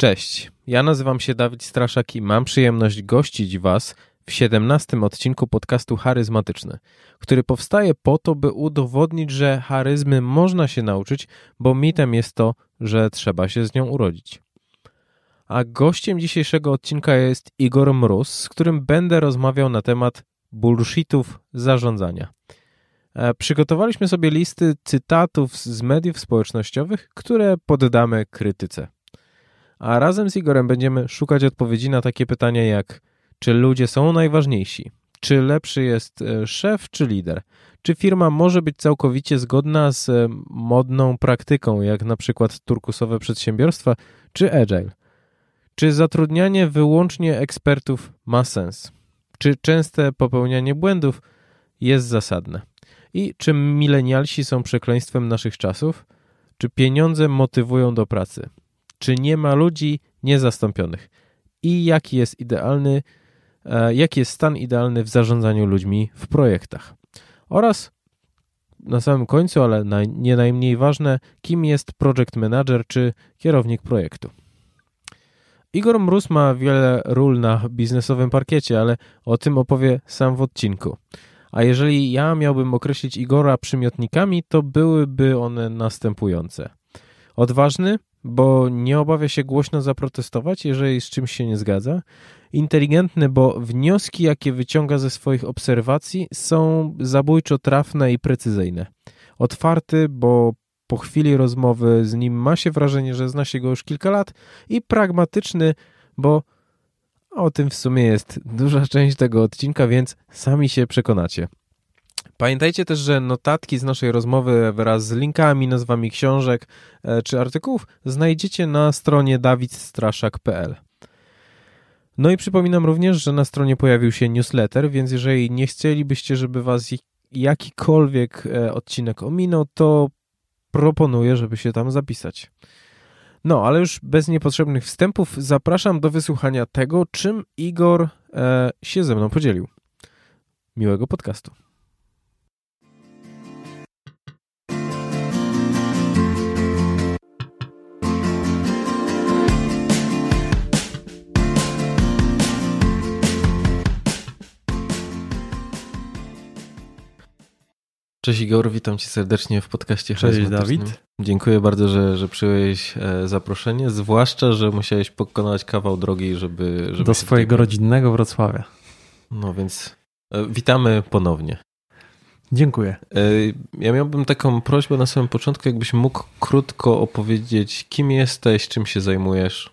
Cześć, ja nazywam się Dawid Straszak i mam przyjemność gościć Was w 17 odcinku podcastu Charyzmatyczny, który powstaje po to, by udowodnić, że charyzmy można się nauczyć, bo mitem jest to, że trzeba się z nią urodzić. A gościem dzisiejszego odcinka jest Igor Mróz, z którym będę rozmawiał na temat bullshitów zarządzania. E, przygotowaliśmy sobie listy cytatów z mediów społecznościowych, które poddamy krytyce. A razem z Igorem będziemy szukać odpowiedzi na takie pytania jak czy ludzie są najważniejsi? Czy lepszy jest e, szef czy lider? Czy firma może być całkowicie zgodna z e, modną praktyką, jak na przykład turkusowe przedsiębiorstwa czy agile? Czy zatrudnianie wyłącznie ekspertów ma sens? Czy częste popełnianie błędów jest zasadne? I czy milenialsi są przekleństwem naszych czasów? Czy pieniądze motywują do pracy? Czy nie ma ludzi niezastąpionych? I jaki jest idealny, e, jaki jest stan idealny w zarządzaniu ludźmi w projektach? Oraz na samym końcu, ale nie najmniej ważne, kim jest project manager czy kierownik projektu. Igor Mróz ma wiele ról na biznesowym parkiecie, ale o tym opowie sam w odcinku. A jeżeli ja miałbym określić Igora przymiotnikami, to byłyby one następujące. Odważny, bo nie obawia się głośno zaprotestować, jeżeli z czymś się nie zgadza. Inteligentny, bo wnioski, jakie wyciąga ze swoich obserwacji, są zabójczo trafne i precyzyjne. Otwarty, bo po chwili rozmowy z nim ma się wrażenie, że zna się go już kilka lat, i pragmatyczny, bo o tym w sumie jest duża część tego odcinka, więc sami się przekonacie. Pamiętajcie też, że notatki z naszej rozmowy wraz z linkami, nazwami książek e, czy artykułów znajdziecie na stronie dawidstraszak.pl. No i przypominam również, że na stronie pojawił się newsletter, więc jeżeli nie chcielibyście, żeby was jakikolwiek e, odcinek ominął, to proponuję, żeby się tam zapisać. No, ale już bez niepotrzebnych wstępów zapraszam do wysłuchania tego, czym Igor e, się ze mną podzielił. Miłego podcastu. Cześć Igor, witam cię serdecznie w podcaście Cześć Dawid. Dziękuję bardzo, że, że przyjąłeś e, zaproszenie, zwłaszcza, że musiałeś pokonać kawał drogi, żeby... żeby Do swojego tutaj... rodzinnego Wrocławia. No więc e, witamy ponownie. Dziękuję. E, ja miałbym taką prośbę na samym początku, jakbyś mógł krótko opowiedzieć, kim jesteś, czym się zajmujesz.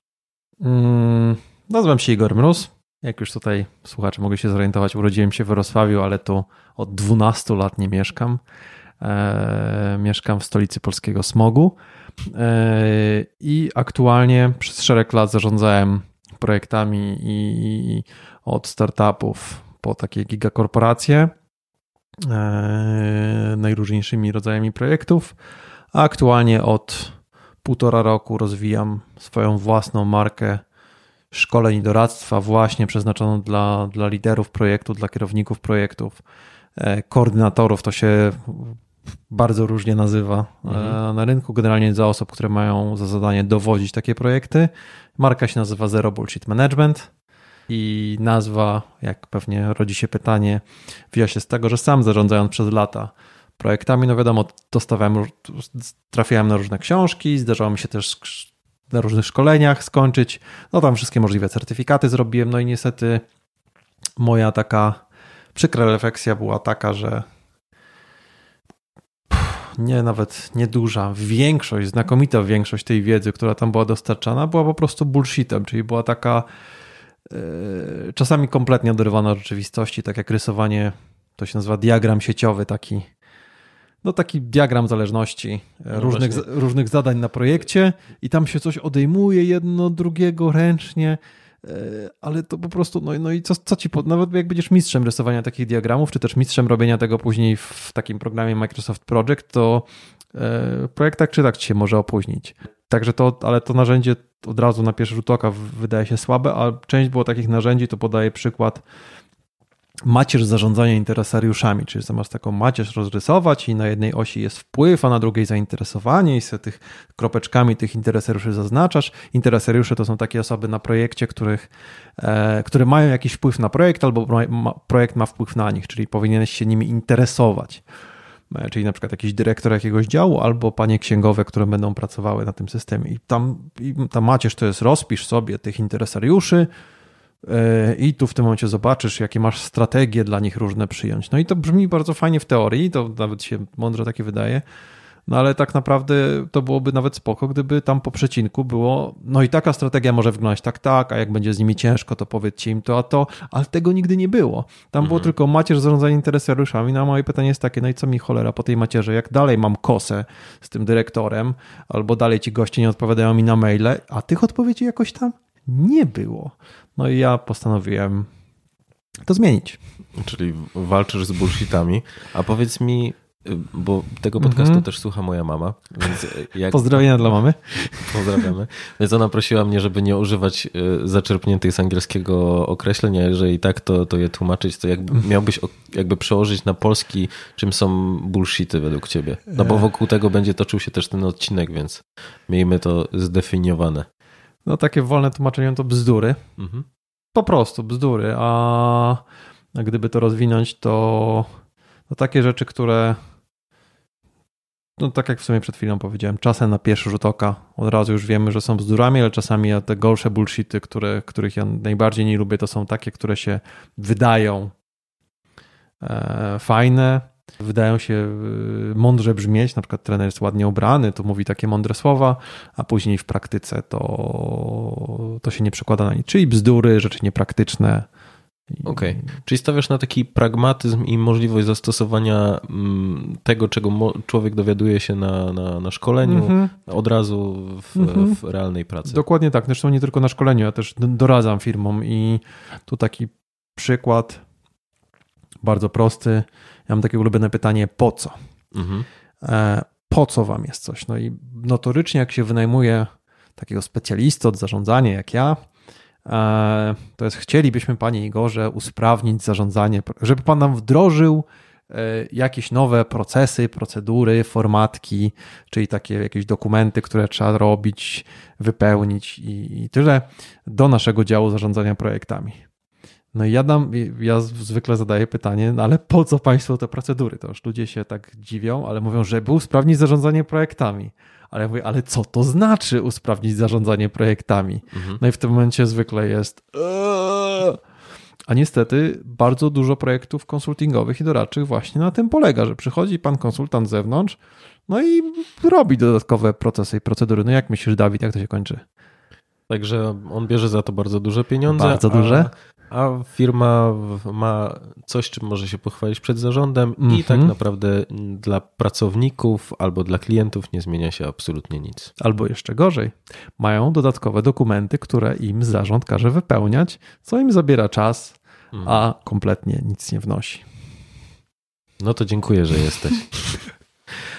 Mm, nazywam się Igor Mróz. Jak już tutaj słuchacze mogli się zorientować, urodziłem się w Wrocławiu, ale tu od 12 lat nie mieszkam. E, mieszkam w stolicy polskiego smogu e, i aktualnie przez szereg lat zarządzałem projektami i od startupów po takie gigakorporacje e, najróżniejszymi rodzajami projektów, a aktualnie od półtora roku rozwijam swoją własną markę szkoleń i doradztwa właśnie przeznaczoną dla, dla liderów projektu, dla kierowników projektów, e, koordynatorów, to się bardzo różnie nazywa e, mhm. na rynku, generalnie dla osób, które mają za zadanie dowodzić takie projekty. Marka się nazywa Zero Bullshit Management i nazwa, jak pewnie rodzi się pytanie, wija się z tego, że sam zarządzając przez lata projektami, no wiadomo, dostawałem, trafiałem na różne książki, zdarzało mi się też na różnych szkoleniach skończyć. No tam wszystkie możliwe certyfikaty zrobiłem, no i niestety moja taka przykra refleksja była taka, że nie, nawet nieduża, większość, znakomita większość tej wiedzy, która tam była dostarczana, była po prostu bullshitem, czyli była taka yy, czasami kompletnie oderwana od rzeczywistości, tak jak rysowanie, to się nazywa diagram sieciowy, taki no taki diagram zależności e, no różnych, różnych zadań na projekcie i tam się coś odejmuje jedno drugiego ręcznie, e, ale to po prostu, no, no i co, co ci, nawet jak będziesz mistrzem rysowania takich diagramów, czy też mistrzem robienia tego później w takim programie Microsoft Project, to e, projekt tak czy tak ci się może opóźnić. Także to, ale to narzędzie od razu na pierwszy rzut oka wydaje się słabe, a część było takich narzędzi, to podaję przykład macierz zarządzania interesariuszami, czyli zamiast taką macierz rozrysować i na jednej osi jest wpływ, a na drugiej zainteresowanie i sobie tych kropeczkami tych interesariuszy zaznaczasz. Interesariusze to są takie osoby na projekcie, których, e, które mają jakiś wpływ na projekt albo projekt ma wpływ na nich, czyli powinieneś się nimi interesować. E, czyli na przykład jakiś dyrektor jakiegoś działu albo panie księgowe, które będą pracowały na tym systemie. I tam, i tam macierz to jest rozpisz sobie tych interesariuszy, i tu w tym momencie zobaczysz, jakie masz strategie dla nich różne przyjąć. No i to brzmi bardzo fajnie w teorii, to nawet się mądro takie wydaje, no ale tak naprawdę to byłoby nawet spoko, gdyby tam po przecinku było, no i taka strategia może wyglądać tak, tak, a jak będzie z nimi ciężko, to powiedzcie im to, a to, ale tego nigdy nie było. Tam mhm. było tylko macierz zarządzanie interesariuszami, no a moje pytanie jest takie, no i co mi cholera po tej macierze, jak dalej mam kosę z tym dyrektorem, albo dalej ci goście nie odpowiadają mi na maile, a tych odpowiedzi jakoś tam nie było. No i ja postanowiłem to zmienić. Czyli walczysz z bullshitami, a powiedz mi, bo tego podcastu mm -hmm. też słucha moja mama. Więc jak... Pozdrowienia dla mamy. Pozdrawiamy. Więc ona prosiła mnie, żeby nie używać e, zaczerpniętych z angielskiego określeń, a jeżeli tak, to, to je tłumaczyć, to jakby miałbyś jakby przełożyć na polski, czym są bullshity według ciebie. No bo wokół tego będzie toczył się też ten odcinek, więc miejmy to zdefiniowane. No takie wolne tłumaczenie to bzdury. Mhm. Po prostu bzdury, a gdyby to rozwinąć, to, takie rzeczy, które no tak jak w sumie przed chwilą powiedziałem, czasem na pierwszy rzut oka od razu już wiemy, że są bzdurami, ale czasami te gorsze bullshity, które, których ja najbardziej nie lubię, to są takie, które się wydają e, fajne, wydają się e, mądrze brzmieć, na przykład trener jest ładnie ubrany, to mówi takie mądre słowa, a później w praktyce to, to się nie przekłada na nic, czyli bzdury, rzeczy niepraktyczne, Okej, okay. czyli stawiasz na taki pragmatyzm i możliwość zastosowania mm, tego, czego człowiek dowiaduje się na, na, na szkoleniu, mm -hmm. od razu w, mm -hmm. w, realnej pracy. Dokładnie tak. Zresztą nie tylko na szkoleniu, ja też doradzam firmom i tu taki przykład bardzo prosty. Ja mam takie ulubione pytanie, po co? Mm -hmm. Po co wam jest coś? No i notorycznie, jak się wynajmuje takiego specjalistę od zarządzania jak ja, E, to jest chcielibyśmy, Panie Igorze, usprawnić zarządzanie, żeby Pan nam wdrożył e, jakieś nowe procesy, procedury, formatki, czyli takie jakieś dokumenty, które trzeba robić, wypełnić i, i tyle do naszego działu zarządzania projektami. No i ja, dam, ja zwykle zadaję pytanie, no ale po co Państwu te procedury? To już ludzie się tak dziwią, ale mówią, żeby usprawnić zarządzanie projektami. Ale ja mówię, ale co to znaczy usprawnić zarządzanie projektami? Mhm. No i w tym momencie zwykle jest. Eee". A niestety bardzo dużo projektów konsultingowych i doradczych właśnie na tym polega, że przychodzi pan konsultant z zewnątrz, no i robi dodatkowe procesy i procedury. No jak myślisz, Dawid, jak to się kończy? Także on bierze za to bardzo duże pieniądze. Bardzo duże a firma ma coś, czym może się pochwalić przed zarządem mm -hmm. i tak mhm. naprawdę dla pracowników albo dla klientów nie zmienia się absolutnie nic. Albo jeszcze gorzej, mają dodatkowe dokumenty, które im zarząd każe wypełniać, co im zabiera czas, mm. a kompletnie nic nie wnosi. No to dziękuję, że jesteś.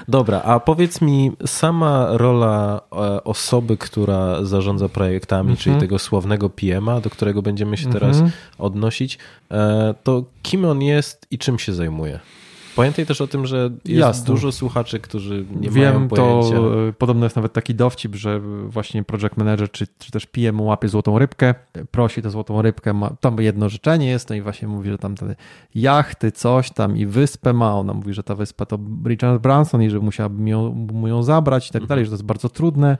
Dobra, a powiedz mi, sama rola e, osoby, która zarządza projektami, mhm. czyli tego sławnego PM-a, do którego będziemy się teraz mhm. odnosić, e, to kim on jest i czym się zajmuje? Pamiętaj też o tym, że jest Jasne. dużo słuchaczy, którzy nie Wiem, mają pojęcia. to podobno jest nawet taki dowcip, że właśnie project manager czy, czy też PM łapie złotą rybkę, prosi tę złotą rybkę, ma, tam jedno życzenie jest, no i właśnie mówi, że tam te jachty, coś tam i wyspę ma, ona mówi, że ta wyspa to Richard Branson i że musiałaby mu ją zabrać i tak mhm. dalej, że to jest bardzo trudne,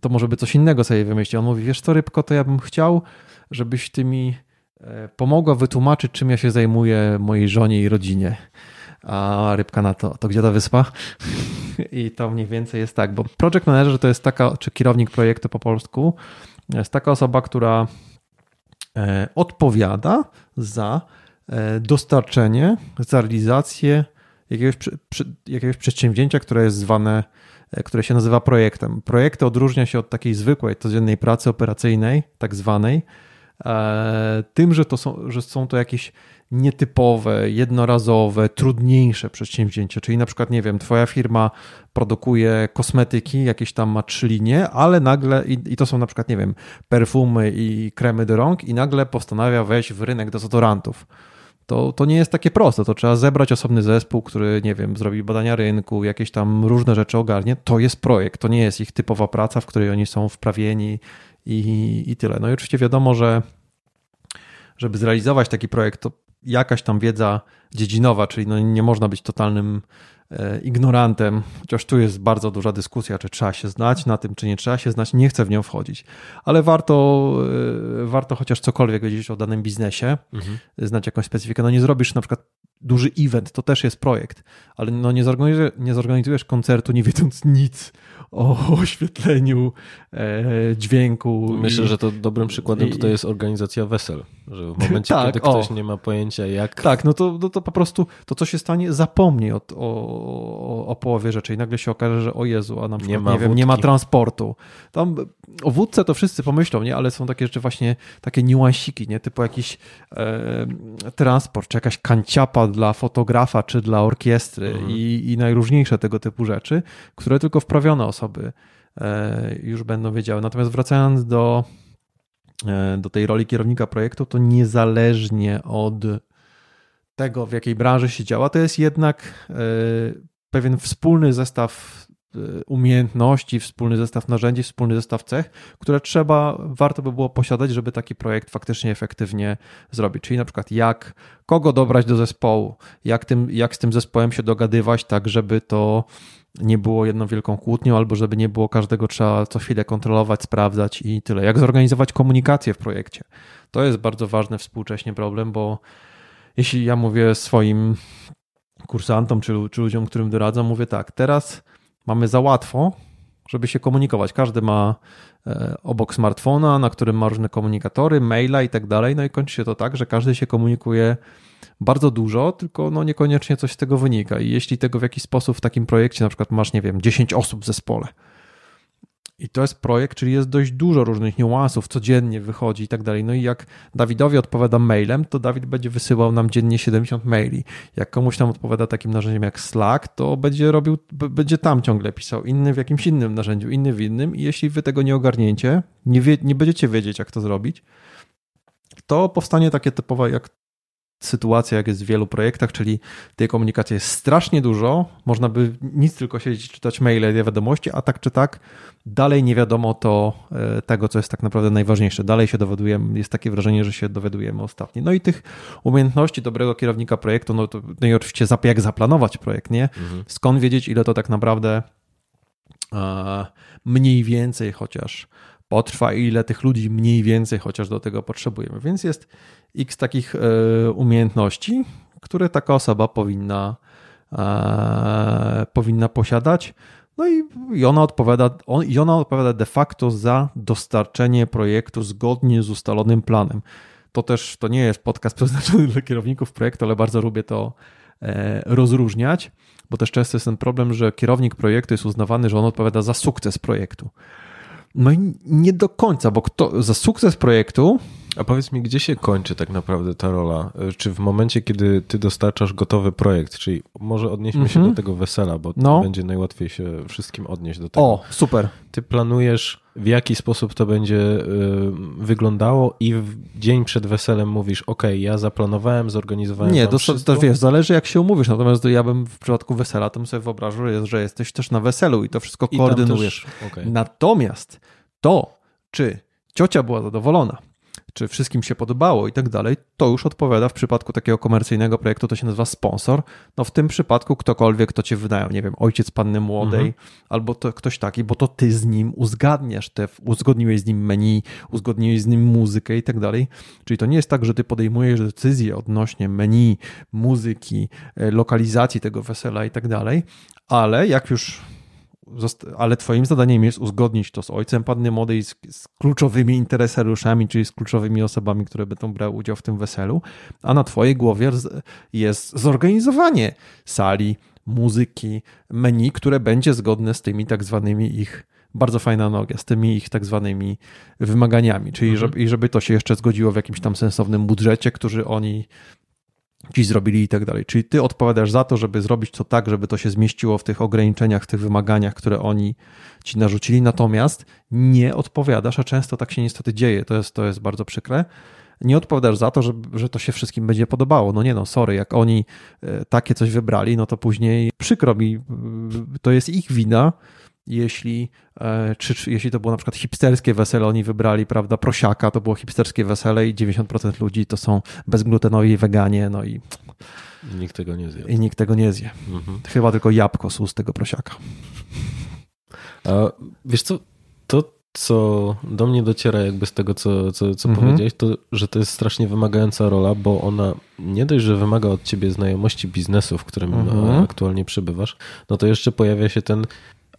to może by coś innego sobie wymyślić. On mówi, wiesz co rybko, to ja bym chciał, żebyś ty mi e, pomogła wytłumaczyć, czym ja się zajmuję mojej żonie i rodzinie a rybka na to, to gdzie ta wyspa? I to mniej więcej jest tak, bo project manager to jest taka, czy kierownik projektu po polsku, jest taka osoba, która e, odpowiada za e, dostarczenie, za realizację jakiegoś, jakiegoś przedsięwzięcia, które jest zwane, e, które się nazywa projektem. Projekt odróżnia się od takiej zwykłej, codziennej pracy operacyjnej, tak zwanej, tym, że, to są, że są to jakieś nietypowe, jednorazowe, trudniejsze przedsięwzięcie. Czyli na przykład, nie wiem, twoja firma produkuje kosmetyki, jakieś tam ma trzy linie, ale nagle, i, i to są na przykład, nie wiem, perfumy i kremy do rąk, i nagle postanawia wejść w rynek dezodorantów to, to nie jest takie proste. To trzeba zebrać osobny zespół, który, nie wiem, zrobi badania rynku, jakieś tam różne rzeczy ogarnie. To jest projekt, to nie jest ich typowa praca, w której oni są wprawieni i, i tyle. No i oczywiście wiadomo, że żeby zrealizować taki projekt, to jakaś tam wiedza dziedzinowa, czyli no nie można być totalnym e, ignorantem, chociaż tu jest bardzo duża dyskusja, czy trzeba się znać na tym, czy nie trzeba się znać, nie chcę w nią wchodzić, ale warto, e, warto chociaż cokolwiek wiedzieć o danym biznesie, mhm. znać jakąś specyfikę. No nie zrobisz na przykład duży event, to też jest projekt, ale no nie, zorganizujesz, nie zorganizujesz koncertu nie wiedząc nic o oświetleniu, e, dźwięku. Myślę, i, że to dobrym przykładem i, tutaj jest organizacja wesel, że w momencie, tak, kiedy ktoś o, nie ma pojęcia jak... Tak, no to, no to po prostu to, co się stanie, zapomni o, o, o połowie rzeczy i nagle się okaże, że o Jezu, a na przykład, nie ma, nie, wiem, nie ma transportu. Tam o wódce to wszyscy pomyślą, nie? Ale są takie rzeczy właśnie, takie niuansiki, nie? Typu jakiś e, transport, czy jakaś kanciapa dla fotografa, czy dla orkiestry mhm. i, i najróżniejsze tego typu rzeczy, które tylko wprawione osoby e, już będą wiedziały. Natomiast wracając do, do tej roli kierownika projektu, to niezależnie od tego, w jakiej branży się działa, to jest jednak e, pewien wspólny zestaw Y, umiejętności, wspólny zestaw narzędzi, wspólny zestaw cech, które trzeba, warto by było posiadać, żeby taki projekt faktycznie efektywnie zrobić. Czyli na przykład jak, kogo dobrać do zespołu, jak, tym, jak z tym zespołem się dogadywać, tak żeby to nie było jedną wielką kłótnią, albo żeby nie było każdego trzeba co chwilę kontrolować, sprawdzać i tyle. Jak zorganizować komunikację w projekcie. To jest bardzo ważny współcześnie problem, bo jeśli ja mówię swoim kursantom czy, czy ludziom, którym doradzam, mówię tak, teraz mamy za łatwo, żeby się komunikować. Każdy ma e, obok smartfona, na którym ma różne komunikatory, maila i tak dalej. No i kończy się to tak, że każdy się komunikuje bardzo dużo, tylko no niekoniecznie coś z tego wynika. I jeśli tego w jakiś sposób w takim projekcie, na przykład masz, nie wiem, 10 osób w zespole, i to jest projekt, czyli jest dość dużo różnych niuansów, codziennie wychodzi i tak dalej. No i jak Dawidowi odpowiada mailem, to Dawid będzie wysyłał nam dziennie 70 maili. Jak komuś tam odpowiada takim narzędziem jak Slack, to będzie robił, będzie tam ciągle pisał. Inny w jakimś innym narzędziu, inny w innym. I jeśli wy tego nie ogarniecie, nie, wie, nie będziecie wiedzieć, jak to zrobić, to powstanie takie typowe, jak sytuacja, jak jest w wielu projektach, czyli tej komunikacji jest strasznie dużo, można by nic tylko siedzieć, czytać maile, wiadomości, a tak czy tak dalej nie wiadomo to e, tego, co jest tak naprawdę najważniejsze. Dalej się dowiadujemy, jest takie wrażenie, że się dowiadujemy ostatnio. No i tych umiejętności dobrego kierownika projektu, no, to, no i oczywiście jak zaplanować projekt, nie? Mhm. Skąd wiedzieć, ile to tak naprawdę mniej więcej chociaż potrwa i ile tych ludzi mniej więcej chociaż do tego potrzebujemy. Więc jest x takich e, umiejętności, które taka osoba powinna, e, powinna posiadać. No i, ona odpowiada, on, i ona odpowiada de facto za dostarczenie projektu zgodnie z ustalonym planem. To też to nie jest podcast przeznaczony dla kierowników projektu, ale bardzo lubię to e, rozróżniać, bo też często jest ten problem, że kierownik projektu jest uznawany, że on odpowiada za sukces projektu. No i nie do końca, bo kto, za sukces projektu. A powiedz mi, gdzie się kończy tak naprawdę ta rola? Czy w momencie, kiedy ty dostarczasz gotowy projekt, czyli może odnieśmy się mhm. do tego wesela, bo no. będzie najłatwiej się wszystkim odnieść do tego. O, super. Ty planujesz, w jaki sposób to będzie y, wyglądało i w dzień przed weselem mówisz, ok, ja zaplanowałem, zorganizowałem Nie, to, to wiesz, zależy jak się umówisz, natomiast ja bym w przypadku wesela, to bym sobie wyobrażał, że jesteś też na weselu i to wszystko I koordynujesz. Też, okay. Natomiast to, czy ciocia była zadowolona, czy wszystkim się podobało i tak dalej, to już odpowiada w przypadku takiego komercyjnego projektu, to się nazywa sponsor. No w tym przypadku ktokolwiek, kto cię wydają, nie wiem, ojciec panny młodej, mhm. albo to ktoś taki, bo to ty z nim uzgadniasz te, uzgodniłeś z nim menu, uzgodniłeś z nim muzykę i tak dalej. Czyli to nie jest tak, że ty podejmujesz decyzję odnośnie menu, muzyki, e, lokalizacji tego wesela i tak dalej, ale jak już ale twoim zadaniem jest uzgodnić to z ojcem panny młodej, z, z, kluczowymi interesariuszami, czyli z kluczowymi osobami, które będą brały udział w tym weselu, a na twojej głowie jest zorganizowanie sali, muzyki, menu, które będzie zgodne z tymi tak zwanymi ich bardzo fajna noga, z tymi ich tak zwanymi wymaganiami, czyli mhm. żeby, żeby to się jeszcze zgodziło w jakimś tam sensownym budżecie, który oni ci zrobili i tak dalej. Czyli ty odpowiadasz za to, żeby zrobić to tak, żeby to się zmieściło w tych ograniczeniach, w tych wymaganiach, które oni ci narzucili, natomiast nie odpowiadasz, a często tak się niestety dzieje, to jest, to jest bardzo przykre, nie odpowiadasz za to, że, że to się wszystkim będzie podobało. No nie no, sorry, jak oni e, takie coś wybrali, no to później przykro mi, to jest ich wina, jeśli, e, czy, czy, jeśli to było na przykład hipsterskie wesele, oni wybrali, prawda, prosiaka, to było hipsterskie wesele i 90% ludzi to są bezglutenowi weganie, no i... Nikt tego nie zje. I nikt tego nie zje. Mhm. Chyba tylko jabłko z ust tego prosiaka. A wiesz co, to co do mnie dociera jakby z tego, co, co, co mhm. powiedziałeś, to że to jest strasznie wymagająca rola, bo ona nie dość, że wymaga od ciebie znajomości biznesu, w którym mhm. aktualnie przebywasz, no to jeszcze pojawia się ten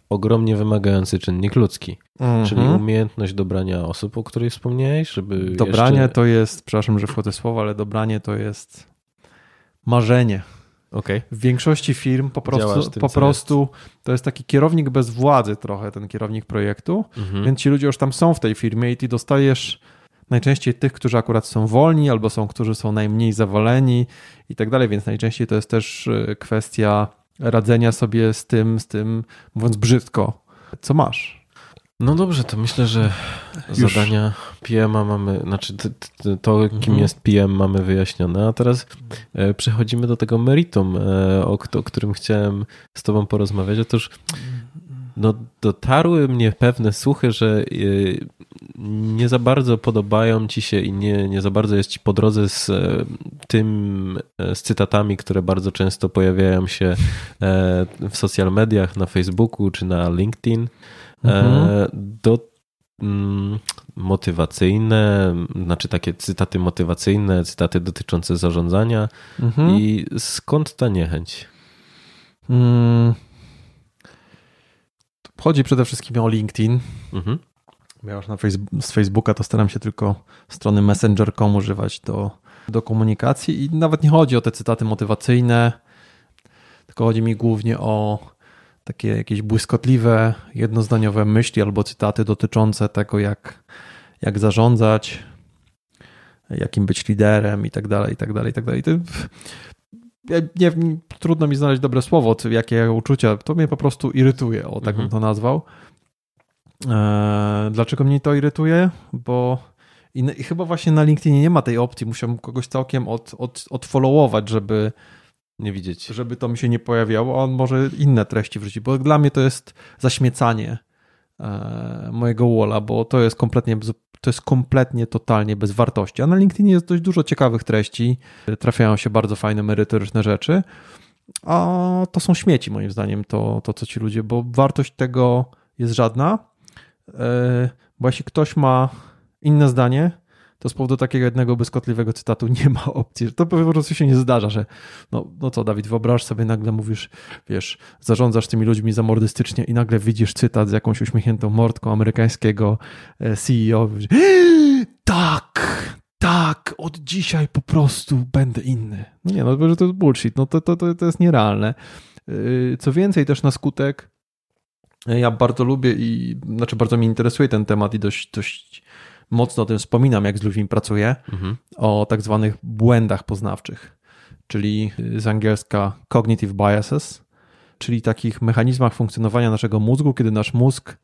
ogromnie wymagający czynnik ludzki, mhm. czyli umiejętność dobrania osób, o której wspomniałeś, żeby Dobranie jeszcze... to jest, przepraszam, że wchodzę słowo, ale dobranie to jest marzenie. Okay. W większości firm po prostu, tym, po prostu to jest taki kierownik bez władzy trochę, ten kierownik projektu, mhm. więc ci ludzie już tam są w tej firmie i ty dostajesz najczęściej tych, którzy akurat są wolni albo są, którzy są najmniej zawaleni i tak dalej, więc najczęściej to jest też e, kwestia radzenia sobie z tym, z tym, mówiąc brzydko, co masz. No dobrze, to myślę, że Już. zadania PM-a mamy, znaczy to, kim mhm. jest PM mamy wyjaśnione, a teraz e, przechodzimy do tego meritum, e, o, o którym chciałem z tobą porozmawiać. Otóż no, dotarły mnie pewne słuchy, że e, nie za bardzo podobają ci się i nie, nie za bardzo jest ci po drodze z tym, z cytatami, które bardzo często pojawiają się w social mediach, na Facebooku czy na LinkedIn. Mhm. Do mm, motywacyjne, znaczy takie cytaty motywacyjne, cytaty dotyczące zarządzania. Mhm. I skąd ta niechęć? Hmm. Chodzi przede wszystkim o LinkedIn. Mhm. Ja już na z Facebooka to staram się tylko strony messenger.com używać do, do komunikacji i nawet nie chodzi o te cytaty motywacyjne, tylko chodzi mi głównie o takie jakieś błyskotliwe, jednozdaniowe myśli albo cytaty dotyczące tego, jak, jak zarządzać, jakim być liderem i tak dalej, i tak dalej, i tak dalej. Ja nie, trudno mi znaleźć dobre słowo, jakie uczucia. To mnie po prostu irytuje, o tak mhm. bym to nazwał. E, dlaczego mnie to irytuje? Bo i, i, chyba właśnie na LinkedInie nie ma tej opcji. Musiałbym kogoś całkiem od, od, odfollowować, żeby, nie widzieć. Żeby to mi się nie pojawiało, a on może inne treści wrzucić, bo dla mnie to jest zaśmiecanie e, mojego walla, bo to jest kompletnie to jest kompletnie, totalnie bez wartości. A na LinkedInie jest dość dużo ciekawych treści, trafiają się bardzo fajne, merytoryczne rzeczy, a to są śmieci moim zdaniem, to, to co ci ludzie, bo wartość tego jest żadna, e, bo jeśli ktoś ma inne zdanie, to z powodu takiego jednego błyskotliwego cytatu nie ma opcji. To po prostu się nie zdarza, że no, no co, Dawid, wyobraź sobie, nagle mówisz, wiesz, zarządzasz tymi ludźmi zamordystycznie i nagle widzisz cytat z jakąś uśmiechniętą mordką amerykańskiego e, CEO. Tak, tak, od dzisiaj po prostu będę inny. No nie, no że to jest bullshit, no to, to, to, to jest nierealne. E, co więcej, też na skutek ja bardzo lubię i znaczy bardzo mnie interesuje ten temat i dość, dość mocno o tym wspominam, jak z ludźmi pracuję, mhm. o tak zwanych błędach poznawczych, czyli z angielska cognitive biases, czyli takich mechanizmach funkcjonowania naszego mózgu, kiedy nasz mózg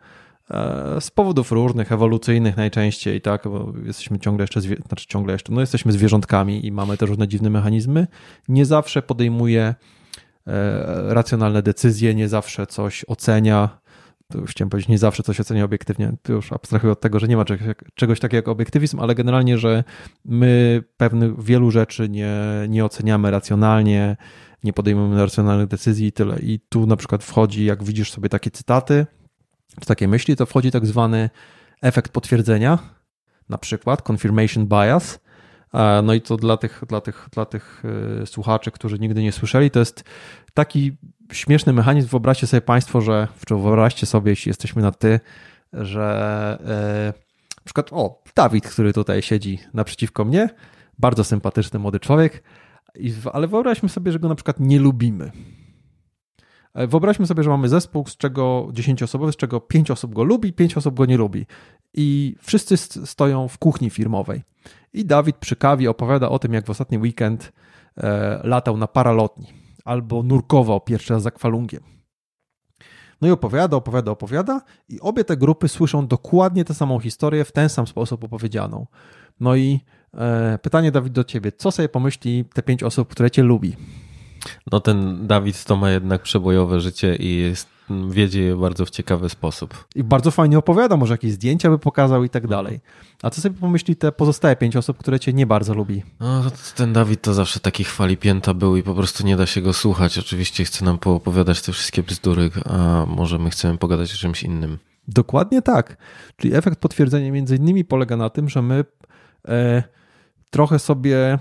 e, z powodów różnych, ewolucyjnych najczęściej, tak, bo jesteśmy ciągle jeszcze, znaczy ciągle jeszcze, no jesteśmy zwierzątkami i mamy te różne dziwne mechanizmy, nie zawsze podejmuje e, racjonalne decyzje, nie zawsze coś ocenia, to już chciałem powiedzieć, nie zawsze coś ocenia obiektywnie, to już abstrahuję od tego, że nie ma czegoś, czegoś takiego jak obiektywizm, ale generalnie, że my pewnych wielu rzeczy nie, nie oceniamy racjonalnie, nie podejmujemy racjonalnych decyzji i tyle. I tu na przykład wchodzi, jak widzisz sobie takie cytaty, czy takie myśli, to wchodzi tak zwany efekt potwierdzenia, na przykład confirmation bias, no i to dla tych, dla tych, dla tych e, słuchaczy, którzy nigdy nie słyszeli, to jest taki śmieszny mechanizm. Wyobraźcie sobie Państwo, że, czy wyobraźcie sobie, jeśli jesteśmy na ty, że yy, na przykład, o, Dawid, który tutaj siedzi naprzeciwko mnie, bardzo sympatyczny młody człowiek, ale wyobraźmy sobie, że go na przykład nie lubimy. E, wyobraźmy sobie, że mamy zespół, z czego 10 osobowy, z czego 5 osób go lubi, 5 osób go nie lubi. I wszyscy stoją w kuchni firmowej. I Dawid przy kawie opowiada o tym, jak w ostatni weekend e, latał na paralotni albo nurkował pierwszy raz za kwalungiem. No i opowiada, opowiada, opowiada, i obie te grupy słyszą dokładnie tę samą historię w ten sam sposób opowiedzianą. No i E, pytanie, Dawid, do ciebie. Co sobie pomyśli te pięć osób, które cię lubi? No ten Dawid to ma jednak przebojowe życie i jest, wiedzie je bardzo w ciekawy sposób. I bardzo fajnie opowiada, może jakieś zdjęcia by pokazał i tak dalej. A co sobie pomyśli te pozostałe pięć osób, które cię nie bardzo lubi? No, ten Dawid to zawsze taki chwali pięta był i po prostu nie da się go słuchać. Oczywiście chce nam poopowiadać te wszystkie bzdury, a może my chcemy pogadać o czymś innym. Dokładnie tak. Czyli efekt potwierdzenia między innymi polega na tym, że my e, trochę sobie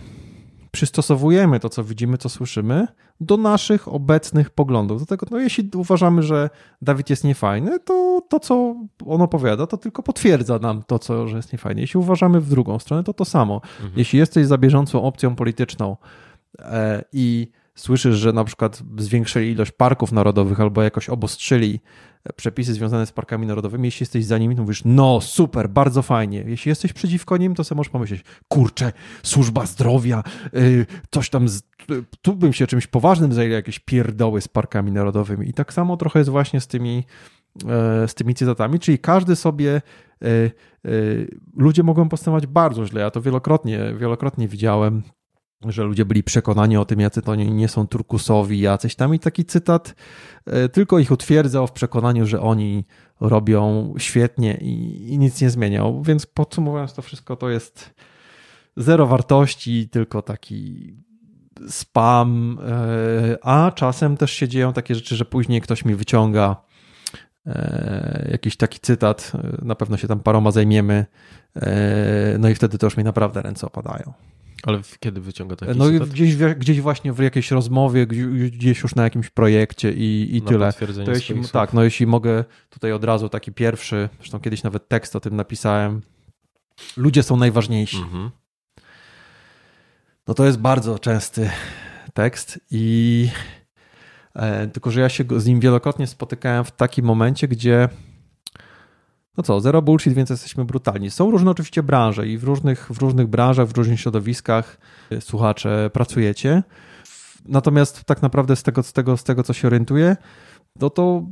przystosowujemy to, co widzimy, co słyszymy, do naszych obecnych poglądów. Dlatego, no, jeśli uważamy, że Dawid jest niefajny, to to, co on opowiada, to tylko potwierdza nam to, co, że jest niefajny. Jeśli uważamy w drugą stronę, to to samo. Jeśli jesteś za bieżącą opcją polityczną e, i słyszysz, że na przykład zwiększyli ilość parków narodowych albo jakoś obostrzyli przepisy związane z parkami narodowymi, jeśli jesteś za nimi, to mówisz, no super, bardzo fajnie. Jeśli jesteś przeciwko nim, to sobie możesz pomyśleć, kurczę, służba zdrowia, yy, coś tam, z, tu bym się czymś poważnym zajęł, jakieś pierdoły z parkami narodowymi. I tak samo trochę jest właśnie z tymi, yy, z tymi cytatami, czyli każdy sobie yy, ludzie mogą postępować bardzo źle. Ja to wielokrotnie, wielokrotnie widziałem że ludzie byli przekonani o tym, jacy to nie, nie są turkusowi, jacyś tam i taki cytat e, tylko ich utwierdzał w przekonaniu, że oni robią świetnie i, i nic nie zmieniał. Więc podsumowując to wszystko, to jest zero wartości, tylko taki spam, e, a czasem też się dzieją takie rzeczy, że później ktoś mi wyciąga e, jakiś taki cytat, na pewno się tam paroma zajmiemy, no i wtedy to już mi naprawdę ręce opadają. Ale kiedy wyciąga taki No cytat? gdzieś, gdzieś właśnie w jakiejś rozmowie, gdzieś już na jakimś projekcie i, i Na tyle. To jeśli, swoich słów. tak, no jeśli mogę tutaj od razu taki pierwszy, zresztą kiedyś nawet tekst o tym napisałem. Ludzie są najważniejsi. Mhm. No to jest bardzo częsty tekst i e, tylko, że ja się z nim wielokrotnie spotykałem w takim momencie, gdzie no co, zero bullshit, więc jesteśmy brutalni. Są różne oczywiście branże i w różnych, w różnych branżach, w różnych środowiskach e, słuchacze pracujecie. Natomiast tak naprawdę z tego, z tego, z tego co się orientuję, no to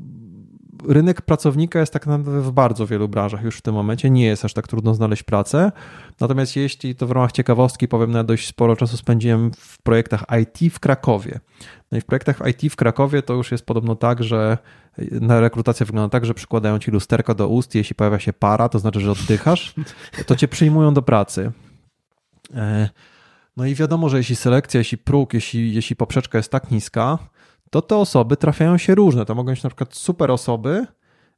rynek pracownika jest tak naprawdę w bardzo wielu branżach już w tym momencie. Nie jest aż tak trudno znaleźć pracę. Natomiast jeśli to w ramach ciekawostki powiem, no ja dość sporo czasu spędziłem w projektach IT w Krakowie. No i w projektach IT w Krakowie to już jest podobno tak, że na rekrutacja wygląda tak, że przykładają ci lusterko do ust jeśli pojawia się para, to znaczy, że oddychasz, to cię przyjmują do pracy. E, No i wiadomo, że jeśli selekcja, jeśli próg, jeśli, jeśli poprzeczka jest tak niska, to te osoby trafiają się różne. To mogą być na przykład super osoby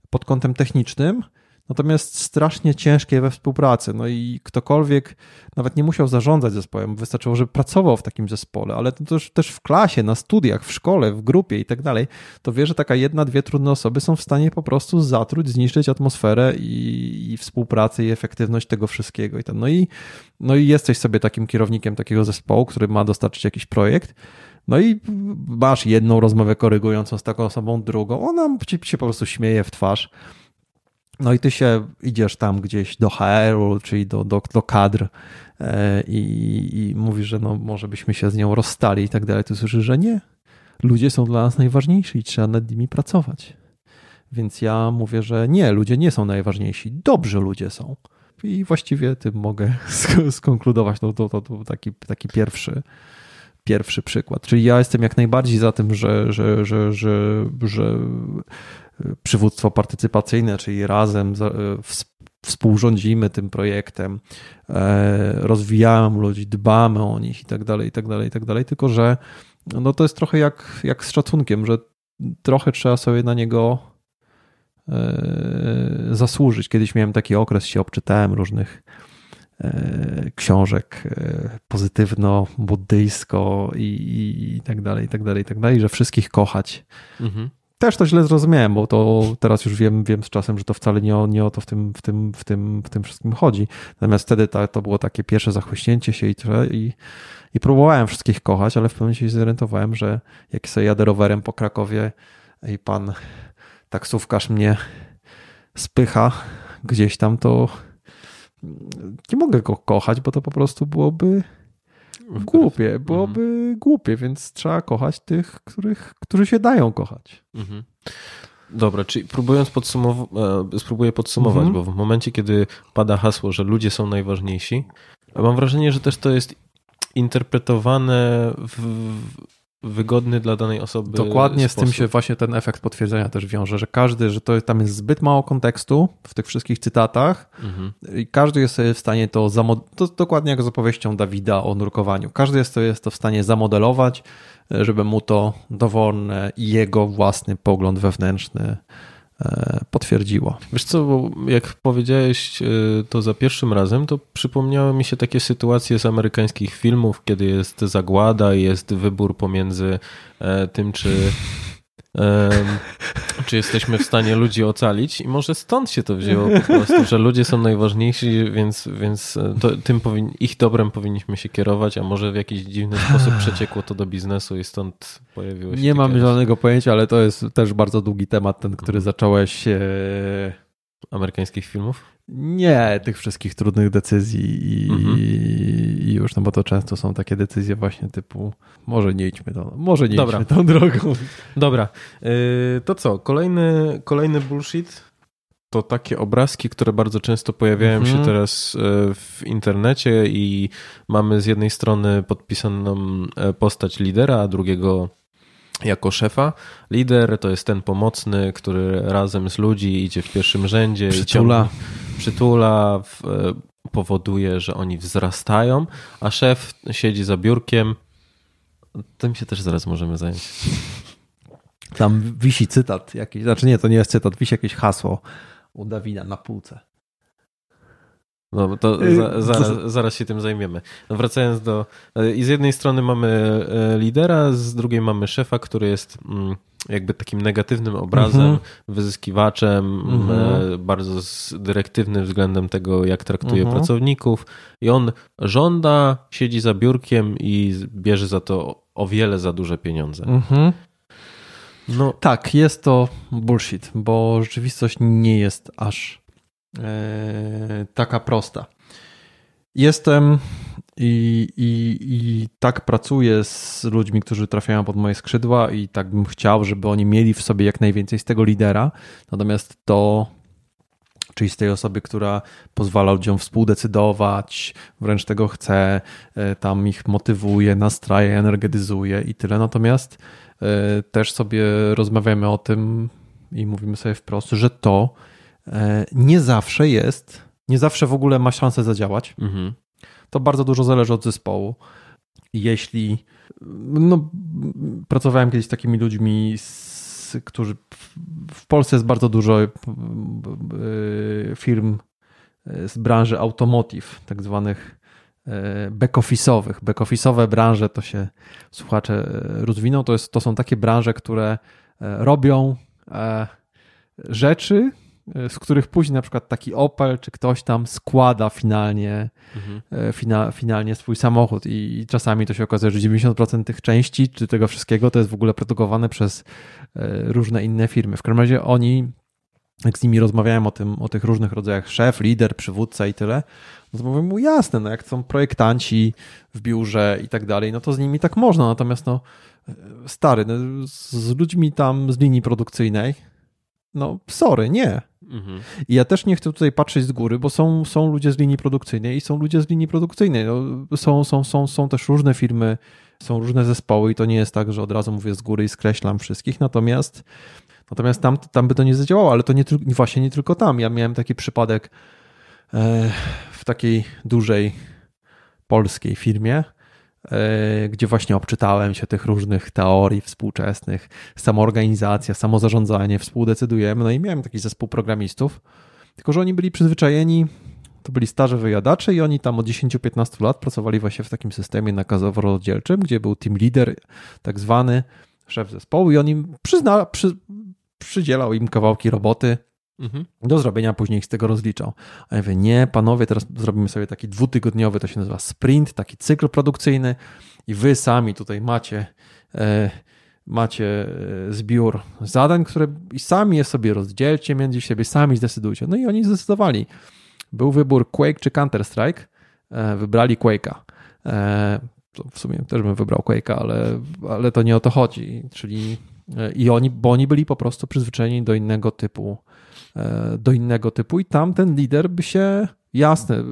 pod kątem technicznym, natomiast strasznie ciężkie we współpracy. No i ktokolwiek nawet nie musiał zarządzać zespołem, wystarczyło, żeby pracował w takim zespole, ale to też, też w klasie, na studiach, w szkole, w grupie i tak dalej, to wie, że taka jedna, dwie trudne osoby są w stanie po prostu zatruć, zniszczyć atmosferę i, i współpracę i efektywność tego wszystkiego. I tam. No, i, no i jesteś sobie takim kierownikiem takiego zespołu, który ma dostarczyć jakiś projekt, no i masz jedną rozmowę korygującą z taką osobą, drugą, ona ci się po prostu śmieje w twarz. No i ty się idziesz tam gdzieś do HR-u, czyli do, do, do kadr e, i, i mówisz, że no może byśmy się z nią rozstali i tak dalej. Ty słyszysz, że nie. Ludzie są dla nas najważniejsi i trzeba nad nimi pracować. Więc ja mówię, że nie, ludzie nie są najważniejsi. Dobrzy ludzie są. I właściwie tym mogę sk- skonkludować. No to, to, to taki, taki pierwszy, pierwszy przykład. Czyli ja jestem jak najbardziej za tym, że, że, że, że, że przywództwo partycypacyjne, czyli razem współrządzimy tym projektem, e, rozwijamy ludzi, dbamy o nich i tak dalej, i tak dalej, i tak dalej. Tylko, że no to jest trochę jak, jak z szacunkiem, że trochę trzeba sobie na niego e, zasłużyć. Kiedyś miałem taki okres, się obczytałem różnych książek e, pozytywno-buddyjsko i, i, tak dalej, i tak dalej, i tak dalej, że wszystkich kochać. Mhm. Też to źle zrozumiałem, bo to teraz już wiem, wiem z czasem, że to wcale nie o, nie o to w tym, w, tym, w, tym, w tym wszystkim chodzi. Natomiast wtedy ta, to było takie pierwsze zachłyśnięcie się i, i, i próbowałem wszystkich kochać, ale w pewnym momencie się zorientowałem, że jak sobie jadę rowerem po Krakowie i pan taksówkarz mnie spycha gdzieś tam, to nie mogę go kochać, bo to po prostu byłoby głupie, byłoby głupie, więc trzeba kochać tych, których, którzy się dają kochać. Mhm. Dobra, czyli próbując podsumować, spróbuję podsumować, Mhm. bo w momencie, kiedy pada hasło, że ludzie są najważniejsi, mam wrażenie, że też to jest interpretowane w wygodny dla danej osoby. Dokładnie sposób. z tym się właśnie ten efekt potwierdzenia też wiąże, że każdy, że to tam jest zbyt mało kontekstu w tych wszystkich cytatach mhm. i każdy jest sobie w stanie to, to dokładnie jak z opowieścią Dawida o nurkowaniu. Każdy jest to, jest to w stanie zamodelować, żeby mu to dowolne i jego własny pogląd wewnętrzny E, potwierdziło. Wiesz co, jak powiedziałeś e, to za pierwszym razem, to przypomniały mi się takie sytuacje z amerykańskich filmów, kiedy jest zagłada i jest wybór pomiędzy e, tym, czy czy jesteśmy w stanie ludzi ocalić? I może stąd się to wzięło po prostu, że ludzie są najważniejsi, więc, więc to, tym powin, ich dobrem powinniśmy się kierować, a może w jakiś dziwny sposób przeciekło to do biznesu i stąd pojawiło się... Nie mam żadnego pojęcia, ale to jest też bardzo długi temat, ten, który zacząłeś... E... Amerykańskich filmów? Nie, tych wszystkich trudnych decyzji i, mhm. i, już, no bo to często są takie decyzje właśnie typu może nie idźmy, to, może nie Dobra. idźmy tą drogą. Dobra, yy, to co, kolejny, kolejny bullshit to takie obrazki, które bardzo często pojawiają mhm. się teraz y, w internecie i mamy z jednej strony podpisaną e, postać lidera, a drugiego jako szefa. Lider to jest ten pomocny, który razem z ludzi idzie w pierwszym rzędzie przytula, i przytula w, e, powoduje, że oni wzrastają, a szef siedzi za biurkiem. Tym się też zaraz możemy zająć. Tam wisi cytat jakiś, znaczy nie, to nie jest cytat, wisi jakieś hasło u Dawida na półce. No to y, za, zaraz, zaraz się tym zajmiemy. No wracając do. Y, I z jednej strony mamy y, lidera, z drugiej mamy szefa, który jest mm, jakby takim negatywnym obrazem, mhm. wyzyskiwaczem, mhm. bardzo dyrektywnym względem tego, jak traktuje mhm. pracowników. I on żąda, siedzi za biurkiem i bierze za to o wiele za duże pieniądze. Mhm. No tak, jest to bullshit, bo rzeczywistość nie jest aż taka prosta. Jestem i, i, i tak pracuję z ludźmi, którzy trafiają pod moje skrzydła, i tak bym chciał, żeby oni mieli w sobie jak najwięcej z tego lidera. Natomiast to, czyli z tej osoby, która pozwala ludziom współdecydować, wręcz tego chce, e, tam ich motywuje, nastraja, energetyzuje i tyle. Natomiast e, też sobie rozmawiamy o tym i mówimy sobie wprost, że to E, nie zawsze jest, nie zawsze w ogóle ma szansę zadziałać. Mhm. To bardzo dużo zależy od zespołu. Jeśli no, pracowałem kiedyś z takimi ludźmi, z, którzy w Polsce jest bardzo dużo e, firm e, z branży automotive, tak zwanych back-office'owych. Back-office'owe branże to się słuchacze rozwiną. To, jest, to są takie branże, które robią rzeczy, z których później na przykład taki Opel czy ktoś tam składa finalnie, mhm. E, fina, finalnie swój samochód I, i, czasami to się okazuje, że 90% tych części czy tego wszystkiego to jest w ogóle produkowane przez e, różne inne firmy. W każdym razie oni, jak z nimi rozmawiałem o, tym, o tych różnych rodzajach szef, lider, przywódca i tyle, no to mówię mu jasne, no jak są projektanci w biurze i tak dalej, no to z nimi tak można, natomiast no e, stary, no, z ludźmi tam z linii produkcyjnej, no sorry, nie. Mhm. I ja też nie chcę tutaj patrzeć z góry, bo są, są ludzie z linii produkcyjnej i są ludzie z linii produkcyjnej. No, są, są, są, są też różne firmy, są różne zespoły i to nie jest tak, że od razu mówię z góry i skreślam wszystkich, natomiast natomiast tam, tam by to nie zadziałało, ale to nie, właśnie nie tylko tam. Ja miałem taki przypadek e, w takiej dużej polskiej firmie, gdzie właśnie obczytałem się tych różnych teorii współczesnych, samoorganizacja, samozarządzanie, współdecydujemy. No i miałem taki zespół programistów, tylko że oni byli przyzwyczajeni, to byli starzy wyjadacze i oni tam od 10-15 lat pracowali właśnie w takim systemie nakazowo-rozdzielczym, gdzie był team leader, tak zwany szef zespołu i on im przyzna, przy, przydzielał im kawałki roboty, Mhm. Do zrobienia później ich z tego rozliczał. A ja mówię, nie, panowie, teraz zrobimy sobie taki dwutygodniowy, to się nazywa sprint, taki cykl produkcyjny i wy sami tutaj macie, e, macie e, zbiór zadań, które i sami je sobie rozdzielcie między siebie, sami zdecydujcie. No i oni zdecydowali. Był wybór Quake czy Counter-Strike, e, wybrali Quake'a. E, w sumie też bym wybrał Quake'a, ale, ale to nie o to chodzi. Czyli e, i oni, bo oni byli po prostu przyzwyczajeni do innego typu do innego typu i tam ten lider by się Jasne,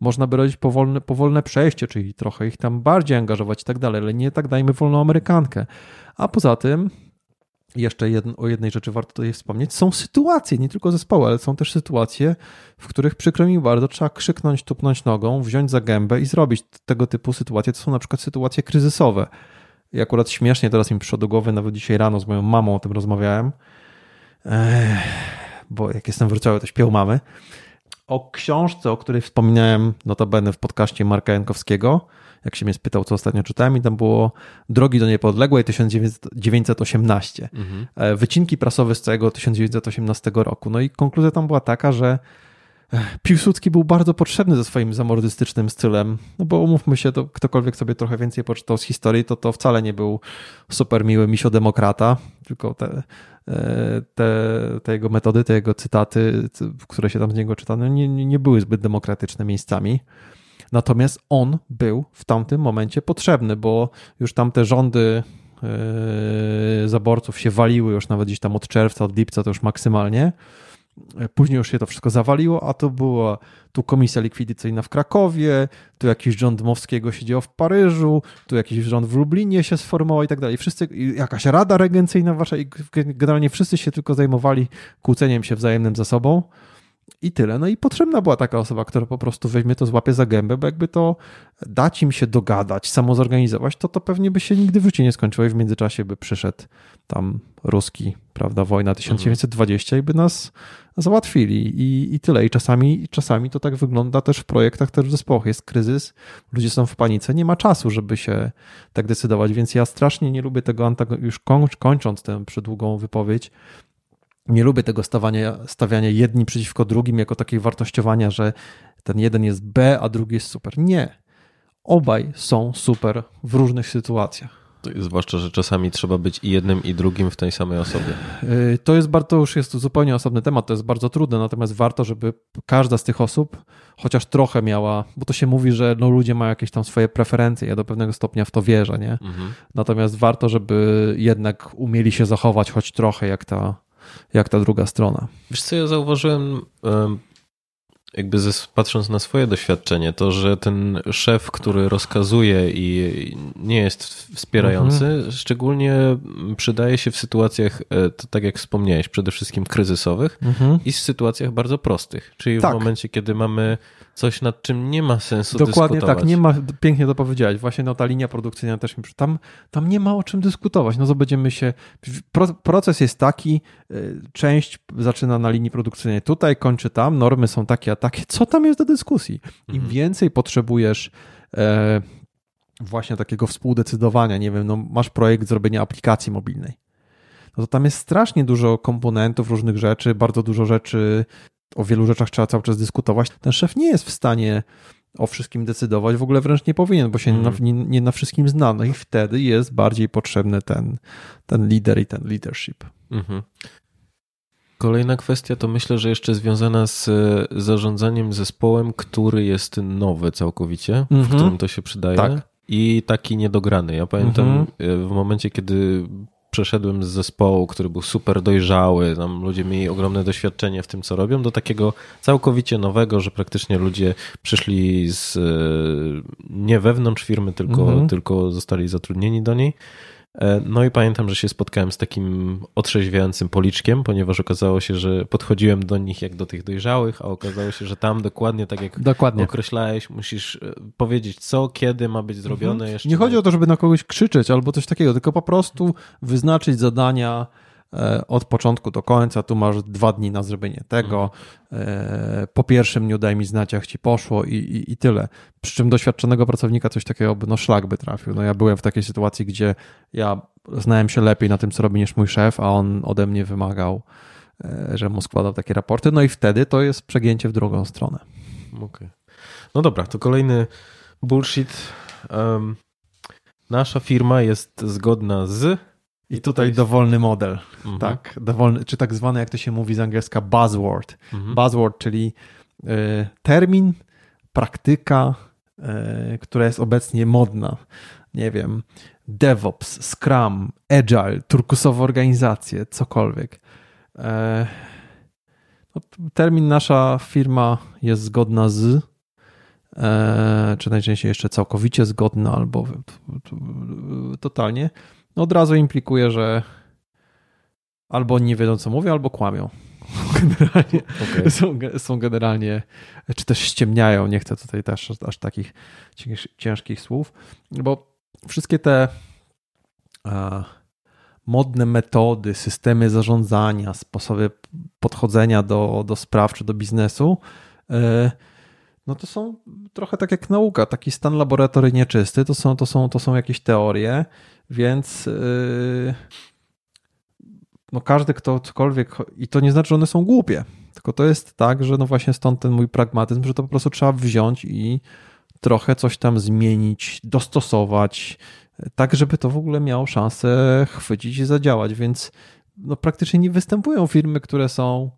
można by robić powolne, powolne przejście, czyli trochę ich tam bardziej angażować i tak dalej, ale nie tak dajmy wolną Amerykankę. A poza tym, jeszcze o jednej rzeczy warto tutaj wspomnieć, są sytuacje, nie tylko zespoły, ale są też sytuacje, w których przykro mi bardzo trzeba krzyknąć, tupnąć nogą, wziąć za gębę i zrobić tego typu sytuacje. To są na przykład sytuacje kryzysowe. I akurat śmiesznie teraz mi przyszło do głowy, nawet dzisiaj rano z moją mamą o tym rozmawiałem, Ech, bo jak jestem wróciły, to śpią mamy o książce, o której wspominałem notabene w podcaście Marka Jankowskiego, jak się mnie spytał, co ostatnio czytałem, i tam było Drogi do Niepodległej 1918. Mhm. E, wycinki prasowe z całego 1918 roku. No i konkluzja tam była taka, że Piłsudski był bardzo potrzebny ze swoim zamordystycznym stylem, no bo umówmy się, to ktokolwiek sobie trochę więcej poczytał z historii, to to wcale nie był super miły misio-demokrata, tylko te E, te, te jego metody, te jego cytaty, które się tam z niego czytano, nie, nie były zbyt demokratyczne miejscami. Natomiast on był w tamtym momencie potrzebny, bo już tamte rządy e, zaborców się waliły już nawet gdzieś tam od czerwca, od lipca to już maksymalnie. Później już się to wszystko zawaliło, a to była tu komisja likwidacyjna w Krakowie, tu jakiś rząd Dmowskiego siedział w Paryżu, tu jakiś rząd w Lublinie się sformował i tak dalej. Wszyscy, jakaś rada regencyjna wasza i generalnie wszyscy się tylko zajmowali kłóceniem się wzajemnym ze sobą. I tyle. No i potrzebna była taka osoba, która po prostu weźmie to, złapie za gębę, bo jakby to dać im się dogadać, samo zorganizować, to to pewnie by się nigdy w życiu nie skończyło i w międzyczasie by przyszedł tam ruski, prawda, wojna 1920 mhm. i by nas załatwili i, i tyle. I czasami, czasami to tak wygląda też w projektach, też w zespołach. Jest kryzys, ludzie są w panice, nie ma czasu, żeby się tak decydować, więc ja strasznie nie lubię tego, już kończąc tę przedługą wypowiedź, nie lubię tego stawania, stawiania jedni przeciwko drugim jako takiej wartościowania, że ten jeden jest B, a drugi jest super. Nie. Obaj są super w różnych sytuacjach. Zwłaszcza, że czasami trzeba być i jednym, i drugim w tej samej osobie. Y, to jest bardzo, już jest zupełnie osobny temat, to jest bardzo trudne, natomiast warto, żeby każda z tych osób chociaż trochę miała, bo to się mówi, że no, ludzie mają jakieś tam swoje preferencje, ja do pewnego stopnia w to wierzę, nie? Mhm. Natomiast warto, żeby jednak umieli się zachować choć trochę jak ta, jak ta druga strona. Wiesz co, ja zauważyłem, jakby patrząc na swoje doświadczenie, to, że ten szef, który rozkazuje i nie jest wspierający, mhm. szczególnie przydaje się w sytuacjach, e, tak jak wspomniałeś, przede wszystkim kryzysowych mhm. i w sytuacjach bardzo prostych, czyli tak. w momencie, kiedy mamy coś, nad czym nie ma sensu Dokładnie dyskutować. tak, nie ma, pięknie to powiedziałeś, właśnie no ta linia produkcyjna też mi, tam, tam nie ma o czym dyskutować, no to będziemy się, proces jest taki, y, część zaczyna na linii produkcyjnej tutaj, kończy tam, normy są takie, a takie, co tam jest do dyskusji? Im mhm. więcej potrzebujesz e, właśnie takiego współdecydowania, nie wiem, no masz projekt zrobienia aplikacji mobilnej, no to tam jest strasznie dużo komponentów, różnych rzeczy, bardzo dużo rzeczy o wielu rzeczach trzeba cały czas dyskutować. Ten szef nie jest w stanie o wszystkim decydować, w ogóle wręcz nie powinien, bo się mm. nie, nie, na wszystkim zna. No i wtedy jest bardziej potrzebny ten, ten lider i ten leadership. Mhm. Kolejna kwestia to myślę, że jeszcze związana z e, zarządzaniem zespołem, który jest nowy całkowicie, w mhm. którym to się przydaje. Tak. I taki niedograny. Ja pamiętam mhm. e, w momencie, kiedy przeszedłem z zespołu, który był super dojrzały, tam ludzie mieli ogromne doświadczenie w tym, co robią, do takiego całkowicie nowego, że praktycznie ludzie przyszli z, e, nie wewnątrz firmy, tylko, mhm. tylko zostali zatrudnieni do niej. E, no i pamiętam, że się spotkałem z takim otrzeźwiającym policzkiem, ponieważ okazało się, że podchodziłem do nich jak do tych dojrzałych, a okazało się, że tam dokładnie tak jak dokładnie. określałeś, musisz e, powiedzieć co, kiedy ma być zrobione. Mhm. Nie chodzi o to, żeby na kogoś krzyczeć albo coś takiego, tylko po prostu wyznaczyć zadania, od początku do końca, tu masz dwa dni na zrobienie tego. Mhm. Po pierwszym dniu daj mi znać, jak ci poszło i, i, i, tyle. Przy czym doświadczonego pracownika coś takiego, no szlak by trafił. No ja byłem w takiej sytuacji, gdzie ja znałem się lepiej na tym, co robi niż mój szef, a on ode mnie wymagał, e, że mu składał takie raporty. No i wtedy to jest przegięcie w drugą stronę. Okay. No dobra, to kolejny bullshit. Um, nasza firma jest zgodna z i tutaj jest... dowolny model, mhm. tak, dowolny, czy tak zwany, jak to się mówi z angielska, buzzword. Mhm. Buzzword, czyli y, termin, praktyka, y, która jest obecnie modna. Nie wiem, DevOps, Scrum, Agile, turkusowe organizacje, cokolwiek. E, termin nasza firma jest zgodna z, czy najczęściej jeszcze całkowicie zgodna, albo totalnie, no od razu implikuje, że albo nie wiedzą, co mówią, albo kłamią. Generalnie okay. są, są generalnie, czy też ściemniają. Nie chcę tutaj też aż takich ciężkich słów, bo wszystkie te a, modne metody, systemy zarządzania, sposoby podchodzenia do, do spraw czy do biznesu, e, no to są trochę tak jak nauka, taki stan laboratoryjny nieczysty, to są, to są, to są jakieś teorie, więc yy, no każdy, kto cokolwiek, i to nie znaczy, że one są głupie, tylko to jest tak, że no właśnie stąd ten mój pragmatyzm, że to po prostu trzeba wziąć i trochę coś tam zmienić, dostosować, tak żeby to w ogóle miało szansę chwycić i zadziałać, więc no praktycznie nie występują firmy, które są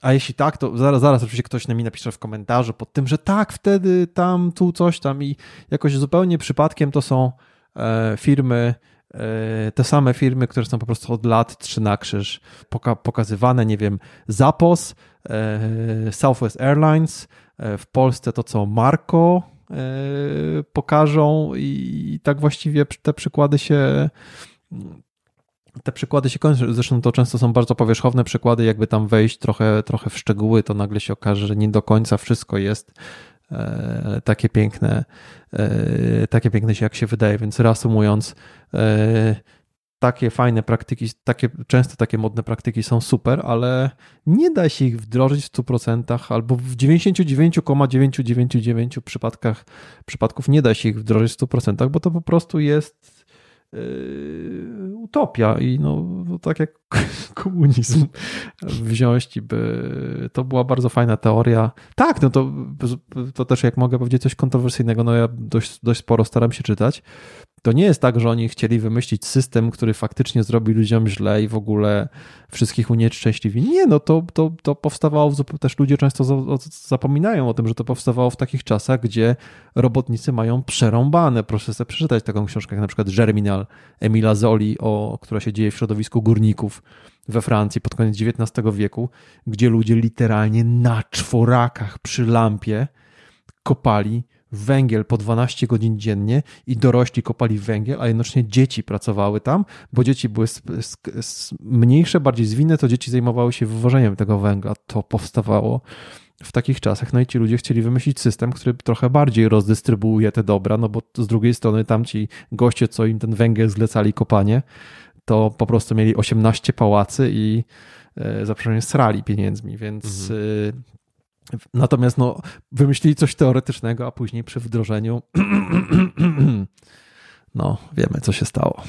a jeśli tak, to zaraz, zaraz oczywiście ktoś na mi napisze w komentarzu pod tym, że tak, wtedy tam, tu coś tam i jakoś zupełnie przypadkiem to są e, firmy, e, te same firmy, które są po prostu od lat trzy na krzyż poka pokazywane, nie wiem, Zapos, e, Southwest Airlines, e, w Polsce to co Marco e, pokażą i tak właściwie te przykłady się te przykłady się kończą, zresztą to często są bardzo powierzchowne przykłady, jakby tam wejść trochę, trochę w szczegóły, to nagle się okaże, że nie do końca wszystko jest e, takie piękne, e, takie piękne się jak się wydaje, więc reasumując, e, takie fajne praktyki, takie, często takie modne praktyki są super, ale nie da się ich wdrożyć w 100% albo w 99,999 przypadkach, przypadków nie da się ich wdrożyć w 100%, bo to po prostu jest utopia i no, tak jak komunizm wziąć by to była bardzo fajna teoria. Tak, no to, to też jak mogę powiedzieć coś kontrowersyjnego, no ja dość, dość sporo staram się czytać, to nie jest tak, że oni chcieli wymyślić system, który faktycznie zrobi ludziom źle i w ogóle wszystkich unieszczęśliwi. Nie, no to, to, to powstawało, też ludzie często zapominają o tym, że to powstawało w takich czasach, gdzie robotnicy mają przerąbane. Proszę sobie przeczytać taką książkę jak na przykład Germinal Emila Zoli, o, która się dzieje w środowisku górników we Francji pod koniec XIX wieku, gdzie ludzie literalnie na czworakach przy lampie kopali węgiel po 12 godzin dziennie i dorośli kopali węgiel, a jednocześnie dzieci pracowały tam, bo dzieci były mniejsze, bardziej zwinne, to dzieci zajmowały się wywożeniem tego węgla. To powstawało w takich czasach. No i ci ludzie chcieli wymyślić system, który trochę bardziej rozdystrybuuje te dobra, no bo z drugiej strony tamci goście, co im ten węgiel zlecali kopanie, to po prostu mieli 18 pałacy i e, zapraszam, srali pieniędzmi, więc mhm. E, Natomiast no, wymyślili coś teoretycznego, a później przy wdrożeniu no, wiemy, co się stało.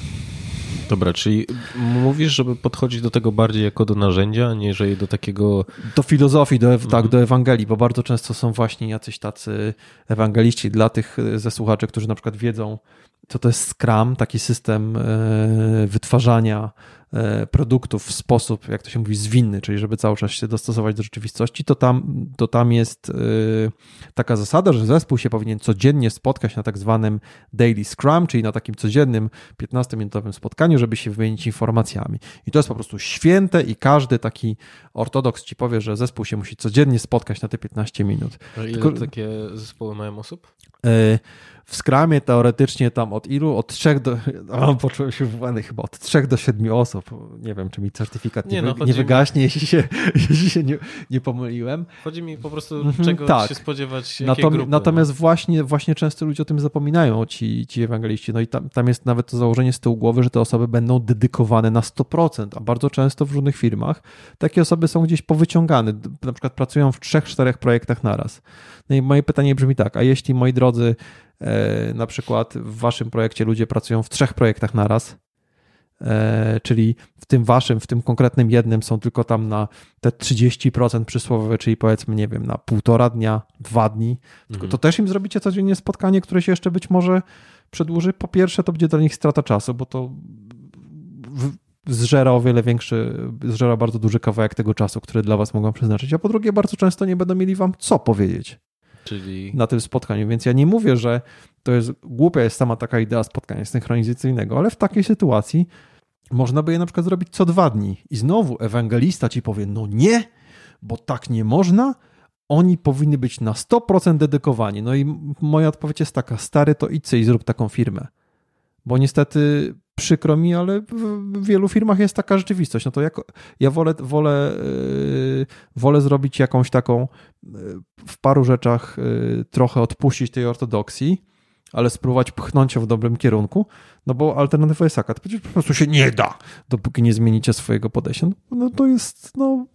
Dobra, czyli mówisz, żeby podchodzić do tego bardziej jako do narzędzia, aniżeli do takiego. Do filozofii, do, tak, mhm. do Ewangelii, bo bardzo często są właśnie jacyś tacy ewangeliści dla tych ze słuchaczy, którzy na przykład wiedzą, co to jest Scrum, taki system e, wytwarzania e, produktów w sposób, jak to się mówi, zwinny, czyli żeby cały czas się dostosować do rzeczywistości, to tam, to tam jest e, taka zasada, że zespół się powinien codziennie spotkać na tak zwanym daily scrum, czyli na takim codziennym 15-minutowym spotkaniu, żeby się wymienić informacjami. I to jest po prostu święte i każdy taki ortodoks ci powie, że zespół się musi codziennie spotkać na te 15 minut. A ile Tylko, takie zespoły mają osób? w skramie teoretycznie tam od ilu? Od trzech do. O, poczułem się wywany chyba od trzech do siedmiu osób. Nie wiem, czy mi certyfikat nie, nie, no, nie wygaśnie, mi... jeśli się, jeśli się nie, nie pomyliłem. Chodzi mi po prostu, mhm, czego tak. się spodziewać. Natom, grupy, natomiast no. właśnie, właśnie często ludzie o tym zapominają, ci, ci ewangeliści. No i tam, tam jest nawet to założenie z tyłu głowy, że te osoby będą dedykowane na 100%, a bardzo często w różnych firmach takie osoby są gdzieś powyciągane. Na przykład pracują w trzech, czterech projektach naraz. No i moje pytanie brzmi tak, a jeśli moi drodzy, e, na przykład w waszym projekcie ludzie pracują w trzech projektach naraz, czyli w tym waszym, w tym konkretnym jednym są tylko tam na te 30% przysłowiowe, czyli powiedzmy, nie wiem, na półtora dnia, dwa dni, mhm. to też im zrobicie codziennie spotkanie, które się jeszcze być może przedłuży. Po pierwsze, to będzie dla nich strata czasu, bo to zżera o wiele większy, zżera bardzo duży kawałek tego czasu, który dla was mogą przeznaczyć, a po drugie, bardzo często nie będą mieli wam co powiedzieć. Czyli... na tym spotkaniu. Więc ja nie mówię, że to jest głupia jest sama taka idea spotkania synchronizacyjnego, ale w takiej sytuacji można by je na przykład zrobić co dwa dni i znowu ewangelista ci powie, no nie, bo tak nie można, oni powinni być na 100% dedykowani. No i moja odpowiedź jest taka, stary, to idź i zrób taką firmę. Bo niestety przykro mi, ale w wielu firmach jest taka rzeczywistość. No to ja wolę, wolę, yy, wolę zrobić jakąś taką yy, w paru rzeczach yy, trochę odpuścić tej ortodoksji, ale spróbować pchnąć ją w dobrym kierunku, no bo alternatywa jest taka, to po prostu się nie da, dopóki nie zmienicie swojego podejścia. No to jest, no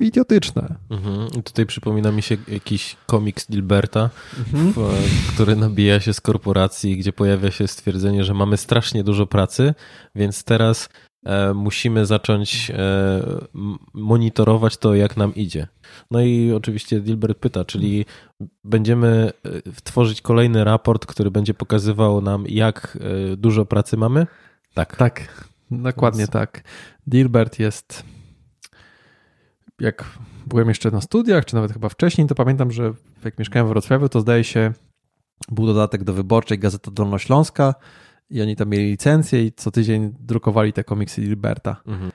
idiotyczne. Mhm. Tutaj przypomina mi się jakiś komiks Dilberta, mhm. w, który nabija się z korporacji, gdzie pojawia się stwierdzenie, że mamy strasznie dużo pracy, więc teraz musimy zacząć e, monitorować to, jak nam idzie. No i oczywiście Dilbert pyta, czyli będziemy e, tworzyć kolejny raport, który będzie pokazywał nam, jak e, dużo pracy mamy? Tak. Tak, dokładnie więc... tak. Dilbert jest jak byłem jeszcze na studiach, czy nawet chyba wcześniej, to pamiętam, że jak mieszkałem w Wrocławiu, to zdaje się, był dodatek do wyborczej Gazeta Dolnośląska i oni tam mieli licencję i co tydzień drukowali te komiksy Gilberta. Mhm.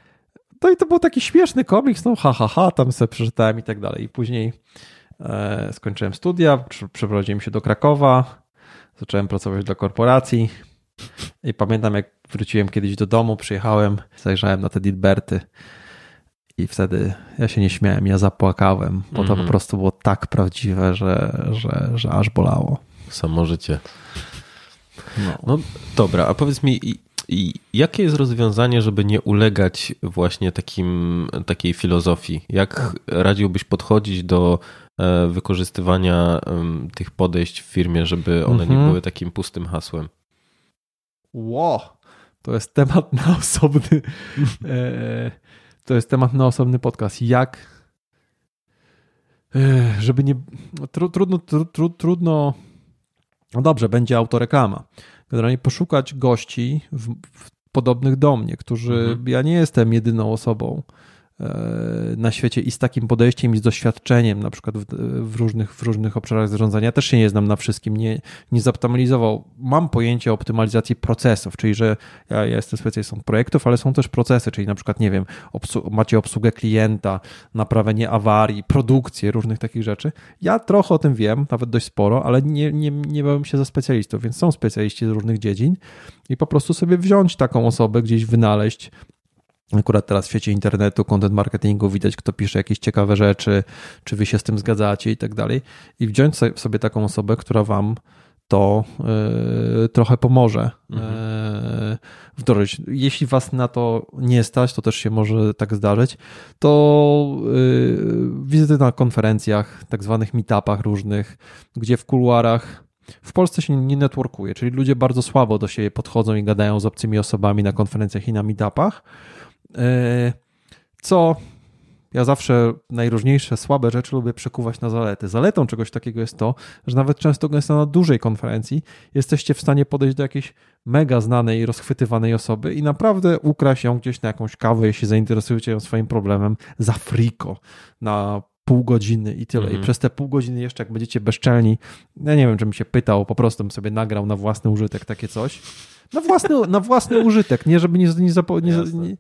No i to był taki śmieszny komiks, no ha, ha, ha, tam sobie przeczytałem i tak dalej. I później e, skończyłem studia, przeprowadziłem się do Krakowa, zacząłem pracować dla korporacji i pamiętam jak wróciłem kiedyś do domu, przyjechałem, zajrzałem na te Dilberty i wtedy ja się nie śmiałem, ja zapłakałem, bo to mm. po mhm. prostu było tak prawdziwe, że, że, że aż bolało. Samo życie. No. no dobra, a powiedz mi, i jakie jest rozwiązanie, żeby nie ulegać właśnie takim, takiej filozofii? Jak radziłbyś podchodzić do e, wykorzystywania tych podejść w firmie, żeby one nie mhm. były takim pustym hasłem? Ło, to jest temat na osobny. E, to jest temat na osobny podcast. Jak żeby nie. Tru, trudno, tru, trudno. No dobrze, będzie autoreklama. Generalnie poszukać gości w, w podobnych do mnie, którzy. Mhm. Ja nie jestem jedyną osobą, na świecie i z takim podejściem i z doświadczeniem, na przykład w, w, różnych, w różnych obszarach zarządzania. Też się nie znam na wszystkim, nie, nie zoptymalizował. Mam pojęcie o optymalizacji procesów, czyli że ja, ja jestem specjalistą projektów, ale są też procesy, czyli na przykład, nie wiem, macie obsługę klienta, naprawienie awarii, produkcję, różnych takich rzeczy. Ja trochę o tym wiem, nawet dość sporo, ale nie, nie, nie bałem się za specjalistów, więc są specjaliści z różnych dziedzin i po prostu sobie wziąć taką osobę, gdzieś wynaleźć, Akurat teraz w świecie internetu, content marketingu widać, kto pisze jakieś ciekawe rzeczy, czy wy się z tym zgadzacie i tak dalej. I wziąć sobie taką osobę, która wam to y, trochę pomoże mhm. y, wdrożyć. Jeśli was na to nie stać, to też się może tak zdarzyć, to y, wizyty na konferencjach, tak zwanych meetupach różnych, gdzie w kuluarach w Polsce się nie networkuje, czyli ludzie bardzo słabo do siebie podchodzą i gadają z obcymi osobami na konferencjach i na meetupach. E, co ja zawsze najróżniejsze słabe rzeczy lubię przekuwać na zalety. Zaletą czegoś takiego jest to, że nawet często gęsto na dużej konferencji jesteście w stanie podejść do jakiejś mega znanej i rozchwytywanej osoby i naprawdę ukraść ją gdzieś na jakąś kawę, jeśli zainteresujecie ją swoim problemem za friko na pół godziny i tyle. I mhm. przez te pół godziny jeszcze jak będziecie bezczelni, ja nie wiem, czy mi się pytał, po prostu bym sobie nagrał na własny użytek takie coś. Na własny, na własny użytek, nie żeby nie, nie, nie, nie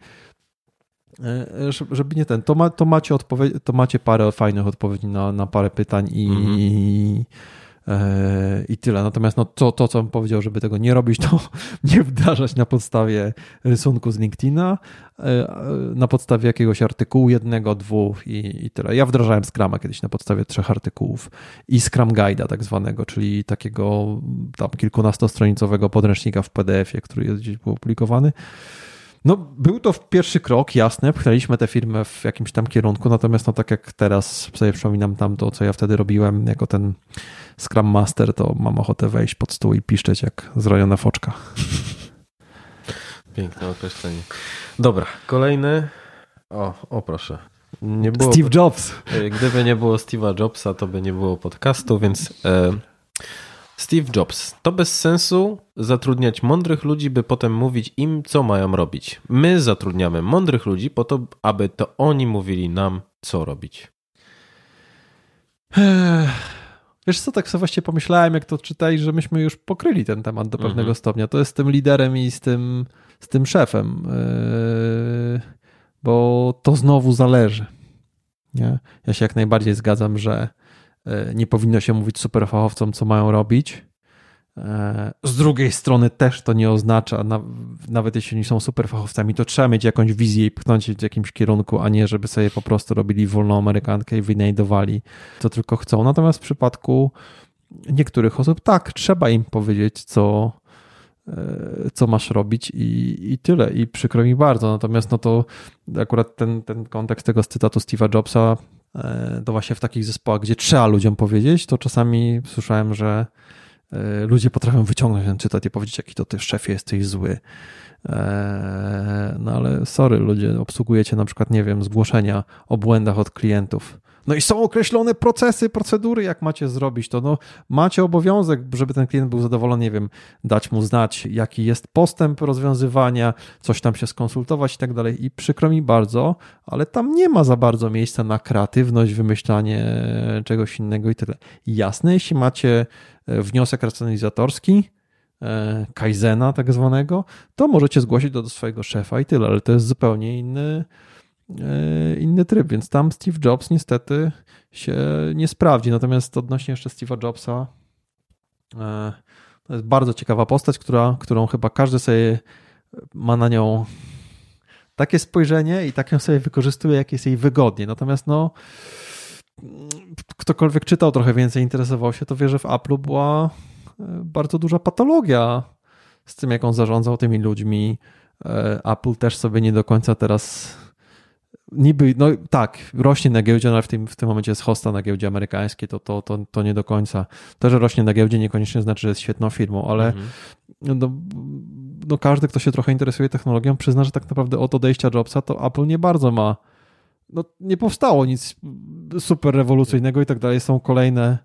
żeby nie ten, to, ma, to, macie, odpowiedź, to macie parę fajnych odpowiedzi na, na parę pytań i, mm i, e, i tyle. Natomiast no, to, to, co bym powiedział, żeby tego nie robić, to nie wdrażać na podstawie rysunku z LinkedIna, e, na podstawie jakiegoś artykułu, jednego, dwóch i, i tyle. Ja wdrażałem Scrama kiedyś na podstawie trzech artykułów i Scrum Guide'a tak zwanego, czyli takiego tam kilkunastostronicowego podręcznika w PDF-ie, który jest gdzieś był opublikowany. No, był to pierwszy krok, jasne, pchnęliśmy tę firmę w jakimś tam kierunku, natomiast no tak jak teraz sobie przypominam tam to, co ja wtedy robiłem jako ten Scrum Master, to mam ochotę wejść pod stół i piszczeć jak zrojona foczka. Piękne określenie. Dobra, kolejny. O, o proszę. Nie było, Steve Jobs. Gdyby nie było Steve'a Jobsa, to by nie było podcastu, więc e, Steve Jobs. To bez sensu zatrudniać mądrych ludzi, by potem mówić im, co mają robić. My zatrudniamy mądrych ludzi po to, aby to oni mówili nam, co robić. Wiesz co, tak sobie właściwie pomyślałem, jak to czytaj, że myśmy już pokryli ten temat do pewnego mhm. stopnia. To jest z tym liderem i z tym, z tym szefem, yy, bo to znowu zależy. Nie? Ja się jak najbardziej zgadzam, że nie powinno się mówić superfachowcom, co mają robić. E, z drugiej strony też to nie oznacza, nawet jeśli oni są superfachowcami, to trzeba mieć jakąś wizję i pchnąć w jakimś kierunku, a nie żeby sobie po prostu robili wolną amerykankę i wynajdowali co tylko chcą. Natomiast w przypadku niektórych osób tak, trzeba im powiedzieć, co, E, co masz robić i, i tyle. I przykro mi bardzo. Natomiast no to akurat ten, ten kontekst tego z cytatu Steve'a Jobsa e, to właśnie w takich zespołach, gdzie trzeba ludziom powiedzieć, to czasami słyszałem, że e, ludzie potrafią wyciągnąć ten cytat i powiedzieć, jaki to ty szefie jesteś zły. No ale sorry, ludzie, obsługujecie na przykład, nie wiem, zgłoszenia o błędach od klientów no i są określone procesy, procedury, jak macie zrobić to. No, macie obowiązek, żeby ten klient był zadowolony, nie wiem, dać mu znać, jaki jest postęp rozwiązywania, coś tam się skonsultować i tak dalej. I przykro mi bardzo, ale tam nie ma za bardzo miejsca na kreatywność, wymyślanie czegoś innego i tyle. Jasne, jeśli macie e, wniosek racjonalizatorski, e, Kaizena tak zwanego, to możecie zgłosić do, do swojego szefa i tyle, ale to jest zupełnie inny, inny tryb, więc tam Steve Jobs niestety się nie sprawdzi. Natomiast odnośnie jeszcze Steve'a Jobsa, e, to jest bardzo ciekawa postać, która, którą chyba każdy sobie ma na nią takie spojrzenie i tak ją sobie wykorzystuje, jak jest jej wygodnie. Natomiast no, ktokolwiek czytał trochę więcej, interesował się, to wie, że w Apple była e, bardzo duża patologia z tym, jak on zarządzał tymi ludźmi. Apple też sobie nie do końca teraz niby, no tak, rośnie na giełdzie, no ale w tym, w tym momencie jest hosta na giełdzie amerykańskiej, to, to, to, to nie do końca. To, że rośnie na giełdzie niekoniecznie znaczy, że jest świetną firmą, ale mhm. no, no każdy, kto się trochę interesuje technologią, przyzna, że tak naprawdę od odejścia Jobsa to Apple nie bardzo ma, no nie powstało nic super rewolucyjnego i tak dalej. Są kolejne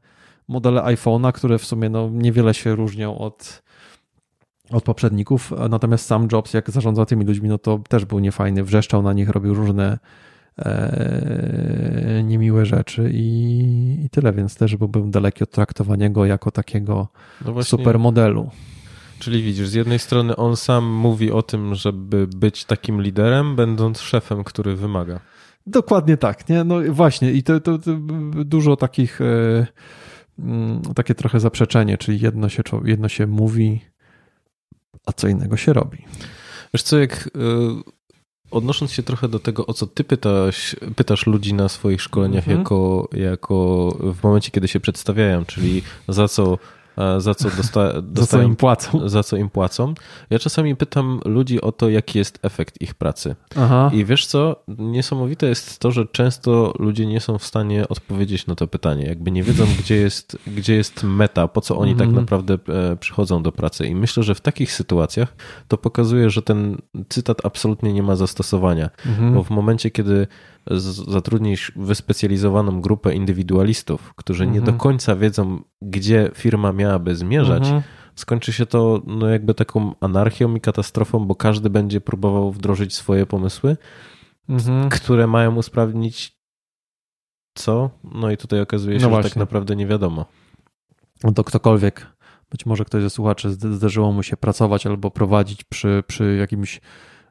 modele iPhone'a, które w sumie no, niewiele się różnią od od poprzedników, natomiast sam Jobs, jak zarządzał tymi ludźmi, no to też był niefajny, wrzeszczał na nich, robił różne e, niemiłe rzeczy i, i, tyle, więc też byłbym daleki od traktowania go jako takiego no supermodelu. Czyli widzisz, z jednej strony on sam mówi o tym, żeby być takim liderem, będąc szefem, który wymaga. Dokładnie tak, nie? No właśnie i to, to, to dużo takich e, mm, takie trochę zaprzeczenie, czyli jedno się, jedno się mówi, a co innego się robi. Wiesz co, jak y, odnosząc się trochę do tego, o co ty pytasz, pytasz ludzi na swoich szkoleniach mhm. jako, jako w momencie, kiedy się przedstawiają, czyli za co za co dosta, dostają, za co im płacą. Za co im płacą. Ja czasami pytam ludzi o to, jaki jest efekt ich pracy. Aha. I wiesz co, niesamowite jest to, że często ludzie nie są w stanie odpowiedzieć na to pytanie. Jakby nie wiedzą, gdzie jest, gdzie jest meta, po co oni tak mhm. naprawdę e, przychodzą do pracy. I myślę, że w takich sytuacjach to pokazuje, że ten cytat absolutnie nie ma zastosowania. Mhm. Bo w momencie, kiedy zatrudnisz wyspecjalizowaną grupę indywidualistów, którzy mhm. nie do mhm. końca wiedzą, gdzie firma miałaby zmierzać, mhm. skończy się to no jakby taką anarchią i katastrofą, bo każdy będzie próbował wdrożyć swoje pomysły, mhm. które mają usprawnić co? No i tutaj okazuje się, no że tak naprawdę nie wiadomo. No to ktokolwiek, być może ktoś ze słuchaczy zdarzyło mu się pracować albo prowadzić przy, przy jakimś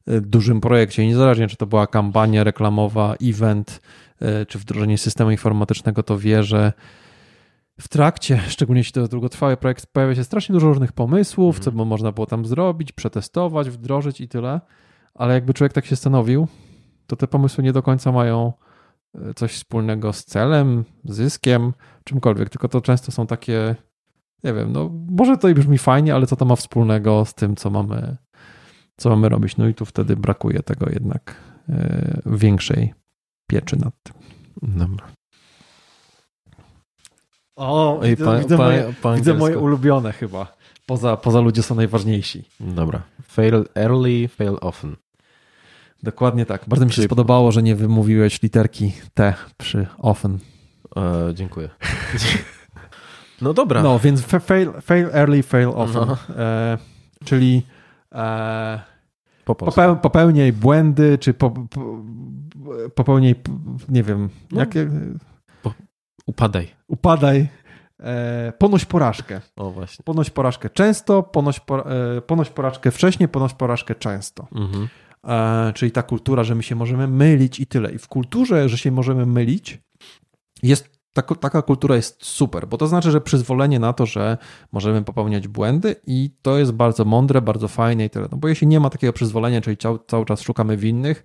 dużym projekcie. niezależnie, czy to była kampania reklamowa, event, e, czy wdrożenie systemu informatycznego, to wie, że w trakcie, szczególnie jeśli to jest długotrwały projekt, pojawia się strasznie dużo różnych pomysłów, co by mhm. można było tam zrobić, przetestować, wdrożyć i tyle. Ale jakby człowiek tak się stanowił, to te pomysły nie do końca mają e, coś wspólnego z celem, zyskiem, czymkolwiek, tylko to często są takie, nie wiem, no może to i brzmi fajnie, ale co to ma wspólnego z tym, co mamy co mamy robić. No i tu wtedy brakuje tego jednak e, większej pieczy nad tym. Dobra. O, Ej, widzę, pa, widzę, pa, moje, pa widzę moje ulubione chyba. Poza, poza ludzie są najważniejsi. Dobra. Fail early, fail often. Dokładnie tak. Bardzo mi się Czyli... spodobało, że nie wymówiłeś literki T przy often. E, dziękuję. No dobra. No, więc fail, fail early, fail often. No. E, czyli e, po popeł, popełniaj błędy, czy po, po, popełniaj, nie wiem, no, jakie... Po, upadaj. Upadaj. E, ponoś porażkę. O właśnie. Ponoś porażkę często, ponoś, po, e, ponoś porażkę wcześniej, ponoś porażkę często. Mhm. e, czyli ta kultura, że my się możemy mylić i tyle. I w kulturze, że się możemy mylić, jest taka, taka kultura jest super, bo to znaczy, że przyzwolenie na to, że możemy popełniać błędy i to jest bardzo mądre, bardzo fajne i tyle. No bo jeśli nie ma takiego przyzwolenia, czyli cały, cały czas szukamy winnych,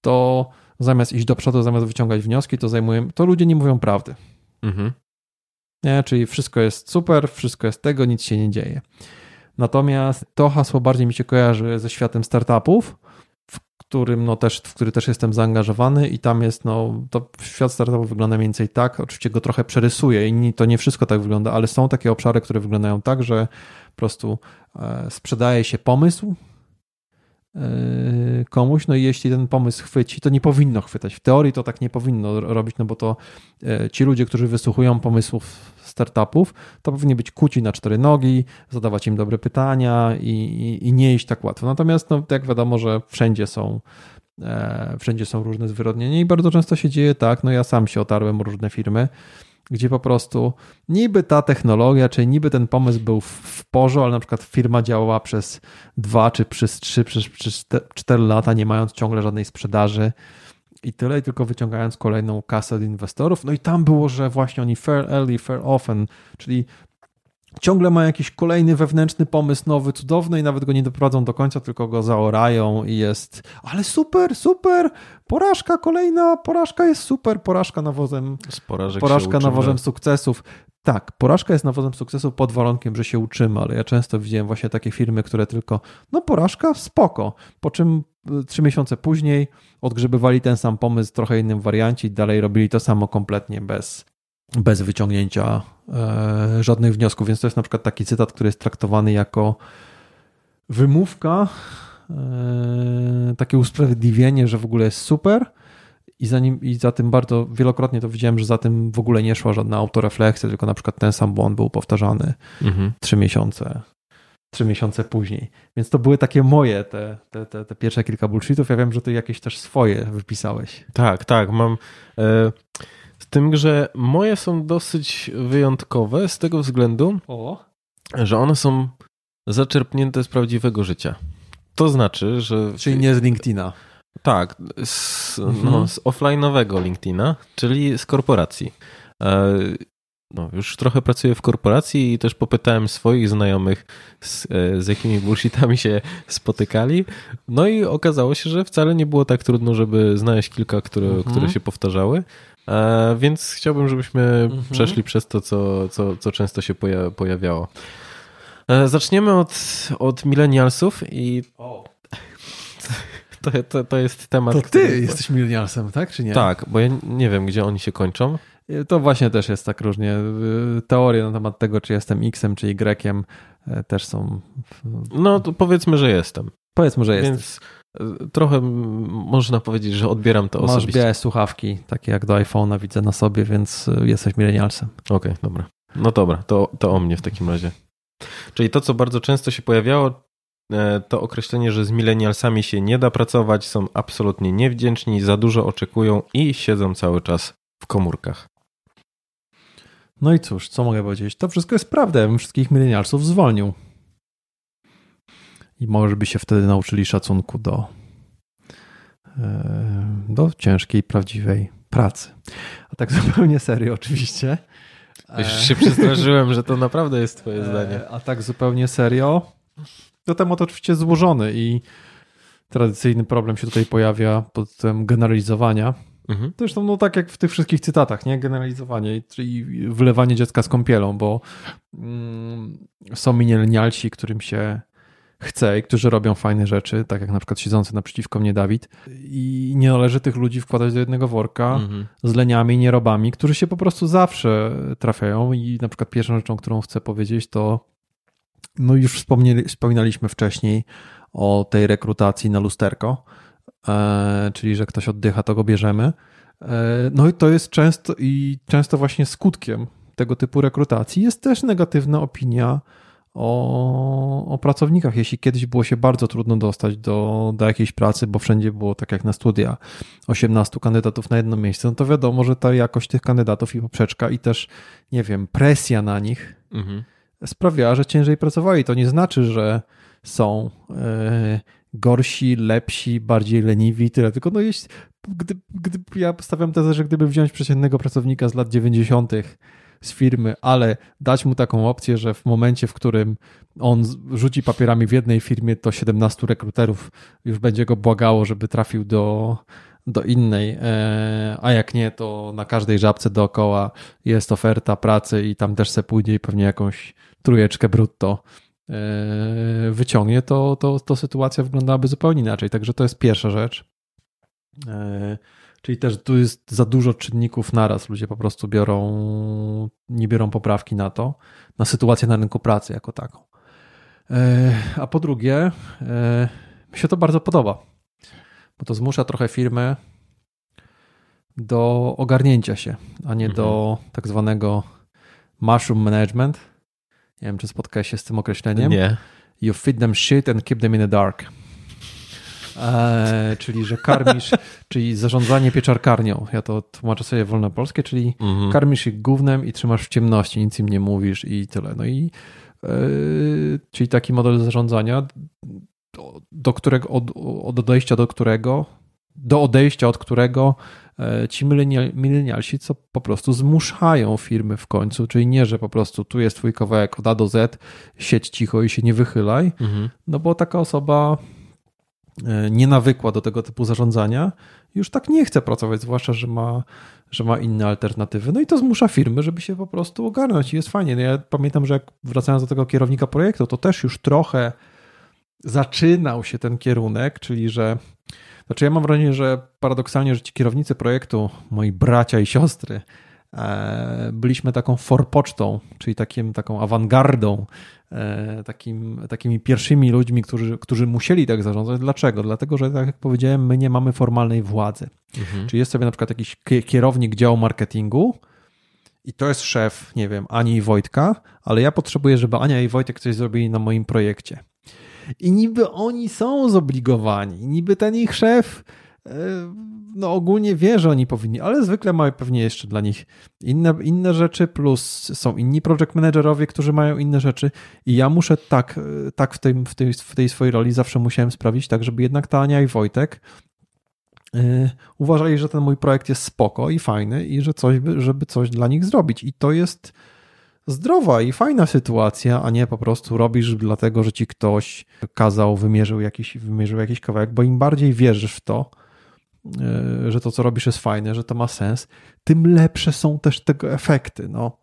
to zamiast iść do przodu, zamiast wyciągać wnioski, to zajmujemy, to ludzie nie mówią prawdy. Mhm. Nie? Czyli wszystko jest super, wszystko jest tego, nic się nie dzieje. Natomiast to hasło bardziej mi się kojarzy ze światem startupów, którym no też, w który też jestem zaangażowany i tam jest, no, to świat startupów wygląda mniej więcej tak, oczywiście go trochę przerysuję i to nie wszystko tak wygląda, ale są takie obszary, które wyglądają tak, że po prostu e, sprzedaje się pomysł, E, komuś, no i jeśli ten pomysł chwyci, to nie powinno chwytać. W teorii to tak nie powinno robić, no bo to e, ci ludzie, którzy wysłuchują pomysłów startupów, to powinni być kuci na cztery nogi, zadawać im dobre pytania i, i, i nie iść tak łatwo. Natomiast, no, jak wiadomo, że wszędzie są e, wszędzie są różne zwyrodnienia i bardzo często się dzieje tak, no ja sam się otarłem o różne firmy, gdzie po prostu niby ta technologia, czy niby ten pomysł był w porządku, ale na przykład firma działała przez dwa, czy przez trzy, przez, przez cztery lata, nie mając ciągle żadnej sprzedaży i tyle, i tylko wyciągając kolejną kasę od inwestorów. No i tam było, że właśnie oni fair early, fair often, czyli ciągle ma jakiś kolejny wewnętrzny pomysł, nowy, cudowny i nawet go nie doprowadzą do końca, tylko go zaorają i jest, ale super, super, porażka kolejna, porażka jest super, porażka nawozem, porażka nawozem sukcesów. Tak, porażka jest nawozem sukcesu pod warunkiem, że się uczymy, ale ja często widziałem właśnie takie firmy, które tylko, no porażka, spoko, po czym trzy miesiące później odgrzebywali ten sam pomysł w trochę innym wariancie i dalej robili to samo kompletnie bez, bez wyciągnięcia e, żadnych wniosków. Więc to jest na przykład taki cytat, który jest traktowany jako wymówka, e, takie usprawiedliwienie, że w ogóle jest super. I za, nim, I za tym bardzo wielokrotnie to widziałem, że za tym w ogóle nie szła żadna autorefleksja, tylko na przykład ten sam błąd był powtarzany mhm. trzy miesiące trzy miesiące później. Więc to były takie moje te, te, te, te, pierwsze kilka bullshitów. Ja wiem, że ty jakieś też swoje wypisałeś. Tak, tak. Mam. E, z tym, że moje są dosyć wyjątkowe z tego względu, o. że one są zaczerpnięte z prawdziwego życia. To znaczy, że. Czyli nie z LinkedIna. Tak, z, no, mhm. no, z offline'owego LinkedIna, czyli z korporacji. No, już trochę pracuję w korporacji i też popytałem swoich znajomych, z, e, z jakimi bullshitami się spotykali. No i okazało się, że wcale nie było tak trudno, żeby znaleźć kilka, które, mhm. które się powtarzały. E, więc chciałbym, żebyśmy mhm. przeszli przez to, co, co, co często się poja pojawiało. E, zaczniemy od, od millennialsów i. To, to, to jest temat. To ty który... jesteś millennialsem, tak czy nie? Tak, bo ja nie wiem, gdzie oni się kończą. E, to właśnie też jest tak różnie. Teorie na temat tego, czy jestem X-em, czy Y-em też są. No to powiedzmy, że jestem. Powiedzmy, że jestem. Więc trochę można powiedzieć, że odbieram to Masz osobiście. Masz białe słuchawki, takie jak do iPhone'a widzę na sobie, więc y, jesteś milenialsem. Okej, okay, dobra. No dobra, to, to o mnie w takim razie. Czyli to, co bardzo często się pojawiało, e, to określenie, że z milenialsami się nie da pracować, są absolutnie niewdzięczni, za dużo oczekują i siedzą cały czas w komórkach. No i cóż, co mogę powiedzieć? To wszystko jest prawda. Ja bym wszystkich milenialsów zwolnił i może by się wtedy nauczyli szacunku do, e, do ciężkiej, prawdziwej pracy. A tak zupełnie serio, oczywiście. Już się przestraszyłem, że to naprawdę jest Twoje e, zdanie. A tak zupełnie serio, to temat oczywiście złożony i tradycyjny problem się tutaj pojawia pod tym generalizowania. Mhm. Zresztą no tak jak w tych wszystkich cytatach, nie? Generalizowanie, czyli wylewanie dziecka z kąpielą, bo mm, są milenialsi, którym się chce i którzy robią fajne rzeczy, tak jak na przykład siedzący naprzeciwko mnie Dawid. I nie należy tych ludzi wkładać do jednego worka mhm. z leniami, nierobami, którzy się po prostu zawsze trafiają. I na przykład pierwszą rzeczą, którą chcę powiedzieć, to no już wspominaliśmy wcześniej o tej rekrutacji na lusterko, czyli że ktoś oddycha, to go bierzemy. E, no i to jest często i często właśnie skutkiem tego typu rekrutacji jest też negatywna opinia o, o pracownikach. Jeśli kiedyś było się bardzo trudno dostać do, do jakiejś pracy, bo wszędzie było tak jak na studia 18 kandydatów na jedno miejsce, no to wiadomo, że ta jakość tych kandydatów i poprzeczka i też, nie wiem, presja na nich mhm. sprawiała, że ciężej pracowali. To nie znaczy, że są. Yy, gorsi, lepsi, bardziej leniwi, tyle. Tylko no jest, gdy, gdy ja stawiam tezę, że gdyby wziąć przeciętnego pracownika z lat 90. z firmy, ale dać mu taką opcję, że w momencie, w którym on rzuci papierami w jednej firmie, to 17 rekruterów już będzie go błagało, żeby trafił do, do innej, e, a jak nie, to na każdej żabce dookoła jest oferta pracy i tam też se pójdzie i pewnie jakąś trójeczkę brutto wyciągnie, to, to, to sytuacja wyglądałaby zupełnie inaczej. Także to jest pierwsza rzecz. E, czyli też tu jest za dużo czynników naraz. Ludzie po prostu biorą, nie biorą poprawki na to, na sytuację na rynku pracy jako taką. A po drugie, mi się to bardzo podoba bo to zmusza trochę firmy do ogarnięcia się, a nie mhm. do tak zwanego mushroom management. Nie wiem, czy spotkałeś się z tym określeniem. Nie. You feed them shit and keep them in the dark. Eee, czyli, że karmisz, czyli zarządzanie pieczarkarnią. Ja to tłumaczę sobie wolno polskie, czyli mhm. karmisz ich gównem i trzymasz w ciemności, nic im nie mówisz i tyle. No i e, czyli taki model zarządzania do którego, od, od odejścia do którego, do odejścia od którego ci milenialsi co po prostu zmuszają firmy w końcu, czyli nie, że po prostu tu jest twój kawałek od A do Z, siedź cicho i się nie wychylaj, mhm. no bo taka osoba e, nie nawykła do tego typu zarządzania, już tak nie chce pracować, zwłaszcza, że ma, że ma inne alternatywy. No i to zmusza firmy, żeby się po prostu ogarnąć i jest fajnie. No ja pamiętam, że jak wracając do tego kierownika projektu, to też już trochę zaczynał się ten kierunek, czyli że znaczy ja mam wrażenie, że paradoksalnie, że ci kierownicy projektu, moi bracia i siostry, e, byliśmy taką forpocztą, czyli takim, taką awangardą, e, takim, takimi pierwszymi ludźmi, którzy, którzy musieli tak zarządzać. Dlaczego? Dlatego, że tak jak powiedziałem, my nie mamy formalnej władzy. Mhm. Czyli jest sobie na przykład jakiś kierownik działu marketingu, i to jest szef, nie wiem, Ani i Wojtka, ale ja potrzebuję, żeby Ania i Wojtek coś zrobili na moim projekcie. I niby oni są zobligowani, niby ten ich szef e, no ogólnie wie, że oni powinni, ale zwykle mają pewnie jeszcze dla nich inne, inne rzeczy, plus są inni project managerowie, którzy mają inne rzeczy. I ja muszę tak, e, tak w, tej, w, tej, w tej swojej roli zawsze musiałem sprawić tak, żeby jednak Tania i Wojtek yy, uważali, że ten mój projekt jest spoko i fajny i że coś, żeby coś dla nich zrobić. I to jest zdrowa i fajna sytuacja, a nie po prostu robisz dlatego, że ci ktoś kazał, wymierzył jakiś, wymierzył jakiś kawałek, bo im bardziej wierzysz w to, e, że to, co robisz jest fajne, że to ma sens, tym lepsze są też tego efekty. No.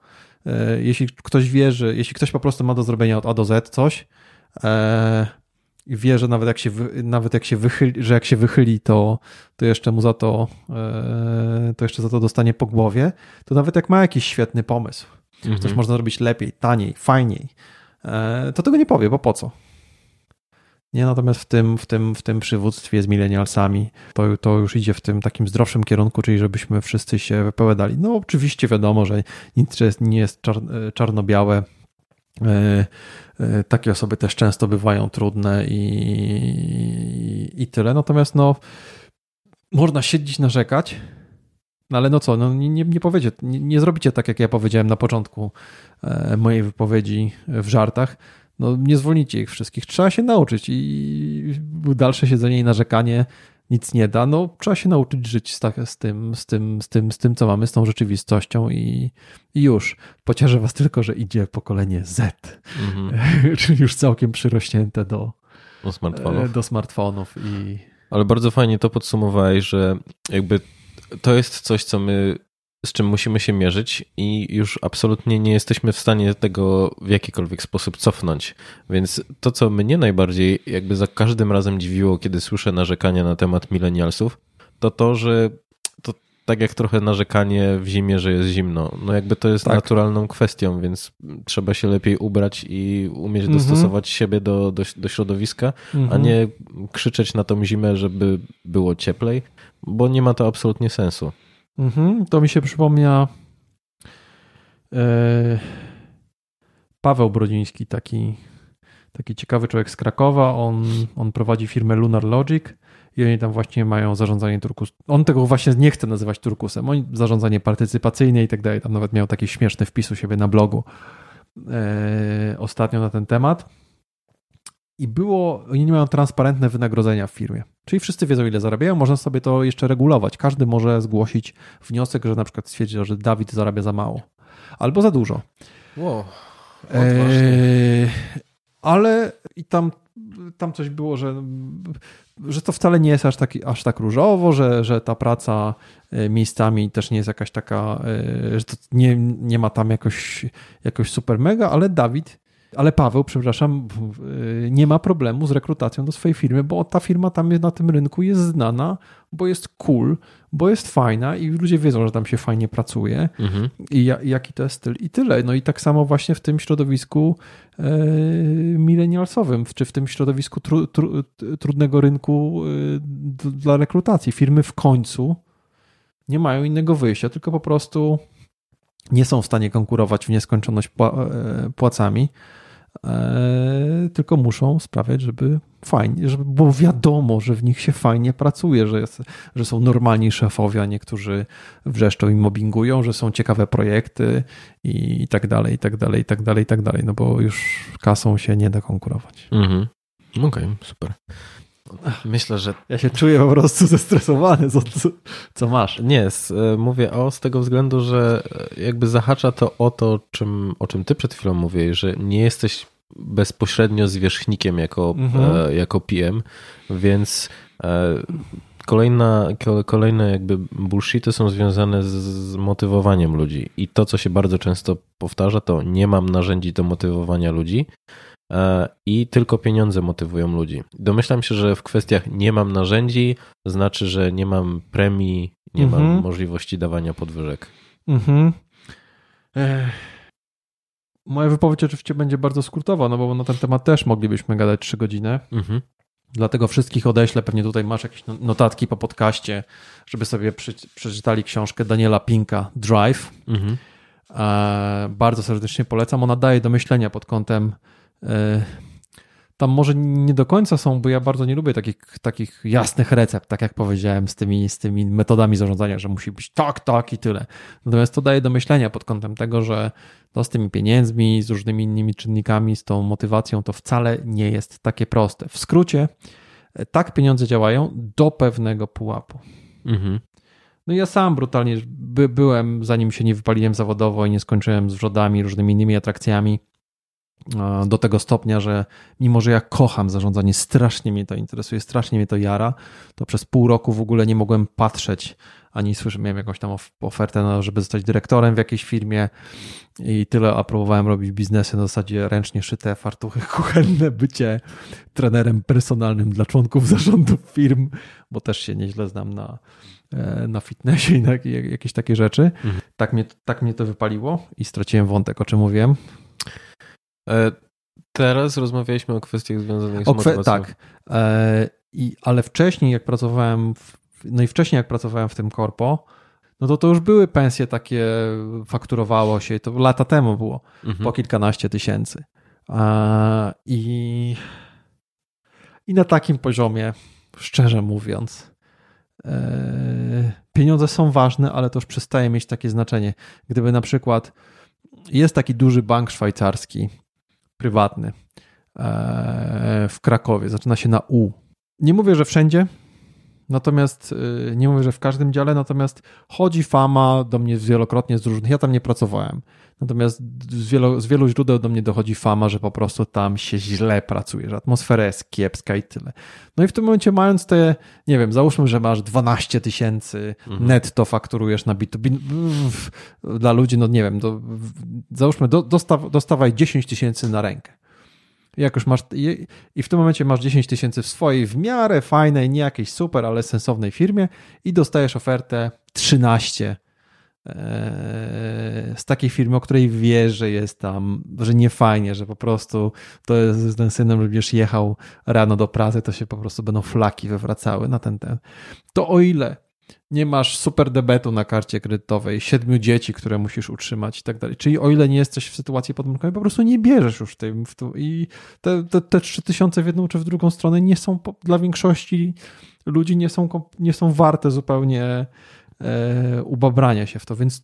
E, jeśli ktoś wierzy, jeśli ktoś po prostu ma do zrobienia od A do Z coś e, i wie, że nawet jak się, nawet jak się wychyli, że jak się wychyli, to, to jeszcze mu za to, to jeszcze za to dostanie po głowie, to nawet jak ma jakiś świetny pomysł, mhm. coś można zrobić lepiej, taniej, fajniej, e, to tego nie powie, bo po co? Nie, natomiast w tym, w tym, w tym przywództwie z milenialsami to, to już idzie w tym takim zdrowszym kierunku, czyli żebyśmy wszyscy się wypowiadali. No oczywiście wiadomo, że nic nie jest czar, e, czarno-białe. E, takie osoby też często bywają trudne i, i tyle. Natomiast no, można siedzieć, narzekać, no ale no co, no nie, nie, powiecie, nie, nie zrobicie tak, jak ja powiedziałem na początku e, mojej wypowiedzi w żartach. No nie zwolnicie ich wszystkich. Trzeba się nauczyć i dalsze siedzenie i narzekanie nic nie da. No trzeba się nauczyć żyć z, tak, z, tym, z, tym, z, tym, z tym, co mamy, z tą rzeczywistością i, i już. Pocieszę was tylko, że idzie pokolenie Z, mhm. czyli już całkiem przyrośnięte do, do smartfonów. Do smartfonów i... Ale bardzo fajnie to podsumowałeś, że jakby to jest coś, co my, z czym musimy się mierzyć i już absolutnie nie jesteśmy w stanie tego w jakikolwiek sposób cofnąć. Więc to, co mnie najbardziej jakby za każdym razem dziwiło, kiedy słyszę narzekania na temat milenialsów, to to, że to tak jak trochę narzekanie w zimie, że jest zimno. No jakby to jest tak. naturalną kwestią, więc trzeba się lepiej ubrać i umieć mhm. dostosować siebie do, do, do środowiska, mhm. a nie krzyczeć na tą zimę, żeby było cieplej, bo nie ma to absolutnie sensu. Mhm, to mi się przypomnia e, Paweł Brodziński, taki, taki ciekawy człowiek z Krakowa. On, on prowadzi firmę Lunar Logic i oni tam właśnie mają zarządzanie turkus. On tego właśnie nie chce nazywać turkusem. Oni zarządzanie partycypacyjne i tak dalej. Tam nawet miał taki śmieszny wpis u siebie na blogu e, ostatnio na ten temat. I było, oni nie mają transparentne wynagrodzenia w firmie. Czyli wszyscy wiedzą, ile zarabiają, można sobie to jeszcze regulować. Każdy może zgłosić wniosek, że na przykład stwierdzi, że Dawid zarabia za mało albo za dużo. Wow. Eee, ale i tam, tam coś było, że, że to wcale nie jest aż, taki, aż tak różowo, że, że ta praca e, miejscami też nie jest jakaś taka, e, że to nie, nie ma tam jakoś, jakoś super mega, ale Dawid ale Paweł, przepraszam, nie ma problemu z rekrutacją do swojej firmy, bo ta firma tam na tym rynku jest znana, bo jest cool, bo jest fajna i ludzie wiedzą, że tam się fajnie pracuje mhm. i jaki to jest styl i tyle. No i tak samo właśnie w tym środowisku e, milenialsowym, czy w tym środowisku tru, tru, trudnego rynku e, dla rekrutacji. Firmy w końcu nie mają innego wyjścia, tylko po prostu nie są w stanie konkurować w nieskończoność e, płacami tylko muszą sprawiać, żeby fajnie, żeby było wiadomo, że w nich się fajnie pracuje, że, jest, że są normalni szefowie, a niektórzy wrzeszczą i mobbingują, że są ciekawe projekty i tak dalej, i tak dalej, i tak dalej, i tak dalej, no bo już kasą się nie da konkurować. Mhm. Okej, okay, super. Myślę, że. Ja się czuję po prostu zestresowany, co, co masz. Nie, e, mówię o z tego względu, że e, jakby zahacza to o to, czym, o czym ty przed chwilą mówiłeś, że nie jesteś bezpośrednio zwierzchnikiem jako, mhm. e, jako PM, więc kolejna, kolejne jakby bullshity są związane z, z motywowaniem ludzi. I to, co się bardzo często powtarza, to nie mam narzędzi do motywowania ludzi. E, i tylko pieniądze motywują ludzi. Domyślam się, że w kwestiach nie mam narzędzi, znaczy, że nie mam premii, nie mhm. mam możliwości dawania podwyżek. Mhm. Moja wypowiedź oczywiście będzie bardzo skrótowa, no bo na ten temat też moglibyśmy gadać 3 godziny. Mhm. Dlatego wszystkich odeślę. Pewnie tutaj masz jakieś no- notatki po podcaście, żeby sobie przeczytali książkę Daniela Pinka Drive. Mhm. E, bardzo serdecznie polecam. Ona daje do myślenia pod kątem E, tam może nie do końca są, bo ja bardzo nie lubię takich, takich jasnych recept, tak jak powiedziałem, z tymi, z tymi metodami zarządzania, że musi być tak, tak i tyle. Natomiast to daje do myślenia pod kątem tego, że to z tymi pieniędzmi, z różnymi innymi czynnikami, z tą motywacją, to wcale nie jest takie proste. W skrócie, tak pieniądze działają do pewnego pułapu. Mhm. No ja sam brutalnie by, byłem, zanim się nie wypaliłem zawodowo i nie skończyłem z wrzodami, różnymi innymi atrakcjami, do tego stopnia, że mimo, że ja kocham zarządzanie, strasznie mnie to interesuje, strasznie mnie to jara, to przez pół roku w ogóle nie mogłem patrzeć ani słyszę, miałem jakąś tam ofertę, no, żeby zostać dyrektorem w jakiejś firmie i tyle, a próbowałem robić biznesy na zasadzie ręcznie szyte fartuchy kuchenne, bycie trenerem personalnym dla członków zarządów firm, bo też się nieźle znam na, e, na fitnessie i na jakieś takie rzeczy. Mhm. Tak, mnie, tak mnie to wypaliło i straciłem wątek, o czym mówiłem. E, teraz rozmawialiśmy o kwestiach związanych z o motywacją. Tak, e, I, ale wcześniej jak pracowałem, w, no i wcześniej jak pracowałem w tym korpo, no to to już były pensje takie, fakturowało się, to lata temu było, mhm. po kilkanaście tysięcy. I, I na takim poziomie, szczerze mówiąc, e, pieniądze są ważne, ale to już przestaje mieć takie znaczenie. Gdyby na przykład jest taki duży bank szwajcarski, prywatny e, w Krakowie. Zaczyna się na U. Nie mówię, że wszędzie, natomiast e, nie mówię, że w każdym dziale, natomiast chodzi fama do mnie wielokrotnie z różnych. Ja tam nie pracowałem. Natomiast z wielu, z wielu źródeł do mnie dochodzi fama, że po prostu tam się źle pracuje, że atmosfera jest kiepska i tyle. No i w tym momencie mając te, nie wiem, załóżmy, że masz 12 tysięcy mhm. netto fakturujesz na B2B dla ludzi, no nie wiem, do, załóżmy, do, dostaw, dostawaj 10 tysięcy na rękę. Jak już masz, i w tym momencie masz 10 tysięcy w swojej w miarę fajnej, nie jakiejś super, ale sensownej firmie i dostajesz ofertę 13 Eee, z takiej firmy, o której wiesz, że jest tam, że nie fajnie, że po prostu to jest ten synem, żebyś jechał rano do pracy, to się po prostu będą flaki wywracały na ten ten. To o ile nie masz super debetu na karcie kredytowej, siedmiu dzieci, które musisz utrzymać i tak dalej. Czyli o ile nie jesteś w sytuacji podmiotowej, po prostu nie bierzesz już tu. I te, te, te 3000 w jedną czy w drugą stronę nie są dla większości ludzi nie są, nie są warte zupełnie E, ubabrania się w to, więc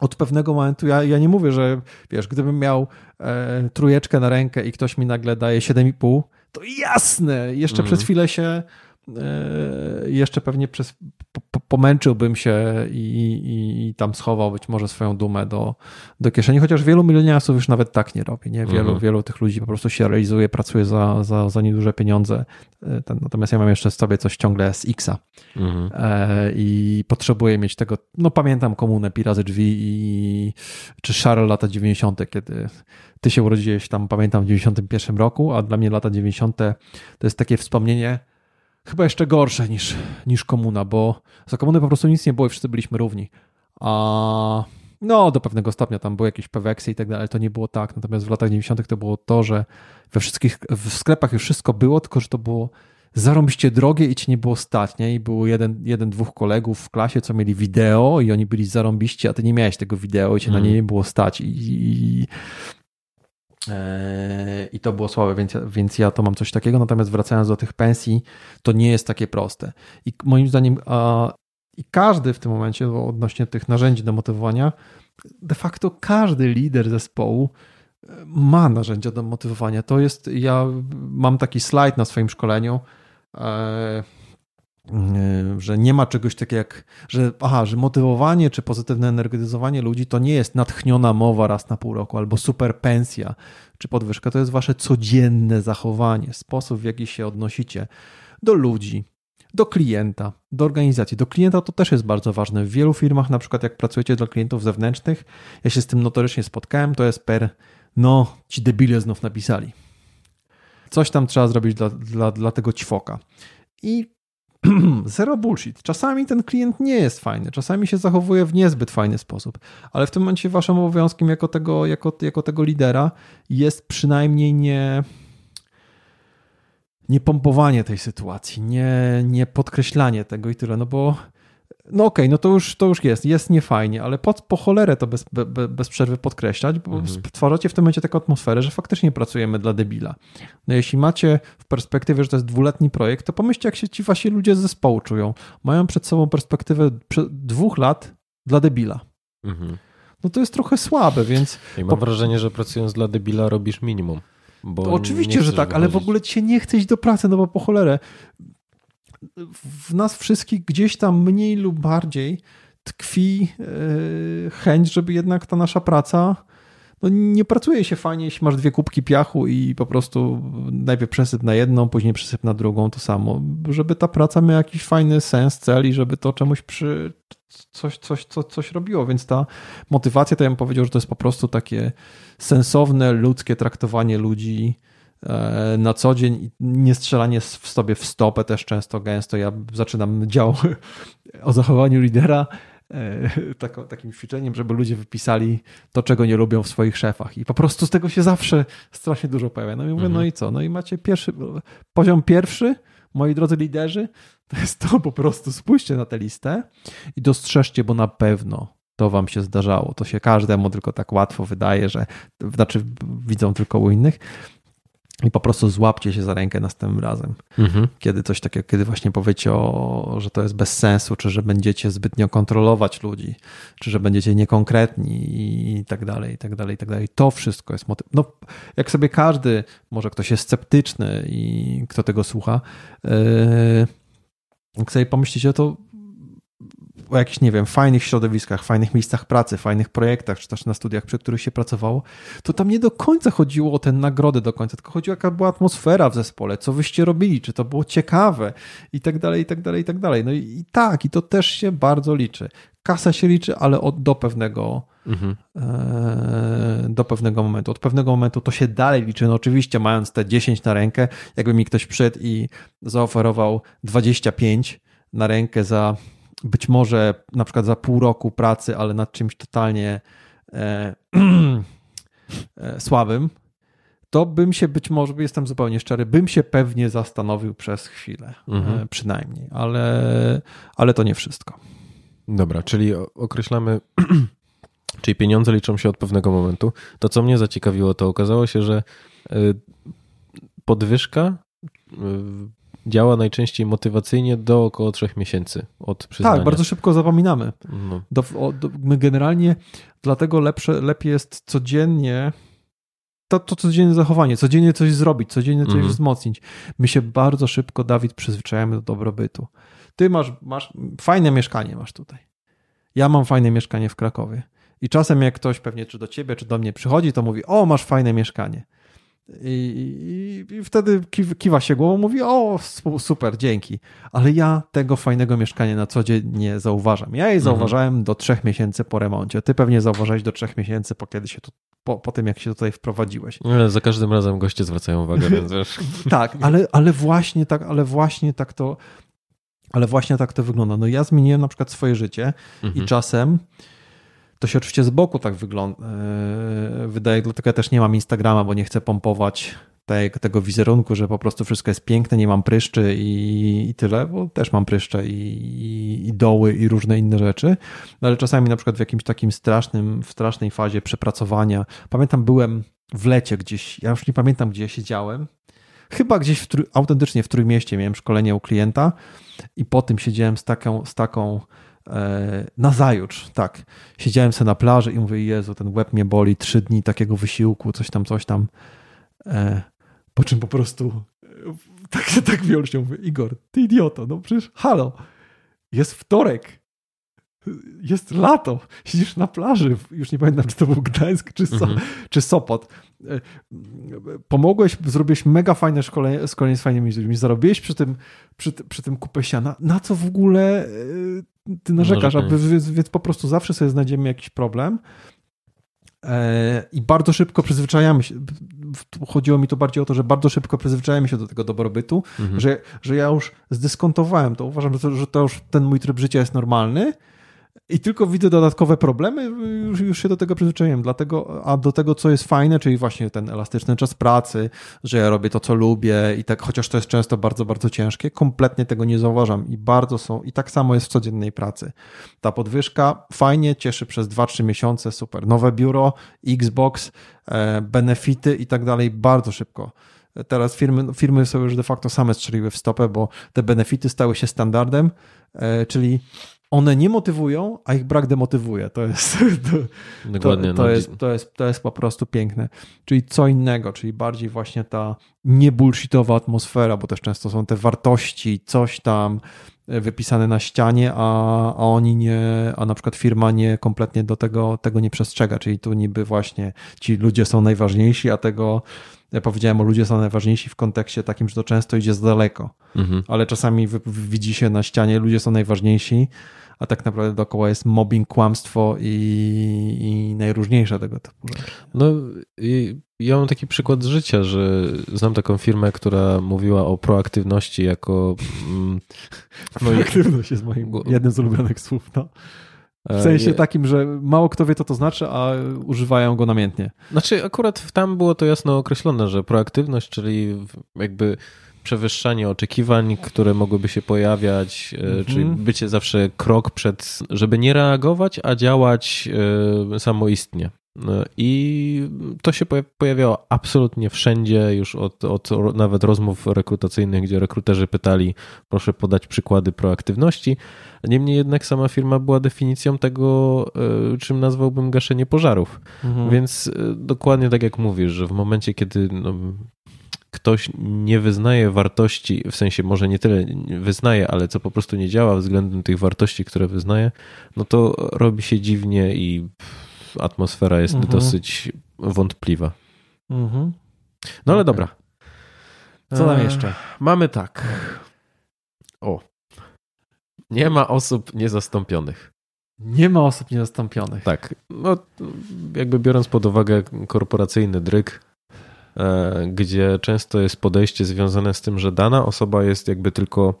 od pewnego momentu, ja, ja nie mówię, że wiesz, gdybym miał e, trójeczkę na rękę i ktoś mi nagle daje 7,5, to jasne, jeszcze mm. przez chwilę się e, jeszcze pewnie przez, pomęczyłbym się i, i, i, tam schował być może swoją dumę do, do kieszeni, chociaż wielu mileniarsów już nawet tak nie robi, nie? Wielu, mm. wielu tych ludzi po prostu się realizuje, pracuje za, za, za nieduże pieniądze, e, natomiast ja mam jeszcze w sobie coś ciągle z Xa mm. e, i potrzebuję mieć tego, no pamiętam komunę Pirazy Drzwi i czy szare lata 90., kiedy ty się urodziłeś tam, pamiętam, w 91 roku, a dla mnie lata 90. to jest takie wspomnienie chyba jeszcze gorsze niż, niż komuna, bo za komuny po prostu nic nie było i wszyscy byliśmy równi. A no, do pewnego stopnia tam były jakieś peweksy i tak dalej, ale to nie było tak. Natomiast w latach 90. to było to, że we wszystkich, w sklepach już wszystko było, tylko że to było zarąbiście drogie i ci nie było stać, nie? I był jeden, jeden, dwóch kolegów w klasie, co mieli wideo i oni byli zarąbiści, a ty nie miałeś tego wideo i cię mm. na nie nie było stać i, i, I to było słabe, więc, więc ja to mam coś takiego. Natomiast wracając do tych pensji, to nie jest takie proste. I moim zdaniem, a, i każdy w tym momencie, odnośnie tych narzędzi do motywowania, de facto każdy lider zespołu e, ma narzędzia do motywowania. To jest, ja mam taki slajd na swoim szkoleniu. E, że nie ma czegoś takiego jak, że aha, że motywowanie czy pozytywne energetyzowanie ludzi to nie jest natchniona mowa raz na pół roku albo super pensja czy podwyżka, to jest wasze codzienne zachowanie, sposób w jaki się odnosicie do ludzi, do klienta, do organizacji. Do klienta to też jest bardzo ważne. W wielu firmach, na przykład jak pracujecie dla klientów zewnętrznych, ja się z tym notorycznie spotkałem, to jest per, no, ci debile znów napisali. Coś tam trzeba zrobić dla, dla, dla tego ćwoka. I zero bullshit. Czasami ten klient nie jest fajny, czasami się zachowuje w niezbyt fajny sposób, ale w tym momencie waszym obowiązkiem jako tego, jako, jako tego lidera jest przynajmniej nie nie pompowanie tej sytuacji, nie, nie podkreślanie tego i tyle, no bo no okej, okay, no to już, to już jest, jest niefajnie, ale po, po cholerę to bez, be, bez przerwy podkreślać, bo mhm. stwarzacie w tym momencie taką atmosferę, że faktycznie pracujemy dla debila. No jeśli macie w perspektywie, że to jest dwuletni projekt, to pomyślcie, jak się ci wasi ludzie z zespołu czują. Mają przed sobą perspektywę dwóch lat dla debila. Mhm. No to jest trochę słabe, więc... I mam po... wrażenie, że pracując dla debila robisz minimum. oczywiście, że tak, ale w ogóle ci się nie chce iść do pracy, no bo po cholerę w nas wszystkich gdzieś tam mniej lub bardziej tkwi e, chęć, żeby jednak ta nasza praca no nie pracuje się fajnie, jeśli masz dwie kubki piachu i po prostu najpierw przesyp na jedną, później przesyp na drugą, to samo. Żeby ta praca miała jakiś fajny sens, cel i żeby to czemuś przy, coś, coś, coś, coś robiło, więc ta motywacja, to ja bym powiedział, że to jest po prostu takie sensowne, ludzkie traktowanie ludzi, na co dzień nie strzelanie w sobie w stopę też często, gęsto. Ja zaczynam dział o zachowaniu lidera e, takim ćwiczeniem, żeby ludzie wypisali to, czego nie lubią w swoich szefach. I po prostu z tego się zawsze strasznie dużo pojawia. No i mówię, mhm. no i co? No i macie pierwszy, poziom pierwszy, moi drodzy liderzy, to jest to po prostu spójrzcie na tę listę i dostrzeżcie, bo na pewno to wam się zdarzało. To się każdemu tylko tak łatwo wydaje, że znaczy widzą tylko u innych i po prostu złapcie się za rękę następnym razem. Mhm. Kiedy coś takiego, kiedy właśnie powiecie, o, że to jest bez sensu, czy że będziecie zbytnio kontrolować ludzi, czy że będziecie niekonkretni i tak dalej, i tak dalej, i tak dalej. To wszystko jest motyw. No, jak sobie każdy, może ktoś jest sceptyczny i kto tego słucha, yy, jak sobie pomyślicie, to o jakichś, nie wiem, fajnych środowiskach, fajnych miejscach pracy, fajnych projektach, czy też na studiach, przy których się pracowało, to tam nie do końca chodziło o te nagrody do końca, tylko chodziło jaka była atmosfera w zespole, co wyście robili, czy to było ciekawe i tak dalej, i tak dalej, i tak dalej. No i, i tak, i to też się bardzo liczy. Kasa się liczy, ale od, do pewnego mhm. e, do pewnego momentu. Od pewnego momentu to się dalej liczy. No oczywiście mając te 10 na rękę, jakby mi ktoś przyszedł i zaoferował 25 na rękę za być może na przykład za pół roku pracy, ale nad czymś totalnie e, e, słabym, to bym się być może, jestem zupełnie szczery, bym się pewnie zastanowił przez chwilę, e, mhm. przynajmniej, ale, ale to nie wszystko. Dobra, czyli określamy, czyli pieniądze liczą się od pewnego momentu. To, co mnie zaciekawiło, to okazało się, że e, podwyżka działa najczęściej motywacyjnie do około trzech miesięcy od przyznania. Tak, bardzo szybko zapominamy. No. Do, o, do, my generalnie dlatego lepsze, lepiej jest codziennie to, to codzienne zachowanie, codziennie coś zrobić, codziennie coś Mhm. wzmocnić. My się bardzo szybko, Dawid, przyzwyczajamy do dobrobytu. Ty masz, masz fajne mieszkanie masz tutaj. Ja mam fajne mieszkanie w Krakowie. I czasem jak ktoś pewnie czy do ciebie, czy do mnie przychodzi, to mówi, o, masz fajne mieszkanie. I, i, i wtedy kiw, kiwa się głową, mówi, o, su- super, dzięki. Ale ja tego fajnego mieszkania na co dzień nie zauważam. Ja je zauważałem do trzech miesięcy po remoncie. Ty pewnie zauważyłeś do trzech miesięcy po kiedy się tu, po, po tym, jak się tutaj wprowadziłeś. Ale za każdym razem goście zwracają uwagę, więc wiesz. Tak, ale, ale właśnie tak, ale właśnie tak to, ale właśnie tak to wygląda. No ja zmieniłem na przykład swoje życie Mhm. i czasem to się oczywiście z boku tak wygląda, yy, wydaje, dlatego ja też nie mam Instagrama, bo nie chcę pompować te, tego wizerunku, że po prostu wszystko jest piękne, nie mam pryszczy i, i tyle, bo też mam pryszcze i, i, doły i różne inne rzeczy, no ale czasami na przykład w jakimś takim strasznym, w strasznej fazie przepracowania, pamiętam byłem w lecie gdzieś, ja już nie pamiętam gdzie ja siedziałem, chyba gdzieś w, autentycznie w Trójmieście miałem szkolenie u klienta i po tym siedziałem z taką, z taką e, nazajutrz, tak. Siedziałem sobie na plaży i mówię, Jezu, ten łeb mnie boli, trzy dni takiego wysiłku, coś tam, coś tam. E, po czym po prostu e, tak się tak wiolcznie mówię, Igor, ty idioto, no przecież halo, jest wtorek, jest lato, siedzisz na plaży, już nie pamiętam, czy to był Gdańsk, czy, so, Mhm. czy Sopot. E, Pomogłeś, zrobiłeś mega fajne szkolenie, szkolenie z fajnymi ludźmi, zarobiłeś przy tym, przy, przy tym kupę siana. Na co w ogóle e, ty narzekasz? Narzekanie. Aby, więc, po prostu zawsze sobie znajdziemy jakiś problem e, i bardzo szybko przyzwyczajamy się. Chodziło mi tu bardziej o to, że bardzo szybko przyzwyczajamy się do tego dobrobytu, Mhm. że, że ja już zdyskontowałem to. Uważam, że to, że to już ten mój tryb życia jest normalny i tylko widzę dodatkowe problemy, już, już się do tego przyzwyczaiłem. Dlatego, a do tego, co jest fajne, czyli właśnie ten elastyczny czas pracy, że ja robię to, co lubię i tak, chociaż to jest często bardzo, bardzo ciężkie, kompletnie tego nie zauważam i bardzo są, i tak samo jest w codziennej pracy. Ta podwyżka fajnie cieszy przez 2-3 miesiące, super. Nowe biuro, Xbox, e, benefity i tak dalej, bardzo szybko. Teraz firmy, firmy sobie już de facto same strzeliły w stopę, bo te benefity stały się standardem, e, czyli one nie motywują, a ich brak demotywuje. To jest, to, Dokładnie. to, to, no, jest, to, jest, to jest po prostu piękne. Czyli co innego, czyli bardziej właśnie ta niebullshitowa atmosfera, bo też często są te wartości, coś tam e, wypisane na ścianie, a, a oni nie, a na przykład firma nie kompletnie do tego, tego nie przestrzega, czyli tu niby właśnie ci ludzie są najważniejsi, a tego ja powiedziałem o ludzie są najważniejsi w kontekście takim, że to często idzie za daleko Mhm. ale czasami widzi się na ścianie, ludzie są najważniejsi, a tak naprawdę dookoła jest mobbing, kłamstwo i, i najróżniejsze tego typu rzeczy. No, i ja mam taki przykład z życia, że znam taką firmę, która mówiła o proaktywności jako. mm, No i, Aktywność jest moim jednym z ulubionych słów. No. W e, sensie je- takim, że mało kto wie, co to znaczy, a używają go namiętnie. Znaczy, akurat tam było to jasno określone, że proaktywność, czyli jakby przewyższanie oczekiwań, które mogłyby się pojawiać, e, czyli bycie zawsze krok przed, żeby nie reagować, a działać e, samoistnie. E, I to się poja- pojawiało absolutnie wszędzie, już od, od nawet rozmów rekrutacyjnych, gdzie rekruterzy pytali, proszę podać przykłady proaktywności. Niemniej jednak sama firma była definicją tego, czym nazwałbym gaszenie pożarów. Mhm. Więc dokładnie tak jak mówisz, że w momencie, kiedy no, ktoś nie wyznaje wartości, w sensie może nie tyle wyznaje, ale co po prostu nie działa względem tych wartości, które wyznaje, no to robi się dziwnie i atmosfera jest Mhm. dosyć wątpliwa. Mhm. No ale Okej. dobra. Co tam E, jeszcze? Mamy tak. O. Nie ma osób niezastąpionych. Nie ma osób niezastąpionych. Tak. No, jakby biorąc pod uwagę korporacyjny dryg, e, gdzie często jest podejście związane z tym, że dana osoba jest jakby tylko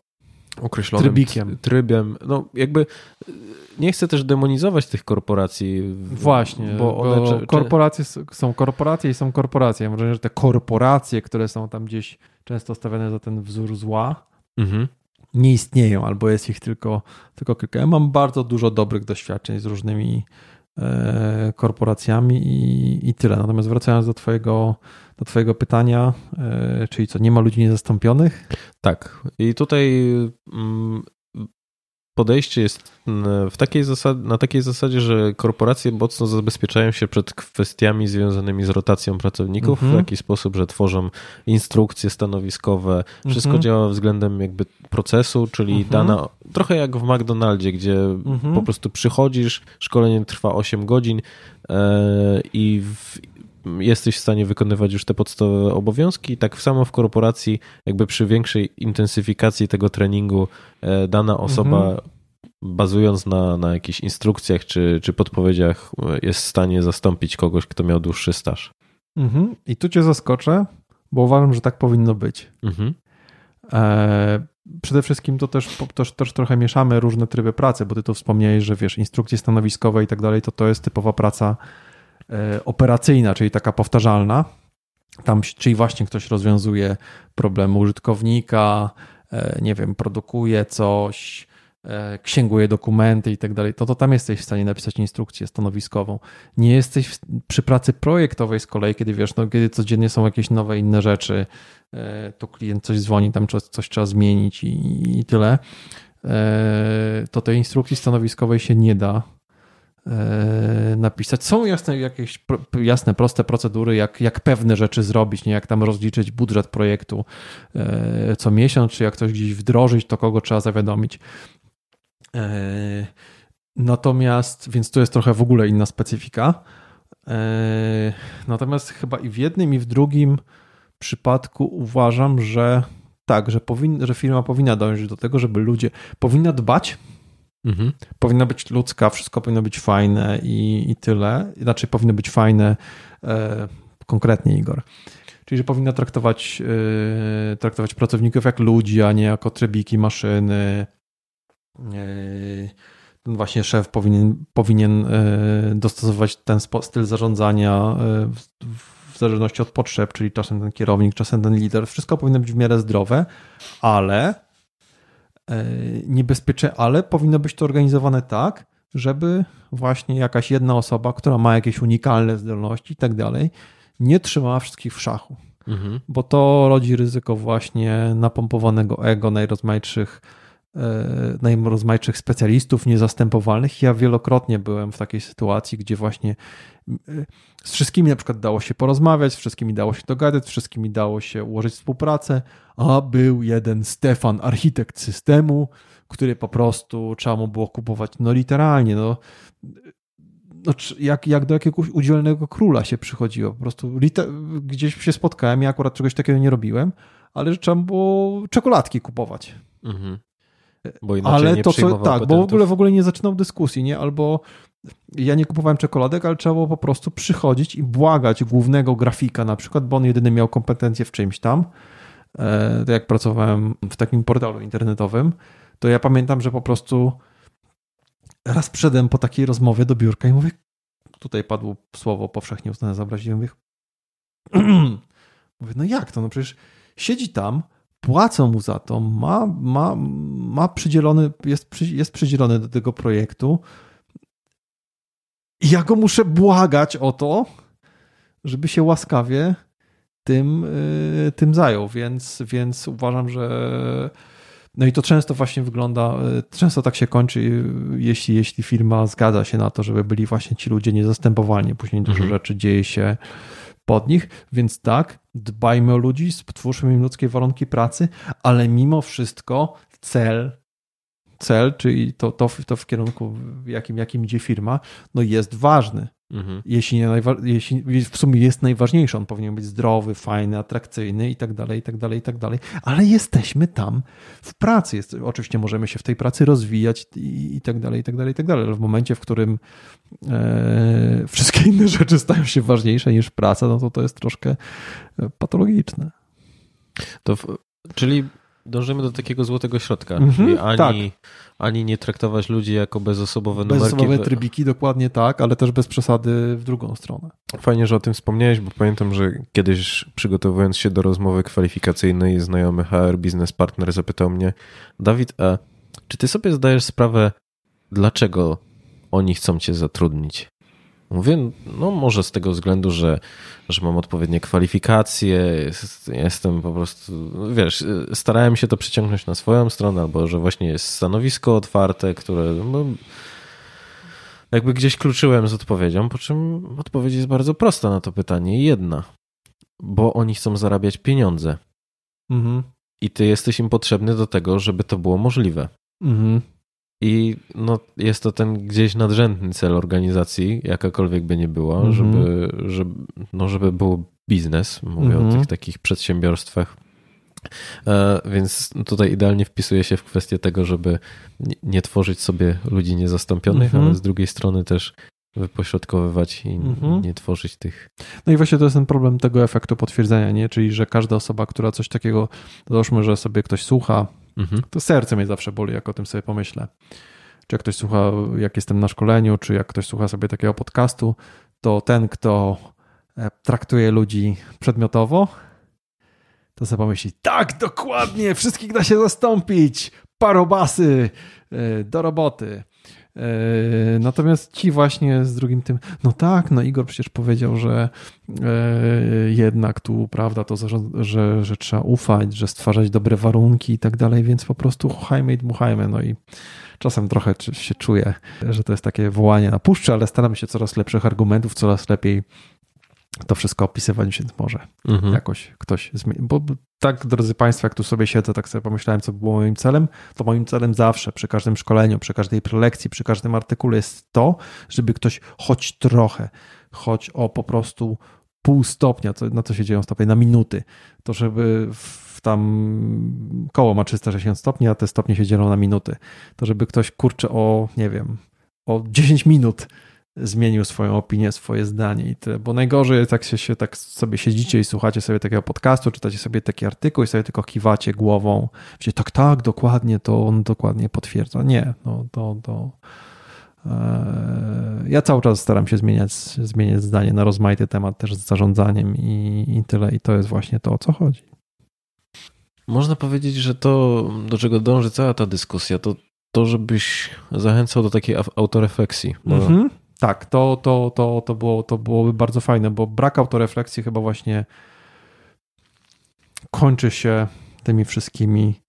określonym Trybikiem. trybem. No, jakby e, nie chcę też demonizować tych korporacji. Właśnie, bo, bo one cze- cze- korporacje są korporacje i są korporacje. Ja Może że te korporacje, które są tam gdzieś często stawiane za ten wzór zła, Mhm. nie istnieją, albo jest ich tylko, tylko kilka. Ja mam bardzo dużo dobrych doświadczeń z różnymi e, korporacjami i, i tyle. Natomiast wracając do twojego, do twojego pytania, e, czyli co, nie ma ludzi niezastąpionych? Tak. I tutaj mm, podejście jest mm, w takiej zasad, na takiej zasadzie, że korporacje mocno zabezpieczają się przed kwestiami związanymi z rotacją pracowników w Mhm. taki sposób, że tworzą instrukcje stanowiskowe. Wszystko Mhm. działa względem jakby procesu, czyli Mhm. dana, trochę jak w McDonaldzie, gdzie Mhm. po prostu przychodzisz, szkolenie trwa 8 godzin e, i w, jesteś w stanie wykonywać już te podstawowe obowiązki. Tak samo w korporacji, jakby przy większej intensyfikacji tego treningu, e, dana osoba, Mhm. bazując na, na jakichś instrukcjach czy, czy podpowiedziach, e, jest w stanie zastąpić kogoś, kto miał dłuższy staż. Mhm. I tu cię zaskoczę, bo uważam, że tak powinno być. Mhm. E, przede wszystkim to też, też, też trochę mieszamy różne tryby pracy, bo ty tu wspomniałeś, że wiesz, instrukcje stanowiskowe i tak dalej, to to jest typowa praca operacyjna, czyli taka powtarzalna. Tam, czyli właśnie ktoś rozwiązuje problemy użytkownika, e, nie wiem, produkuje coś, e, księguje dokumenty i tak dalej, to, to tam jesteś w stanie napisać instrukcję stanowiskową. Nie jesteś w, przy pracy projektowej z kolei, kiedy wiesz, no, kiedy codziennie są jakieś nowe, inne rzeczy, e, to klient coś dzwoni, tam coś, coś trzeba zmienić i, i tyle, e, to tej instrukcji stanowiskowej się nie da e, napisać. Są jasne, jakieś jasne, proste procedury, jak, jak pewne rzeczy zrobić, nie jak tam rozliczyć budżet projektu e, co miesiąc, czy jak coś gdzieś wdrożyć, to kogo trzeba zawiadomić. E, Natomiast, więc to jest trochę w ogóle inna specyfika. E, Natomiast chyba i w jednym, i w drugim przypadku uważam, że tak, że, powin, że firma powinna dążyć do tego, żeby ludzie powinna dbać, Mhm. powinna być ludzka, wszystko powinno być fajne i, i tyle. Znaczy, powinno być fajne e, konkretnie, Igor. Czyli, że powinna traktować, e, traktować pracowników jak ludzi, a nie jako trybiki maszyny. E, ten właśnie szef powinien, powinien e, dostosować ten styl zarządzania e, w, w zależności od potrzeb, czyli czasem ten kierownik, czasem ten lider. Wszystko powinno być w miarę zdrowe, ale e, niebezpieczne, ale powinno być to organizowane tak, żeby właśnie jakaś jedna osoba, która ma jakieś unikalne zdolności i tak dalej, nie trzymała wszystkich w szachu Mhm. bo to rodzi ryzyko właśnie napompowanego ego najrozmaitszych, e, najrozmaitszych specjalistów niezastępowalnych. Ja wielokrotnie byłem w takiej sytuacji, gdzie właśnie e, z wszystkimi na przykład dało się porozmawiać, z wszystkimi dało się dogadać, z wszystkimi dało się ułożyć współpracę, a był jeden Stefan, architekt systemu, który po prostu trzeba mu było kupować, no literalnie, no no, jak, jak do jakiegoś udzielnego króla się przychodziło. Po prostu gdzieś się spotkałem, ja akurat czegoś takiego nie robiłem, ale że trzeba było czekoladki kupować. Mhm. Bo inaczej Ale nie to, co, tak, bo w ogóle w ogóle nie zaczynał dyskusji, nie? Albo ja nie kupowałem czekoladek, ale trzeba było po prostu przychodzić i błagać głównego grafika na przykład, bo on jedyny miał kompetencje w czymś tam. E, To jak pracowałem w takim portalu internetowym, to ja pamiętam, że po prostu raz przedem po takiej rozmowie do biurka i mówię, tutaj padło słowo powszechnie uznane za obraźliwe, mówię, mówię, no jak to, no przecież siedzi tam, płacą mu za to, ma, ma, ma przydzielony, jest, jest przydzielony do tego projektu. I ja go muszę błagać o to, żeby się łaskawie tym, y, tym zajął, więc, więc uważam, że no i to często właśnie wygląda, y, często tak się kończy, y, jeśli, jeśli firma zgadza się na to, żeby byli właśnie ci ludzie niezastępowalni. Później dużo Mhm. rzeczy dzieje się pod nich, więc tak, dbajmy o ludzi, stwórzmy im ludzkie warunki pracy, ale mimo wszystko cel, cel, czyli to, to, w- to w kierunku, w jakim, jakim idzie firma, no jest ważny Mhm. jeśli, nie najwa- jeśli w sumie jest najważniejszy, on powinien być zdrowy, fajny, atrakcyjny i tak dalej, i tak dalej, i tak dalej, ale jesteśmy tam w pracy. Jest, oczywiście możemy się w tej pracy rozwijać i, i tak dalej, i tak dalej, i tak dalej, ale w momencie, w którym e, wszystkie inne rzeczy stają się ważniejsze niż praca, no to to jest troszkę e, patologiczne. To w, czyli dążymy do takiego złotego środka, Mhm, czyli ani, tak. ani nie traktować ludzi jako bezosobowe numerki. Bezosobowe trybiki, dokładnie tak, ale też bez przesady w drugą stronę. Fajnie, że o tym wspomniałeś, bo pamiętam, że kiedyś przygotowując się do rozmowy kwalifikacyjnej, znajomy HR Business Partner zapytał mnie, Dawid, a czy ty sobie zdajesz sprawę, dlaczego oni chcą cię zatrudnić? Mówię, no może z tego względu, że, że mam odpowiednie kwalifikacje, jest, jestem po prostu, wiesz, starałem się to przyciągnąć na swoją stronę, albo że właśnie jest stanowisko otwarte, które no, jakby gdzieś kluczyłem z odpowiedzią, po czym odpowiedź jest bardzo prosta na to pytanie, jedna, bo oni chcą zarabiać pieniądze. Mhm. I ty jesteś im potrzebny do tego, żeby to było możliwe. Mhm. I no, jest to ten gdzieś nadrzędny cel organizacji, jakakolwiek by nie była, mm -hmm. żeby, żeby, no, żeby był biznes. Mówię mm -hmm. o mhm. tych takich przedsiębiorstwach. E, więc tutaj idealnie wpisuje się w kwestię tego, żeby nie tworzyć sobie ludzi niezastąpionych, mm -hmm. ale z drugiej strony też wypośrodkowywać i mhm. nie tworzyć tych. No i właśnie to jest ten problem tego efektu potwierdzenia, nie? Czyli, że każda osoba, która coś takiego, załóżmy, że sobie ktoś słucha, Mhm. To serce mnie zawsze boli, jak o tym sobie pomyślę. Czy jak ktoś słucha, jak jestem na szkoleniu, czy jak ktoś słucha sobie takiego podcastu, to ten, kto e, traktuje ludzi przedmiotowo, to sobie pomyśli, tak, dokładnie, wszystkich da się zastąpić, parobasy, e, do roboty. E, natomiast ci właśnie z drugim tym, no tak, no Igor przecież powiedział, że e, jednak tu, prawda, to, że, że trzeba ufać, że stwarzać dobre warunki i tak dalej, więc po prostu chuchajmy i dmuchajmy. No i czasem trochę się czuję, że to jest takie wołanie na puszczy, ale staram się coraz lepszych argumentów, coraz lepiej to wszystko opisywać, więc może mhm. jakoś ktoś zmieni. Bo tak, drodzy Państwo, jak tu sobie siedzę, tak sobie pomyślałem, co było moim celem, to moim celem zawsze, przy każdym szkoleniu, przy każdej prelekcji, przy każdym artykule jest to, żeby ktoś choć trochę, choć o po prostu pół stopnia, co, na co się dzieją stopnie, na minuty, to żeby w tam koło ma 360 stopni, a te stopnie się dzielą na minuty, to żeby ktoś kurczę o, nie wiem, o 10 minut zmienił swoją opinię, swoje zdanie i tyle. Bo najgorzej jest, jak się, się tak sobie siedzicie i słuchacie sobie takiego podcastu, czytacie sobie taki artykuł i sobie tylko kiwacie głową, że tak, tak, dokładnie, to on dokładnie potwierdza. Nie, no to, to e, ja cały czas staram się zmieniać, zmieniać zdanie na rozmaity temat też z zarządzaniem i, i tyle. I to jest właśnie to, o co chodzi. Można powiedzieć, że to, do czego dąży cała ta dyskusja, to to, żebyś zachęcał do takiej autorefleksji. Bo mhm. Tak, to, to, to, to, było, to byłoby bardzo fajne, bo brak autorefleksji chyba właśnie kończy się tymi wszystkimi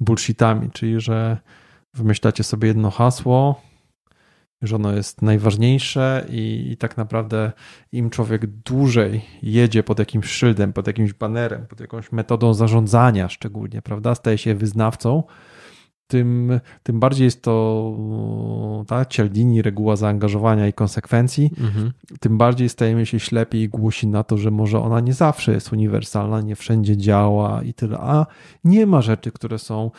bullshitami, czyli że wymyślacie sobie jedno hasło, że ono jest najważniejsze i, i, tak naprawdę im człowiek dłużej jedzie pod jakimś szyldem, pod jakimś banerem, pod jakąś metodą zarządzania szczególnie, prawda, staje się wyznawcą, tym, tym bardziej jest to ta Cialdini, reguła zaangażowania i konsekwencji, mhm. tym bardziej stajemy się ślepi i głusi na to, że może ona nie zawsze jest uniwersalna, nie wszędzie działa i tyle, a nie ma rzeczy, które są,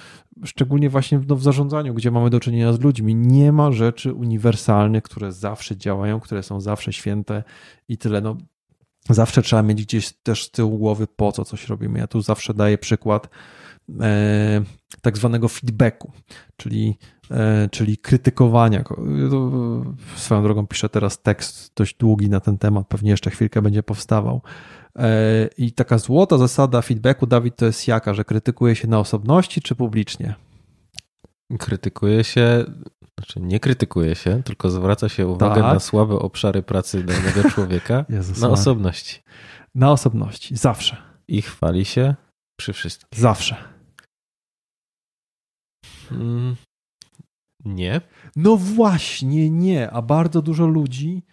szczególnie właśnie w, no, w zarządzaniu, gdzie mamy do czynienia z ludźmi, nie ma rzeczy uniwersalnych, które zawsze działają, które są zawsze święte i tyle. No, zawsze trzeba mieć gdzieś też z tyłu głowy, po co coś robimy. Ja tu zawsze daję przykład tak zwanego feedbacku, czyli, e, czyli krytykowania. Swoją drogą piszę teraz tekst dość długi na ten temat, pewnie jeszcze chwilkę będzie powstawał. E, I taka złota zasada feedbacku, Dawid, to jest jaka, że krytykuje się na osobności czy publicznie? Krytykuje się, znaczy nie krytykuje się, tylko zwraca się uwagę tak. na słabe obszary pracy danego człowieka Jezus na osobności. Na osobności, zawsze. I chwali się przy wszystkim. Zawsze. Mm, nie. No właśnie, nie. A bardzo dużo ludzi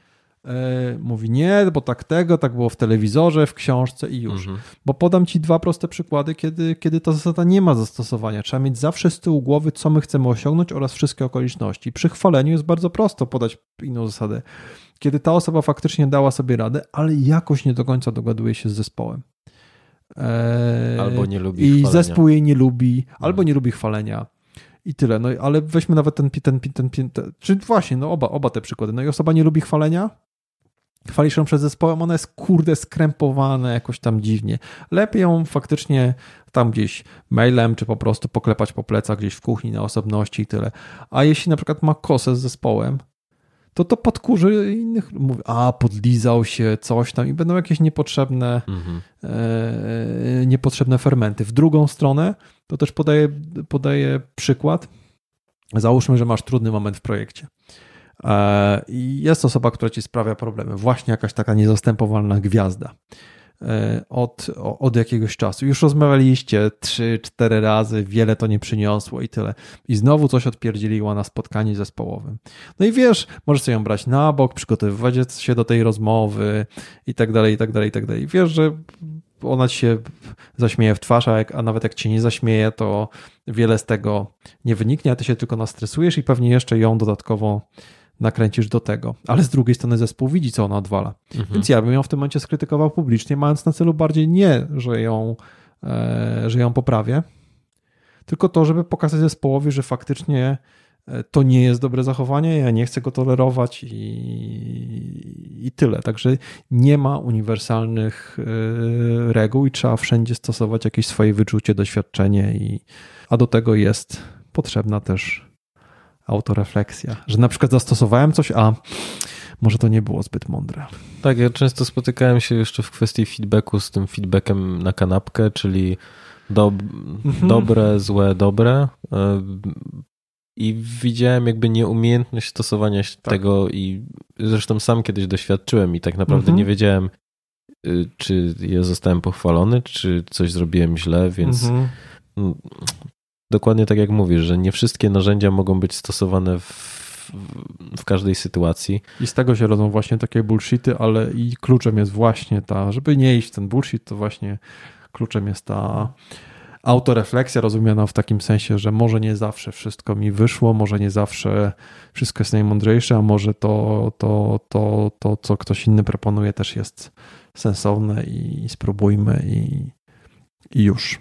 e, mówi nie, bo tak tego, tak było w telewizorze, w książce i już. Mhm. Bo podam ci dwa proste przykłady, kiedy, kiedy ta zasada nie ma zastosowania. Trzeba mieć zawsze z tyłu głowy, co my chcemy osiągnąć oraz wszystkie okoliczności. Przy chwaleniu jest bardzo prosto podać inną zasadę. Kiedy ta osoba faktycznie dała sobie radę, ale jakoś nie do końca dogaduje się z zespołem. E, albo nie lubi I chwalenia. zespół jej nie lubi, albo nie lubi chwalenia i tyle. No ale weźmy nawet ten, ten, ten, ten, ten czy właśnie, no oba, oba te przykłady. No i osoba nie lubi chwalenia, chwalisz ją przed zespołem, ona jest kurde skrępowana jakoś tam dziwnie. Lepiej ją faktycznie tam gdzieś mailem, czy po prostu poklepać po plecach gdzieś w kuchni na osobności i tyle. A jeśli na przykład ma kosę z zespołem, to to podkurzy innych, mówi, a podlizał się, coś tam i będą jakieś niepotrzebne, mhm. e, niepotrzebne fermenty. W drugą stronę, to też podaję, podaję przykład, załóżmy, że masz trudny moment w projekcie E, I jest osoba, która ci sprawia problemy. Właśnie jakaś taka niezastępowalna gwiazda od, od jakiegoś czasu. Już rozmawialiście trzy, cztery razy, wiele to nie przyniosło i tyle. I znowu coś odpierdzieliła na spotkaniu zespołowym. No i wiesz, możesz sobie ją brać na bok, przygotowywać się do tej rozmowy i tak dalej, i tak dalej, i tak dalej. Wiesz, że ona ci się zaśmieje w twarz, a, jak, a nawet jak cię nie zaśmieje, to wiele z tego nie wyniknie, a ty się tylko nastresujesz i pewnie jeszcze ją dodatkowo nakręcisz do tego. Ale z drugiej strony zespół widzi, co ona odwala. Mhm. Więc ja bym ją w tym momencie skrytykował publicznie, mając na celu bardziej nie, że ją, e, że ją poprawię, tylko to, żeby pokazać zespołowi, że faktycznie e, to nie jest dobre zachowanie, ja nie chcę go tolerować i, i tyle. Także nie ma uniwersalnych e, reguł i trzeba wszędzie stosować jakieś swoje wyczucie, doświadczenie, i, a do tego jest potrzebna też autorefleksja, że na przykład zastosowałem coś, a może to nie było zbyt mądre. Tak, ja często spotykałem się jeszcze w kwestii feedbacku z tym feedbackiem na kanapkę, czyli do, mhm. dobre, złe, dobre. E, I widziałem jakby nieumiejętność stosowania tak. tego i zresztą sam kiedyś doświadczyłem i tak naprawdę mhm. nie wiedziałem, y, czy ja zostałem pochwalony, czy coś zrobiłem źle, więc mhm dokładnie tak jak mówisz, że nie wszystkie narzędzia mogą być stosowane w, w każdej sytuacji. I z tego się rodzą właśnie takie bullshity, ale i kluczem jest właśnie ta, żeby nie iść w ten bullshit, to właśnie kluczem jest ta autorefleksja rozumiana w takim sensie, że może nie zawsze wszystko mi wyszło, może nie zawsze wszystko jest najmądrzejsze, a może to, to, to, to co ktoś inny proponuje też jest sensowne i spróbujmy i, i już.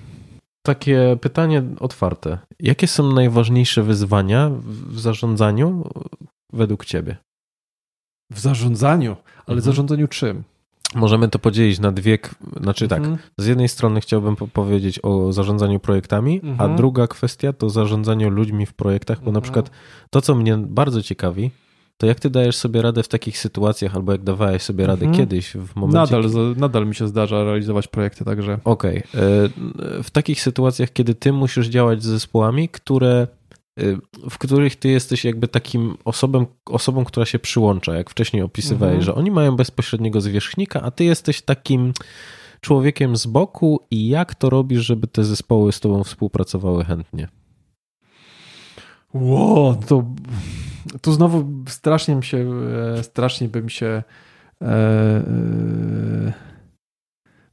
Takie pytanie otwarte. Jakie są najważniejsze wyzwania w zarządzaniu według Ciebie? W zarządzaniu? Ale mhm. zarządzaniu czym? Możemy to podzielić na dwie, znaczy tak, mhm. z jednej strony chciałbym powiedzieć o zarządzaniu projektami, mhm. a druga kwestia to zarządzaniu ludźmi w projektach, bo na mhm. przykład to, co mnie bardzo ciekawi, to jak ty dajesz sobie radę w takich sytuacjach, albo jak dawałeś sobie radę mhm. kiedyś w momencie... Nadal, nadal mi się zdarza realizować projekty, także... Okej. Okay. E, w takich sytuacjach, kiedy ty musisz działać z zespołami, które e, w których ty jesteś jakby takim osobą, osobą która się przyłącza, jak wcześniej opisywałeś, mhm. że oni mają bezpośredniego zwierzchnika, a ty jesteś takim człowiekiem z boku i jak to robisz, żeby te zespoły z tobą współpracowały chętnie? Ło, to tu znowu strasznie mi się, e, strasznie bym się e, e,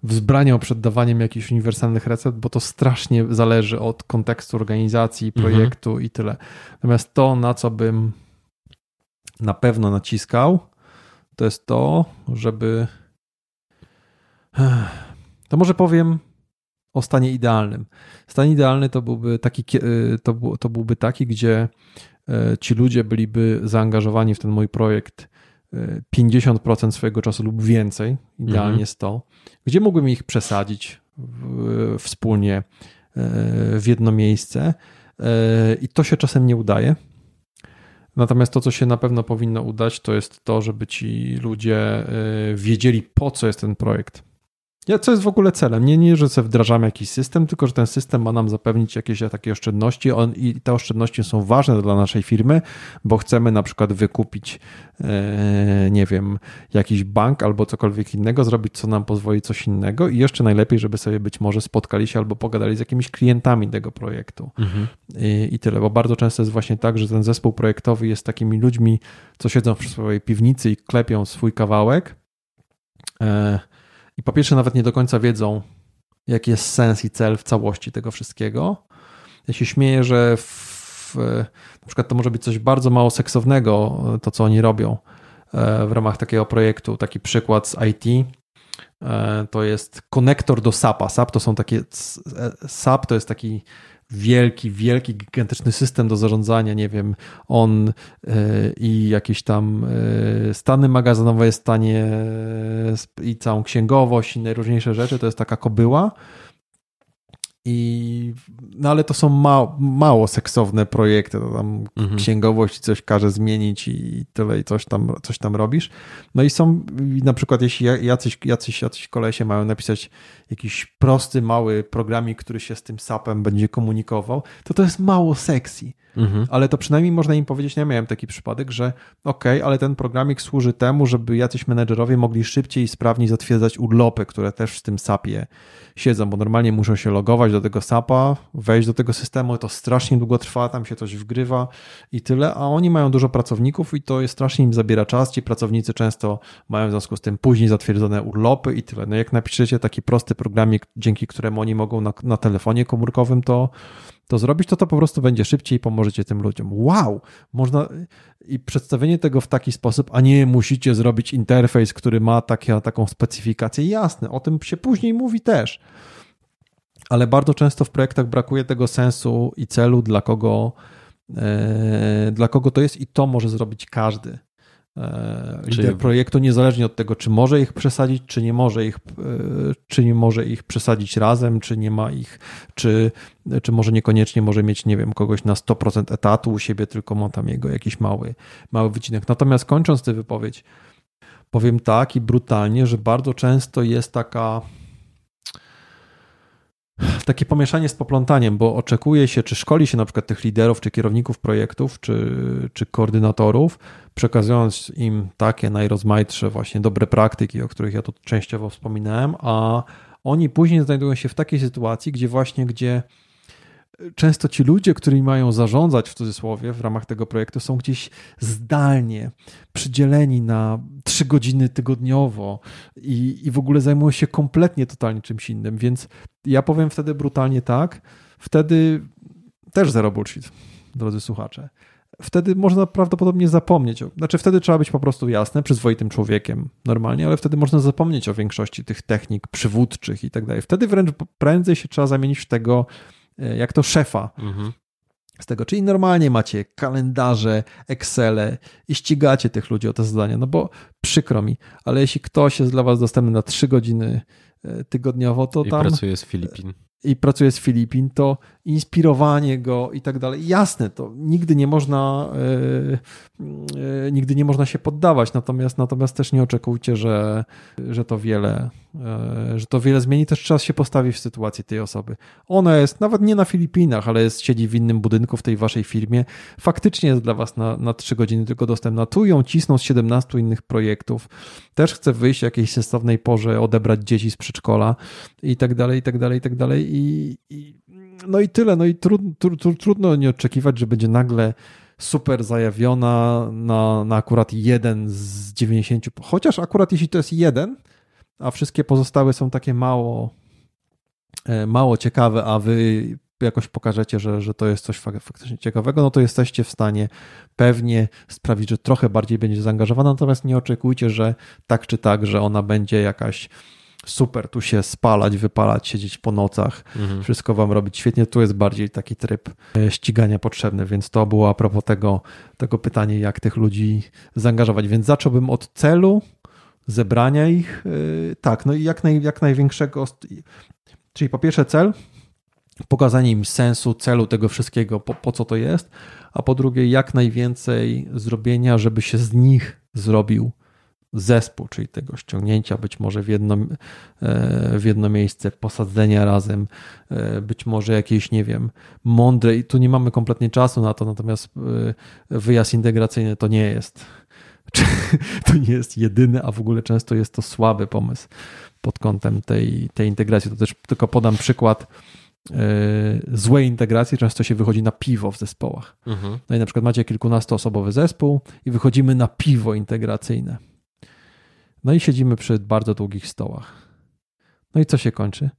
wzbraniał przed dawaniem jakichś uniwersalnych recept, bo to strasznie zależy od kontekstu organizacji, mhm. projektu mhm. i tyle. Natomiast to, na co bym na pewno naciskał, to jest to, żeby. To może powiem o stanie idealnym. Stan idealny to byłby taki, to, to byłby taki, gdzie E, ci ludzie byliby zaangażowani w ten mój projekt 50% e, swojego czasu lub więcej, idealnie mhm. 100, gdzie mógłbym ich przesadzić w, wspólnie w jedno miejsce i to się czasem nie udaje. Natomiast to, co się na pewno powinno udać, to jest to, żeby ci ludzie wiedzieli, po co jest ten projekt. Ja, co jest w ogóle celem? Nie, nie, że sobie wdrażamy jakiś system, tylko że ten system ma nam zapewnić jakieś takie oszczędności on, i te oszczędności są ważne dla naszej firmy, bo chcemy na przykład wykupić, e, nie wiem, jakiś bank albo cokolwiek innego, zrobić co nam pozwoli coś innego i jeszcze najlepiej, żeby sobie być może spotkali się albo pogadali z jakimiś klientami tego projektu. Mhm. I, I tyle, bo bardzo często jest właśnie tak, że ten zespół projektowy jest takimi ludźmi, co siedzą w swojej piwnicy i klepią swój kawałek. E, i po pierwsze, nawet nie do końca wiedzą, jaki jest sens i cel w całości tego wszystkiego. Ja się śmieję, że w, na przykład to może być coś bardzo mało seksownego, to co oni robią e, w ramach takiego projektu. Taki przykład z IT e, to jest konektor do SAP-a. SAP to są takie, SAP to jest taki wielki, wielki, gigantyczny system do zarządzania, nie wiem, on yy, i jakieś tam yy, stany magazynowe, stanie yy, i całą księgowość i najróżniejsze rzeczy, to jest taka kobyła, i, no ale to są mało, mało seksowne projekty, to tam mhm. księgowość coś każe zmienić i tyle i coś tam, coś tam robisz. No i są na przykład jeśli jacyś, jacyś, jacyś kolesie mają napisać jakiś prosty, mały programik, który się z tym SAP-em będzie komunikował, to to jest mało sexy. Mhm. ale to przynajmniej można im powiedzieć, ja miałem taki przypadek, że ok, ale ten programik służy temu, żeby jacyś menedżerowie mogli szybciej i sprawniej zatwierdzać urlopy, które też w tym SAP-ie siedzą, bo normalnie muszą się logować do tego SAP-a, wejść do tego systemu, to strasznie długo trwa, tam się coś wgrywa i tyle, a oni mają dużo pracowników i to jest strasznie im zabiera czas, ci pracownicy często mają w związku z tym później zatwierdzone urlopy i tyle. No jak napiszecie taki prosty programik, dzięki któremu oni mogą na, na telefonie komórkowym to to zrobić, to to po prostu będzie szybciej i pomożecie tym ludziom. Wow! Można i przedstawienie tego w taki sposób, a nie musicie zrobić interfejs, który ma takie, taką specyfikację. Jasne, o tym się później mówi też. Ale bardzo często w projektach brakuje tego sensu i celu, dla kogo, e, dla kogo to jest, i to może zrobić każdy. E, lider Czyli... projektu, niezależnie od tego, czy może ich przesadzić, czy nie może ich, e, czy nie może ich przesadzić razem, czy nie ma ich, czy, czy może niekoniecznie może mieć, nie wiem, kogoś na 100% etatu u siebie, tylko ma tam jego jakiś mały, mały wycinek. Natomiast kończąc tę wypowiedź, powiem tak i brutalnie, że bardzo często jest taka takie pomieszanie z poplątaniem, bo oczekuje się, czy szkoli się na przykład tych liderów, czy kierowników projektów, czy, czy koordynatorów, przekazując im takie najrozmaitsze właśnie dobre praktyki, o których ja tu częściowo wspominałem, a oni później znajdują się w takiej sytuacji, gdzie właśnie, gdzie często ci ludzie, którymi mają zarządzać w cudzysłowie w ramach tego projektu, są gdzieś zdalnie przydzieleni na trzy godziny tygodniowo i, i w ogóle zajmują się kompletnie totalnie czymś innym. Więc ja powiem wtedy brutalnie tak, wtedy też zero bullshit, drodzy słuchacze. Wtedy można prawdopodobnie zapomnieć, znaczy wtedy trzeba być po prostu jasne, przyzwoitym człowiekiem normalnie, ale wtedy można zapomnieć o większości tych technik przywódczych i tak dalej. Wtedy wręcz prędzej się trzeba zamienić w tego jak to szefa. Mhm. Z tego, czyli normalnie macie kalendarze, Excele i ścigacie tych ludzi o te zadania, no bo przykro mi, ale jeśli ktoś jest dla Was dostępny na 3 godziny e, tygodniowo, to I tam. pracuje z Filipin i pracuje z Filipin, to inspirowanie go i tak dalej. Jasne, to nigdy nie można, yy, nigdy nie można się poddawać, natomiast, natomiast też nie oczekujcie, że, że to wiele, że to wiele zmieni. Też trzeba się postawić w sytuacji tej osoby. Ona jest nawet nie na Filipinach, ale jest, siedzi w innym budynku w tej waszej firmie. Faktycznie jest dla was na, na 3 godziny tylko dostępna. Tu ją cisną z 17 innych projektów. Też chce wyjść w jakiejś sensownej porze, odebrać dzieci z przedszkola i tak dalej, i tak dalej, i tak dalej. I, i no i tyle. No i trud, trudno nie oczekiwać, że będzie nagle super zajawiona na, na akurat jeden z 90. Chociaż akurat jeśli to jest jeden, a wszystkie pozostałe są takie mało, e, mało ciekawe, a wy jakoś pokażecie, że, że to jest coś faktycznie ciekawego, no to jesteście w stanie pewnie sprawić, że trochę bardziej będzie zaangażowana, natomiast nie oczekujcie, że tak czy tak, że ona będzie jakaś super tu się spalać, wypalać, siedzieć po nocach, mhm. wszystko wam robić świetnie. Tu jest bardziej taki tryb e, ścigania potrzebny, więc to było a propos tego, tego pytania, jak tych ludzi zaangażować. Więc zacząłbym od celu, zebrania ich, e, tak, no i jak, naj, jak największego, czyli po pierwsze cel, pokazanie im sensu, celu tego wszystkiego, po, po co to jest, a po drugie jak najwięcej zrobienia, żeby się z nich zrobił zespół, czyli tego ściągnięcia być może w jedno, e, w jedno miejsce, posadzenia razem, e, być może jakieś, nie wiem, mądre, i tu nie mamy kompletnie czasu na to, natomiast e, wyjazd integracyjny to nie jest. To nie jest jedyny, a w ogóle często jest to słaby pomysł pod kątem tej, tej integracji. To też tylko podam przykład złej integracji często się wychodzi na piwo w zespołach. Mhm. No i na przykład macie kilkunastoosobowy zespół i wychodzimy na piwo integracyjne. No i siedzimy przy bardzo długich stołach. No i co się kończy?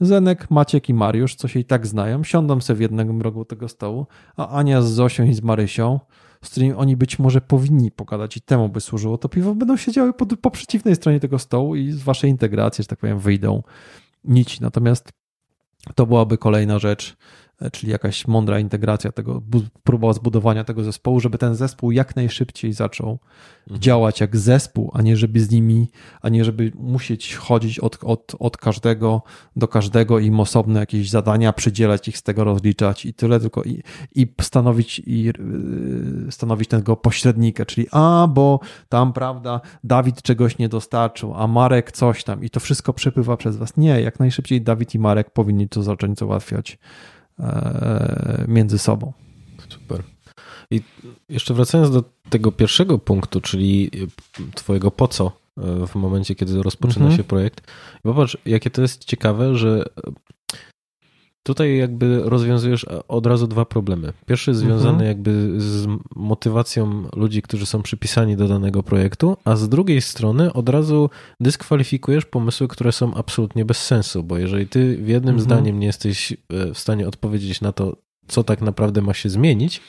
Zenek, Maciek i Mariusz, co się i tak znają, siądą sobie w jednym rogu tego stołu, a Ania z Zosią i z Marysią, z którymi oni być może powinni pogadać i temu by służyło to piwo, będą siedziały po, po przeciwnej stronie tego stołu i z waszej integracji, że tak powiem, wyjdą nici. Natomiast to byłaby kolejna rzecz, czyli jakaś mądra integracja tego, próba zbudowania tego zespołu, żeby ten zespół jak najszybciej zaczął mhm. działać jak zespół, a nie żeby z nimi, a nie żeby musieć chodzić od, od, od każdego do każdego im osobne jakieś zadania, przydzielać ich z tego, rozliczać i tyle, tylko i, i stanowić i yy, stanowić tego pośrednika, czyli a, bo tam, prawda, Dawid czegoś nie dostarczył, a Marek coś tam i to wszystko przepływa przez was. Nie, jak najszybciej Dawid i Marek powinni to zacząć załatwiać E, między sobą. Super. I jeszcze wracając do tego pierwszego punktu, czyli twojego po co e, w momencie, kiedy rozpoczyna mhm. się projekt. Popatrz, jakie to jest ciekawe, że Tutaj jakby rozwiązujesz od razu dwa problemy. Pierwszy związany mhm. jakby z motywacją ludzi, którzy są przypisani do danego projektu, a z drugiej strony od razu dyskwalifikujesz pomysły, które są absolutnie bez sensu, bo jeżeli ty w jednym mhm. zdaniem nie jesteś e, w stanie odpowiedzieć na to, co tak naprawdę ma się zmienić,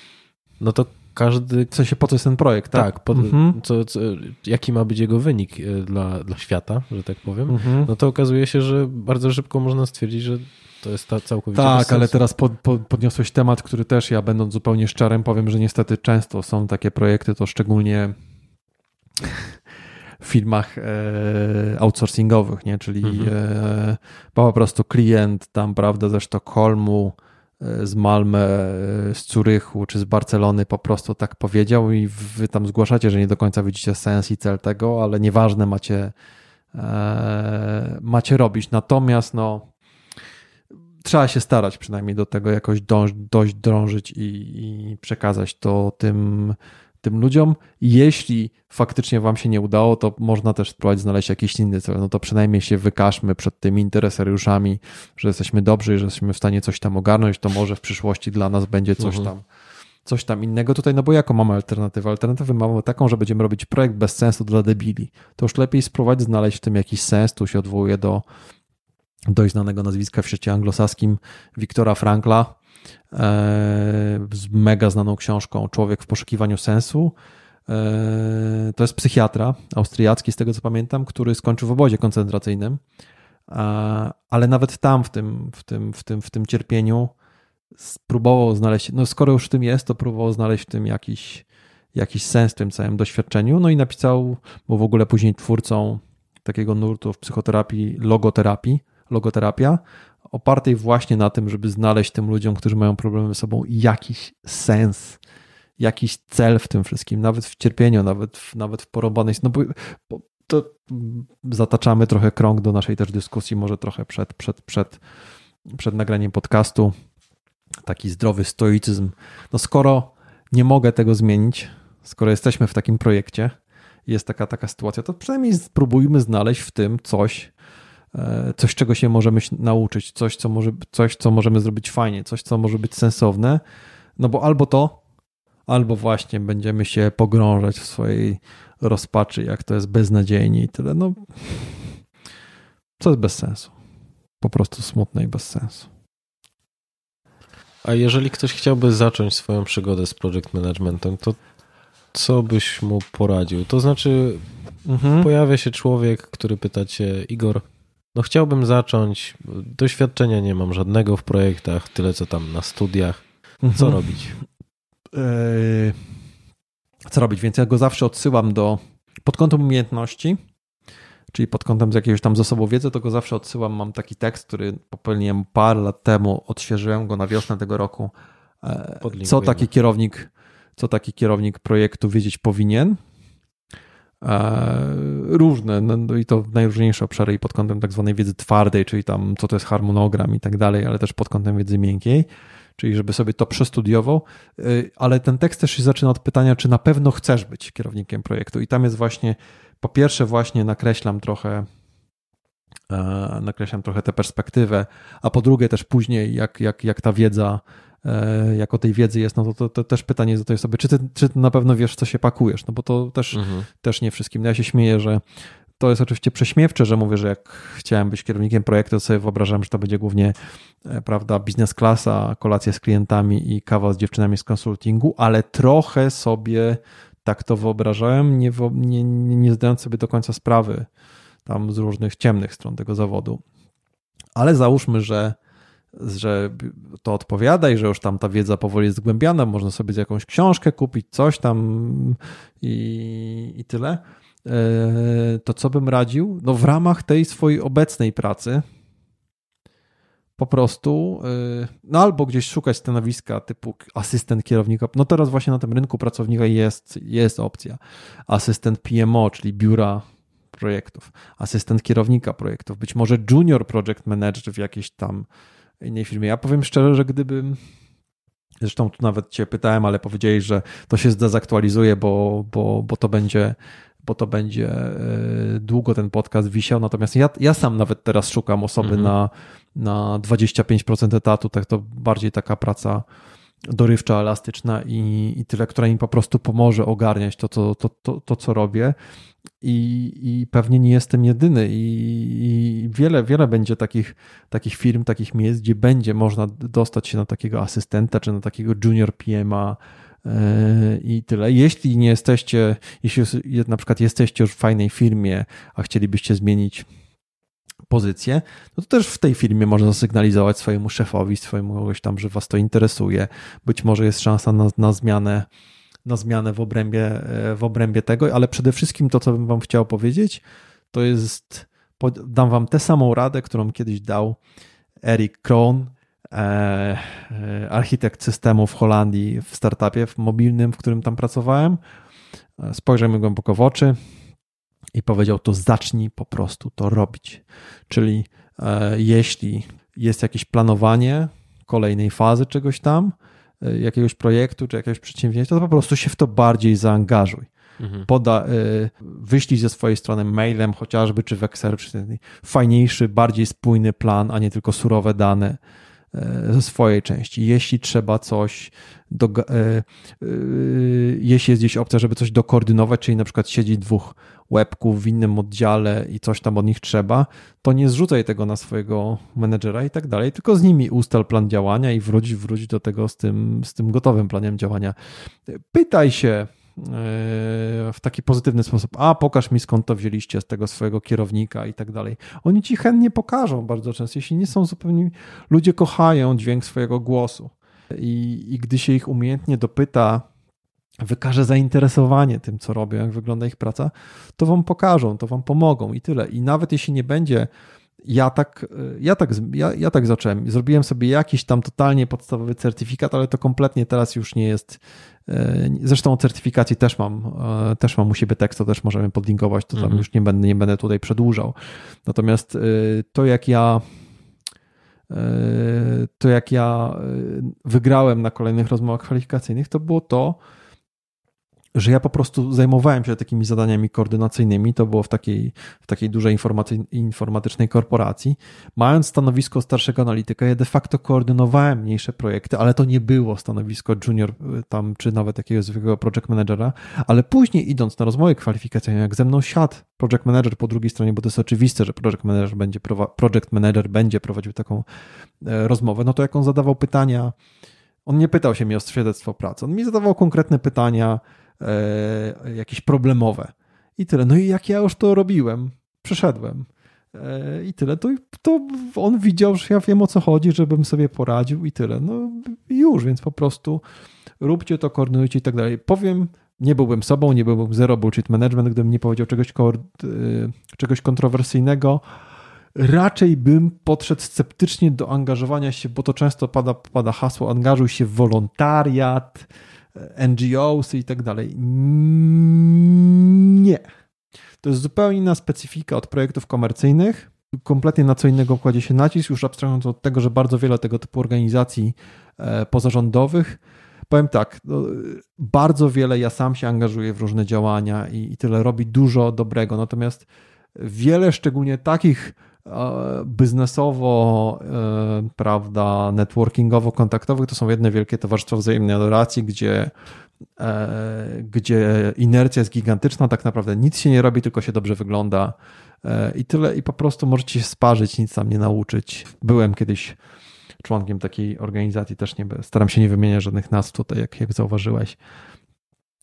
no to każdy... W sensie po co jest ten projekt, tak? Tak, po, mhm. co, co, jaki ma być jego wynik e, dla, dla świata, że tak powiem, mhm. no to okazuje się, że bardzo szybko można stwierdzić, że to jest ta całkowicie Tak, ale teraz pod, pod, podniosłeś temat, który też ja, będąc zupełnie szczerym, powiem, że niestety często są takie projekty, to szczególnie w firmach e, outsourcingowych, nie? czyli mhm. e, po prostu klient tam, prawda, ze Sztokholmu, e, z Malmę, z Zurychu czy z Barcelony po prostu tak powiedział i wy tam zgłaszacie, że nie do końca widzicie sens i cel tego, ale nieważne macie, e, macie robić. Natomiast no trzeba się starać przynajmniej do tego jakoś dąż, dość drążyć i, i przekazać to tym, tym ludziom. Jeśli faktycznie Wam się nie udało, to można też spróbować znaleźć jakiś inny cel. No to przynajmniej się wykażmy przed tymi interesariuszami, że jesteśmy dobrzy i że jesteśmy w stanie coś tam ogarnąć, to może w przyszłości dla nas będzie coś mhm. tam coś tam innego tutaj, no bo jaką mamy alternatywę? Alternatywę mamy taką, że będziemy robić projekt bez sensu dla debili. To już lepiej spróbować znaleźć w tym jakiś sens, tu się odwołuje do dość znanego nazwiska w świecie anglosaskim, Wiktora Frankla, e, z mega znaną książką Człowiek w poszukiwaniu sensu. E, to jest psychiatra austriacki, z tego co pamiętam, który skończył w obozie koncentracyjnym, ale nawet tam, w tym, w tym, w tym, w tym cierpieniu, spróbował znaleźć, no skoro już w tym jest, to próbował znaleźć w tym jakiś, jakiś sens w tym całym doświadczeniu. No i napisał, bo w ogóle później twórcą takiego nurtu w psychoterapii, logoterapii, logoterapia, opartej właśnie na tym, żeby znaleźć tym ludziom, którzy mają problemy ze sobą, jakiś sens, jakiś cel w tym wszystkim, nawet w cierpieniu, nawet w, nawet w porobanej. No bo, bo to zataczamy trochę krąg do naszej też dyskusji, może trochę przed, przed, przed, przed nagraniem podcastu. Taki zdrowy stoicyzm. No skoro nie mogę tego zmienić, skoro jesteśmy w takim projekcie, jest taka taka sytuacja, to przynajmniej spróbujmy znaleźć w tym coś, coś, czego się możemy nauczyć, coś co, może, coś, co możemy zrobić fajnie, coś, co może być sensowne, no bo albo to, albo właśnie będziemy się pogrążać w swojej rozpaczy, jak to jest beznadziejnie i tyle. No, co jest bez sensu. Po prostu smutne i bez sensu. A jeżeli ktoś chciałby zacząć swoją przygodę z project managementem, to co byś mu poradził? To znaczy, mhm. pojawia się człowiek, który pyta cię, Igor, no chciałbym zacząć. Doświadczenia nie mam żadnego w projektach, tyle co tam na studiach. Co mhm. robić? Eee, co robić? Więc ja go zawsze odsyłam do pod kątem umiejętności, czyli pod kątem z jakiegoś tam zasobu wiedzy, to go zawsze odsyłam. Mam taki tekst, który popełniłem parę lat temu, odświeżyłem go na wiosnę tego roku. Eee, co taki kierownik, co taki kierownik projektu wiedzieć powinien? E, różne, no, no i to najróżniejsze obszary i pod kątem tak zwanej wiedzy twardej, czyli tam co to jest harmonogram i tak dalej, ale też pod kątem wiedzy miękkiej, czyli żeby sobie to przestudiował, e, ale ten tekst też się zaczyna od pytania, czy na pewno chcesz być kierownikiem projektu. I tam jest właśnie, po pierwsze właśnie nakreślam trochę e, nakreślam trochę tę perspektywę, a po drugie też później jak, jak, jak ta wiedza jako tej wiedzy jest, no to, to, to też pytanie zadaję sobie, czy ty, czy ty na pewno wiesz, co się pakujesz, no bo to też, mhm. też nie wszystkim. No ja się śmieję, że to jest oczywiście prześmiewcze, że mówię, że jak chciałem być kierownikiem projektu, to sobie wyobrażam, że to będzie głównie e, prawda, biznes klasa, kolacja z klientami i kawa z dziewczynami z konsultingu, ale trochę sobie tak to wyobrażałem, nie, nie, nie zdając sobie do końca sprawy tam z różnych ciemnych stron tego zawodu. Ale załóżmy, że że to odpowiada i że już tam ta wiedza powoli jest zgłębiana, można sobie jakąś książkę kupić, coś tam i, i tyle. E, to co bym radził? No w ramach tej swojej obecnej pracy po prostu, e, no albo gdzieś szukać stanowiska typu asystent kierownika. No teraz właśnie na tym rynku pracownika jest, jest opcja. Asystent PMO, czyli biura projektów, asystent kierownika projektów, być może junior project manager w jakiejś tam innej firmie. Ja powiem szczerze, że gdybym Zresztą tu nawet Cię pytałem, ale powiedziałeś, że to się zdezaktualizuje, bo, bo, bo to będzie bo to będzie e, długo ten podcast wisiał. Natomiast ja, ja sam nawet teraz szukam osoby mhm. na, na 25% etatu, tak to bardziej taka praca dorywcza, elastyczna i, i tyle, która mi po prostu pomoże ogarniać to, to, to, to, to co robię. I, I pewnie nie jestem jedyny, i, i wiele, wiele będzie takich, takich firm, takich miejsc, gdzie będzie można dostać się na takiego asystenta czy na takiego junior PMA e, i tyle. Jeśli nie jesteście, jeśli na przykład jesteście już w fajnej firmie, a chcielibyście zmienić pozycję, no to też w tej firmie można zasygnalizować swojemu szefowi, swojemu kogoś tam, że was to interesuje. Być może jest szansa na, na zmianę na zmianę w obrębie, w obrębie tego, ale przede wszystkim to, co bym wam chciał powiedzieć, to jest, dam wam tę samą radę, którą kiedyś dał Eric Krohn, e, e, architekt systemu w Holandii w startupie w mobilnym, w którym tam pracowałem. Spojrzał mi głęboko w oczy, i powiedział: To zacznij po prostu to robić. Czyli e, jeśli jest jakieś planowanie kolejnej fazy czegoś tam, e, jakiegoś projektu czy jakiegoś przedsięwzięcia, to po prostu się w to bardziej zaangażuj. Mhm. Poda, e, wyślij ze swojej strony mailem chociażby, czy w Excelu, czy fajniejszy, bardziej spójny plan, a nie tylko surowe dane ze swojej części. Jeśli trzeba coś, do, jeśli jest gdzieś opcja, żeby coś dokoordynować, czyli na przykład siedzi dwóch łebków w innym oddziale i coś tam od nich trzeba, to nie zrzucaj tego na swojego menedżera i tak dalej, tylko z nimi ustal plan działania i wróć, wróć do tego z tym, z tym gotowym planem działania. Pytaj się e, w taki pozytywny sposób, a pokaż mi skąd to wzięliście z tego swojego kierownika i tak dalej. Oni ci chętnie pokażą bardzo często, jeśli nie są zupełnie, ludzie kochają dźwięk swojego głosu i, i gdy się ich umiejętnie dopyta, wykaże zainteresowanie tym, co robią, jak wygląda ich praca, to wam pokażą, to wam pomogą i tyle. I nawet jeśli nie będzie, ja tak, ja tak, ja, ja tak zacząłem. Zrobiłem sobie jakiś tam totalnie podstawowy certyfikat, ale to kompletnie teraz już nie jest. E, zresztą o certyfikacji też mam, e, też mam u siebie tekst, to też możemy podlinkować, to tam mhm. już nie będę, nie będę tutaj przedłużał. Natomiast e, to jak ja to jak ja wygrałem na kolejnych rozmowach kwalifikacyjnych, to było to, że ja po prostu zajmowałem się takimi zadaniami koordynacyjnymi. To było w takiej, w takiej dużej informatycznej korporacji. Mając stanowisko starszego analityka, ja de facto koordynowałem mniejsze projekty, ale to nie było stanowisko junior tam, czy nawet jakiegoś zwykłego project managera, ale później idąc na rozmowy kwalifikacyjne, jak ze mną siadł project manager po drugiej stronie, bo to jest oczywiste, że project manager będzie, project manager będzie prowadził taką e, rozmowę, no to jak on zadawał pytania, on nie pytał się mnie o świadectwo pracy, on mi zadawał konkretne pytania, jakieś problemowe. I tyle. No i jak ja już to robiłem, przeszedłem. E, I tyle. To, to on widział, że ja wiem o co chodzi, żebym sobie poradził i tyle. No już, więc po prostu róbcie to, koordynujcie i tak dalej. Powiem, nie byłbym sobą, nie byłbym zero bullshit management, gdybym nie powiedział czegoś, e, czegoś kontrowersyjnego. Raczej bym podszedł sceptycznie do angażowania się, bo to często pada, pada hasło angażuj się w wolontariat, NGOs i tak dalej. Nie. To jest zupełnie inna specyfika od projektów komercyjnych. Kompletnie na co innego kładzie się nacisk, już abstrahując od tego, że bardzo wiele tego typu organizacji e, pozarządowych powiem tak, no, bardzo wiele ja sam się angażuję w różne działania i, i, tyle robi dużo dobrego. Natomiast wiele, szczególnie takich biznesowo, e, prawda, networkingowo-kontaktowych to są jedne wielkie towarzystwa wzajemnej adoracji, gdzie, e, gdzie inercja jest gigantyczna, tak naprawdę nic się nie robi, tylko się dobrze wygląda e, i tyle i po prostu możecie się sparzyć, nic tam nie nauczyć. Byłem kiedyś członkiem takiej organizacji, też nie staram się nie wymieniać żadnych nazw tutaj, jak, jak zauważyłeś,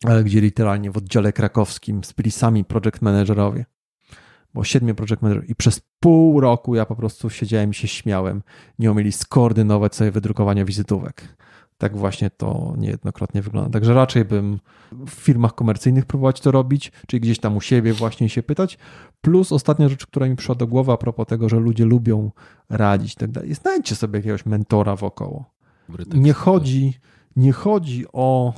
ale gdzie literalnie w oddziale krakowskim byli sami project managerowie bo siedmiu project manager i przez pół roku ja po prostu siedziałem i się śmiałem. Nie umieli skoordynować sobie wydrukowania wizytówek. Tak właśnie to niejednokrotnie wygląda. Także raczej bym w firmach komercyjnych próbować to robić, czyli gdzieś tam u siebie właśnie się pytać. Plus ostatnia rzecz, która mi przyszła do głowy a propos tego, że ludzie lubią radzić tak dalej. Znajdźcie sobie jakiegoś mentora wokoło. Nie chodzi, nie chodzi o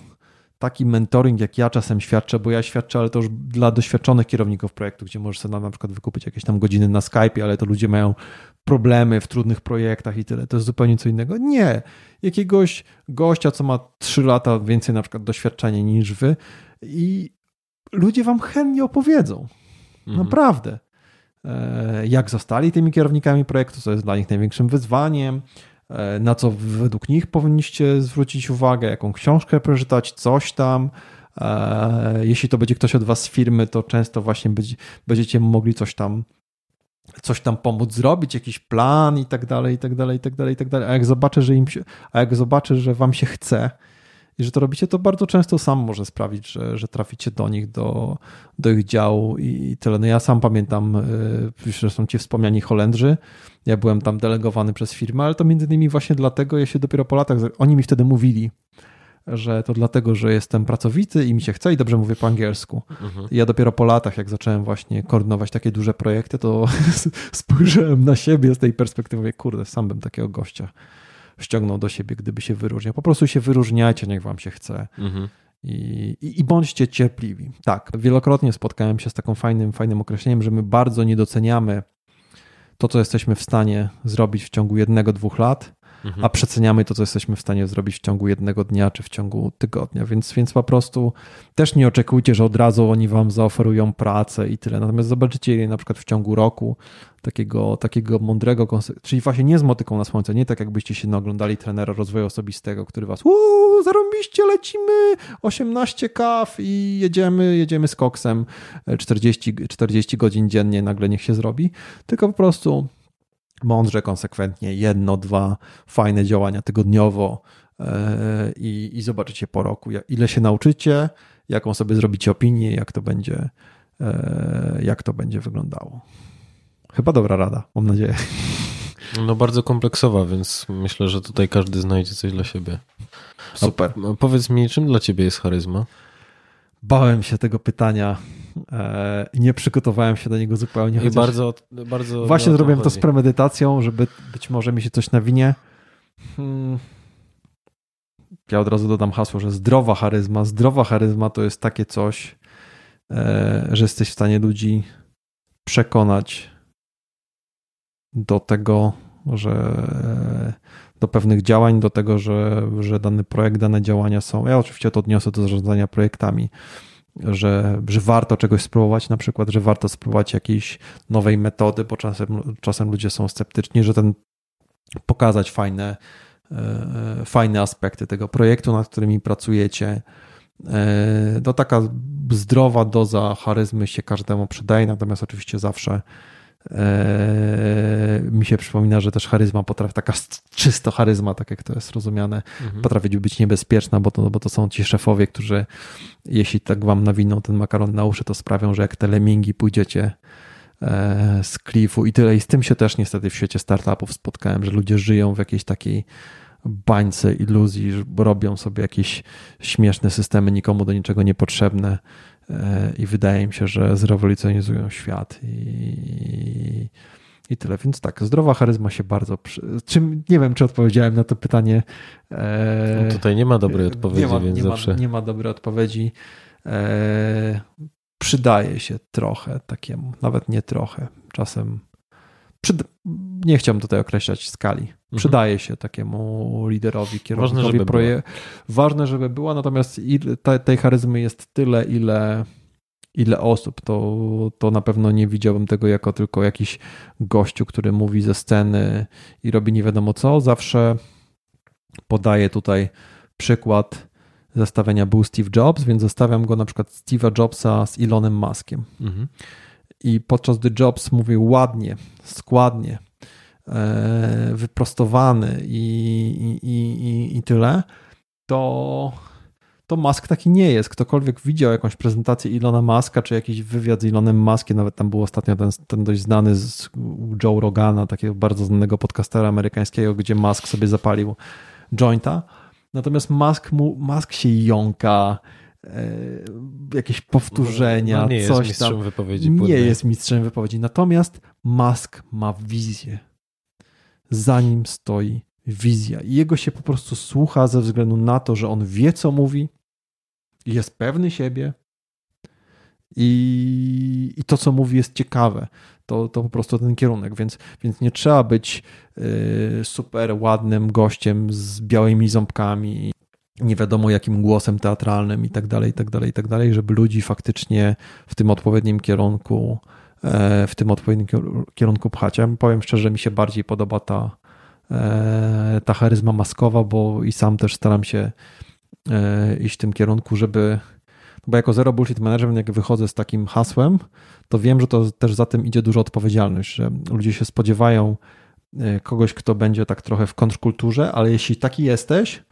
taki mentoring, jak ja czasem świadczę, bo ja świadczę, ale to już dla doświadczonych kierowników projektu, gdzie możesz sobie na przykład wykupić jakieś tam godziny na Skype, ale to ludzie mają problemy w trudnych projektach i tyle. To jest zupełnie co innego. Nie. Jakiegoś gościa, co ma 3 lata więcej na przykład doświadczenia niż wy i ludzie wam chętnie opowiedzą. Mhm. Naprawdę. E, jak zostali tymi kierownikami projektu, co jest dla nich największym wyzwaniem, na co według nich powinniście zwrócić uwagę, jaką książkę przeczytać, coś tam. E, jeśli to będzie ktoś od was z firmy, to często właśnie będziecie mogli coś tam coś tam pomóc zrobić, jakiś plan i tak dalej, i tak dalej, i tak dalej, i tak dalej. A jak zobaczę, że im się, a jak zobaczę, że wam się chce i że to robicie, to bardzo często sam może sprawić, że, że traficie do nich, do, do ich działu i tyle. No ja sam pamiętam, y, zresztą ci wspomniani Holendrzy, ja byłem tam delegowany przez firmę, ale to między innymi właśnie dlatego, ja się dopiero po latach, oni mi wtedy mówili, że to dlatego, że jestem pracowity i mi się chce i dobrze mówię po angielsku. Mhm. Ja dopiero po latach, jak zacząłem właśnie koordynować takie duże projekty, to spojrzałem na siebie z tej perspektywy, kurde, sam bym takiego gościa ściągnął do siebie, gdyby się wyróżniał. Po prostu się wyróżniajcie, niech wam się chce. Mhm. I, i, I, bądźcie cierpliwi. Tak, wielokrotnie spotkałem się z takim fajnym, fajnym określeniem, że my bardzo nie doceniamy to, co jesteśmy w stanie zrobić w ciągu jednego, dwóch lat, mhm. a przeceniamy to, co jesteśmy w stanie zrobić w ciągu jednego dnia czy w ciągu tygodnia. Więc, więc po prostu też nie oczekujcie, że od razu oni wam zaoferują pracę i tyle. Natomiast zobaczycie je na przykład w ciągu roku takiego, takiego mądrego, czyli właśnie nie z motyką na słońce, nie tak jakbyście się oglądali trenera rozwoju osobistego, który was uuu, zarąbiście, lecimy 18 kaw i jedziemy, jedziemy z koksem 40, 40 godzin dziennie, nagle niech się zrobi, tylko po prostu mądrze, konsekwentnie, jedno, dwa fajne działania tygodniowo e, i, i zobaczycie po roku, ile się nauczycie, jaką sobie zrobicie opinię, jak to będzie, e, jak to będzie wyglądało. Chyba dobra rada, mam nadzieję. No bardzo kompleksowa, więc myślę, że tutaj każdy znajdzie coś dla siebie. Super. A powiedz mi, czym dla ciebie jest charyzma? Bałem się tego pytania nie przygotowałem się do niego zupełnie. I bardzo, bardzo. Właśnie zrobiłem to z premedytacją, żeby być może mi się coś nawinie. Hmm. Ja od razu dodam hasło, że zdrowa charyzma. Zdrowa charyzma to jest takie coś, e, że jesteś w stanie ludzi przekonać do tego, że do pewnych działań, do tego, że, że dany projekt, dane działania są. Ja oczywiście to odniosę do zarządzania projektami, że, że warto czegoś spróbować, na przykład, że warto spróbować jakiejś nowej metody, bo czasem, czasem ludzie są sceptyczni, że ten pokazać fajne, e, fajne aspekty tego projektu, nad którymi pracujecie. E, no taka zdrowa doza charyzmy się każdemu przydaje, natomiast oczywiście zawsze mi się przypomina, że też charyzma potrafi, taka czysto charyzma, tak jak to jest rozumiane, mhm. potrafi być niebezpieczna, bo to, bo to są ci szefowie, którzy jeśli tak wam nawiną ten makaron na uszy, to sprawią, że jak te lemingi pójdziecie eee, z klifu i tyle. I z tym się też niestety w świecie startupów spotkałem, że ludzie żyją w jakiejś takiej bańce iluzji, że robią sobie jakieś śmieszne systemy, nikomu do niczego niepotrzebne i wydaje mi się, że zrewolucjonizują świat i, i tyle. Więc tak, zdrowa charyzma się bardzo. Czym, nie wiem, czy odpowiedziałem na to pytanie. E, no tutaj nie ma dobrej odpowiedzi, nie ma, więc nie zawsze. Ma, nie ma dobrej odpowiedzi. E, przydaje się trochę takiemu, nawet nie trochę. Czasem nie chciałbym tutaj określać skali. Mhm. Przydaje się takiemu liderowi, kierownikowi Ważne, żeby proje... Ważne, żeby była, natomiast tej charyzmy jest tyle, ile, ile osób. To, to na pewno nie widziałbym tego jako tylko jakiś gościu, który mówi ze sceny i robi nie wiadomo co. Zawsze podaję tutaj przykład zestawienia był Steve Jobs, więc zestawiam go na przykład Steve'a Jobsa z Elonem Muskiem. Mhm i podczas gdy Jobs mówił ładnie, składnie, e, wyprostowany i, i, i, i tyle, to, to Musk taki nie jest. Ktokolwiek widział jakąś prezentację Ilona Muska, czy jakiś wywiad z Elonem Muskiem, nawet tam był ostatnio ten, ten dość znany z Joe Rogana, takiego bardzo znanego podcastera amerykańskiego, gdzie Musk sobie zapalił jointa. Natomiast Musk, mu, Musk się jąka, jakieś powtórzenia, no, nie coś jest mistrzem tam. wypowiedzi. Nie jest mistrzem wypowiedzi. Natomiast Musk ma wizję. Za nim stoi wizja. I jego się po prostu słucha ze względu na to, że on wie, co mówi, jest pewny siebie i, i to, co mówi, jest ciekawe. to, to po prostu ten kierunek, więc, więc nie trzeba być super ładnym gościem z białymi ząbkami nie wiadomo jakim głosem teatralnym i tak dalej, i tak dalej, i tak dalej, żeby ludzi faktycznie w tym odpowiednim kierunku e, w tym odpowiednim kierunku pchać. Ja powiem szczerze, mi się bardziej podoba ta, e, ta charyzma maskowa, bo i sam też staram się e, iść w tym kierunku, żeby bo jako Zero Bullshit Management, jak wychodzę z takim hasłem, to wiem, że to też za tym idzie duża odpowiedzialność, że ludzie się spodziewają kogoś, kto będzie tak trochę w kontrkulturze, ale jeśli taki jesteś,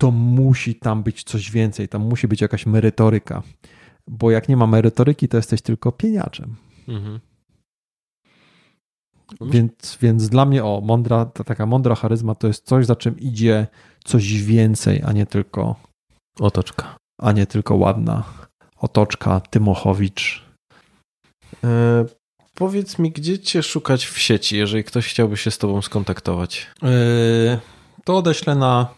to musi tam być coś więcej, tam musi być jakaś merytoryka. Bo jak nie ma merytoryki, to jesteś tylko pieniaczem. Mhm. Więc, więc dla mnie, o, mądra, ta taka mądra charyzma to jest coś, za czym idzie coś więcej, a nie tylko otoczka. A nie tylko ładna otoczka, Tymochowicz. E, Powiedz mi, gdzie cię szukać w sieci, jeżeli ktoś chciałby się z tobą skontaktować? Yy, to odeślę na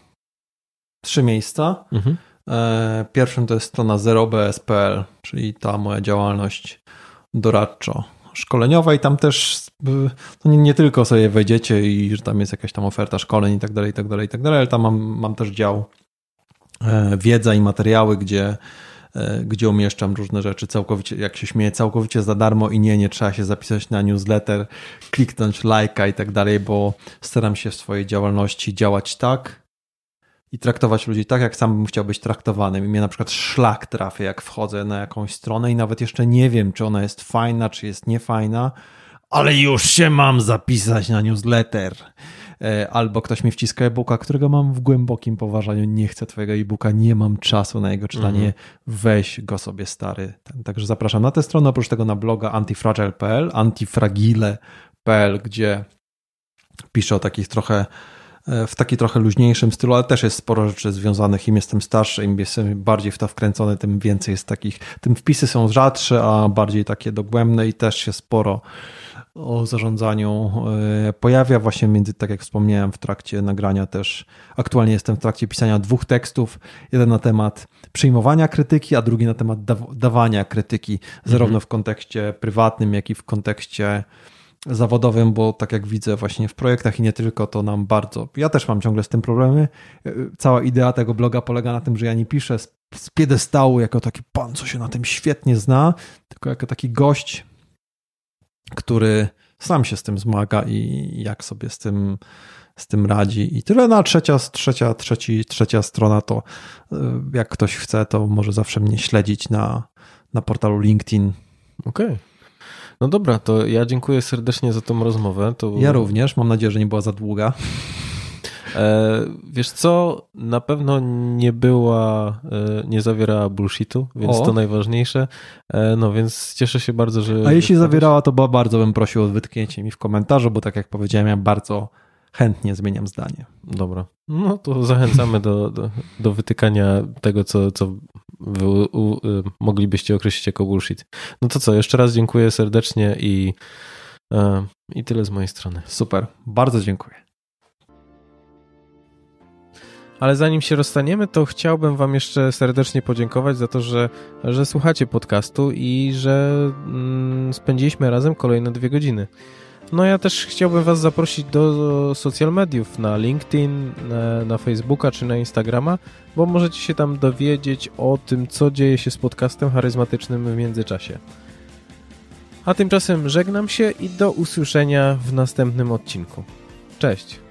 trzy miejsca. Mhm. Yy, pierwszym to jest strona zerobs.pl, czyli ta moja działalność doradczo szkoleniowa i tam też no nie, nie, tylko sobie wejdziecie i że tam jest jakaś tam oferta szkoleń i tak dalej, i tak dalej, i tak dalej, ale tam mam, mam też dział wiedza i materiały, gdzie E, gdzie umieszczam różne rzeczy całkowicie, jak się śmieję, całkowicie za darmo i nie, nie trzeba się zapisać na newsletter, kliknąć lajka i tak dalej, bo staram się w swojej działalności działać tak i traktować ludzi tak, jak sam bym chciał być traktowany. Mnie na przykład szlak trafia, jak wchodzę na jakąś stronę i nawet jeszcze nie wiem, czy ona jest fajna, czy jest niefajna, ale już się mam zapisać na newsletter. E, albo ktoś mi wciska e-booka, którego mam w głębokim poważaniu, nie chcę twojego e-booka, nie mam czasu na jego czytanie, mhm. weź go sobie stary. Także zapraszam na tę stronę, oprócz tego na bloga antifragile.pl, antifragile.pl, gdzie piszę o takich trochę e, w taki trochę luźniejszym stylu, ale też jest sporo rzeczy związanych. Im jestem starszy, im jestem bardziej w to wkręcony, tym więcej jest takich. Tym wpisy są rzadsze, a bardziej takie dogłębne i też się sporo o zarządzaniu e, pojawia właśnie między, tak jak wspomniałem, w trakcie nagrania też. Aktualnie jestem w trakcie pisania dwóch tekstów. Jeden na temat przyjmowania krytyki, a drugi na temat dawania krytyki, zarówno mhm. w kontekście prywatnym, jak i w kontekście zawodowym, bo tak jak widzę właśnie w projektach i nie tylko, to nam bardzo. Ja też mam ciągle z tym problemy. E, cała idea tego bloga polega na tym, że ja nie piszę z, z piedestału jako taki pan, co się na tym świetnie zna, tylko jako taki gość który sam się z tym zmaga i jak sobie z tym, z tym radzi. I tyle na trzecia, trzecia, trzeci, trzecia strona to y, jak ktoś chce, to może zawsze mnie śledzić na, na portalu LinkedIn. Okej. Okay. No dobra, to ja dziękuję serdecznie za tą rozmowę. To... Ja również, mam nadzieję, że nie była za długa. E, wiesz co, na pewno nie była, e, nie zawierała bullshitu, więc o. to najważniejsze. E, no więc cieszę się bardzo, że... A jeśli zawierała, to bardzo bym prosił o wytknięcie mi w komentarzu, bo tak jak powiedziałem, ja bardzo chętnie zmieniam zdanie. Dobra. No to zachęcamy do, do, do wytykania tego, co, co wy u, u, moglibyście określić jako bullshit. No to co, jeszcze raz dziękuję serdecznie i, i tyle z mojej strony. Super, bardzo dziękuję. Ale zanim się rozstaniemy, to chciałbym Wam jeszcze serdecznie podziękować za to, że, że słuchacie podcastu i że mm, spędziliśmy razem kolejne dwie godziny. No ja też chciałbym Was zaprosić do social mediów na LinkedIn, na, na, Facebooka czy na Instagrama, bo możecie się tam dowiedzieć o tym, co dzieje się z podcastem charyzmatycznym w międzyczasie. A tymczasem żegnam się i do usłyszenia w następnym odcinku. Cześć!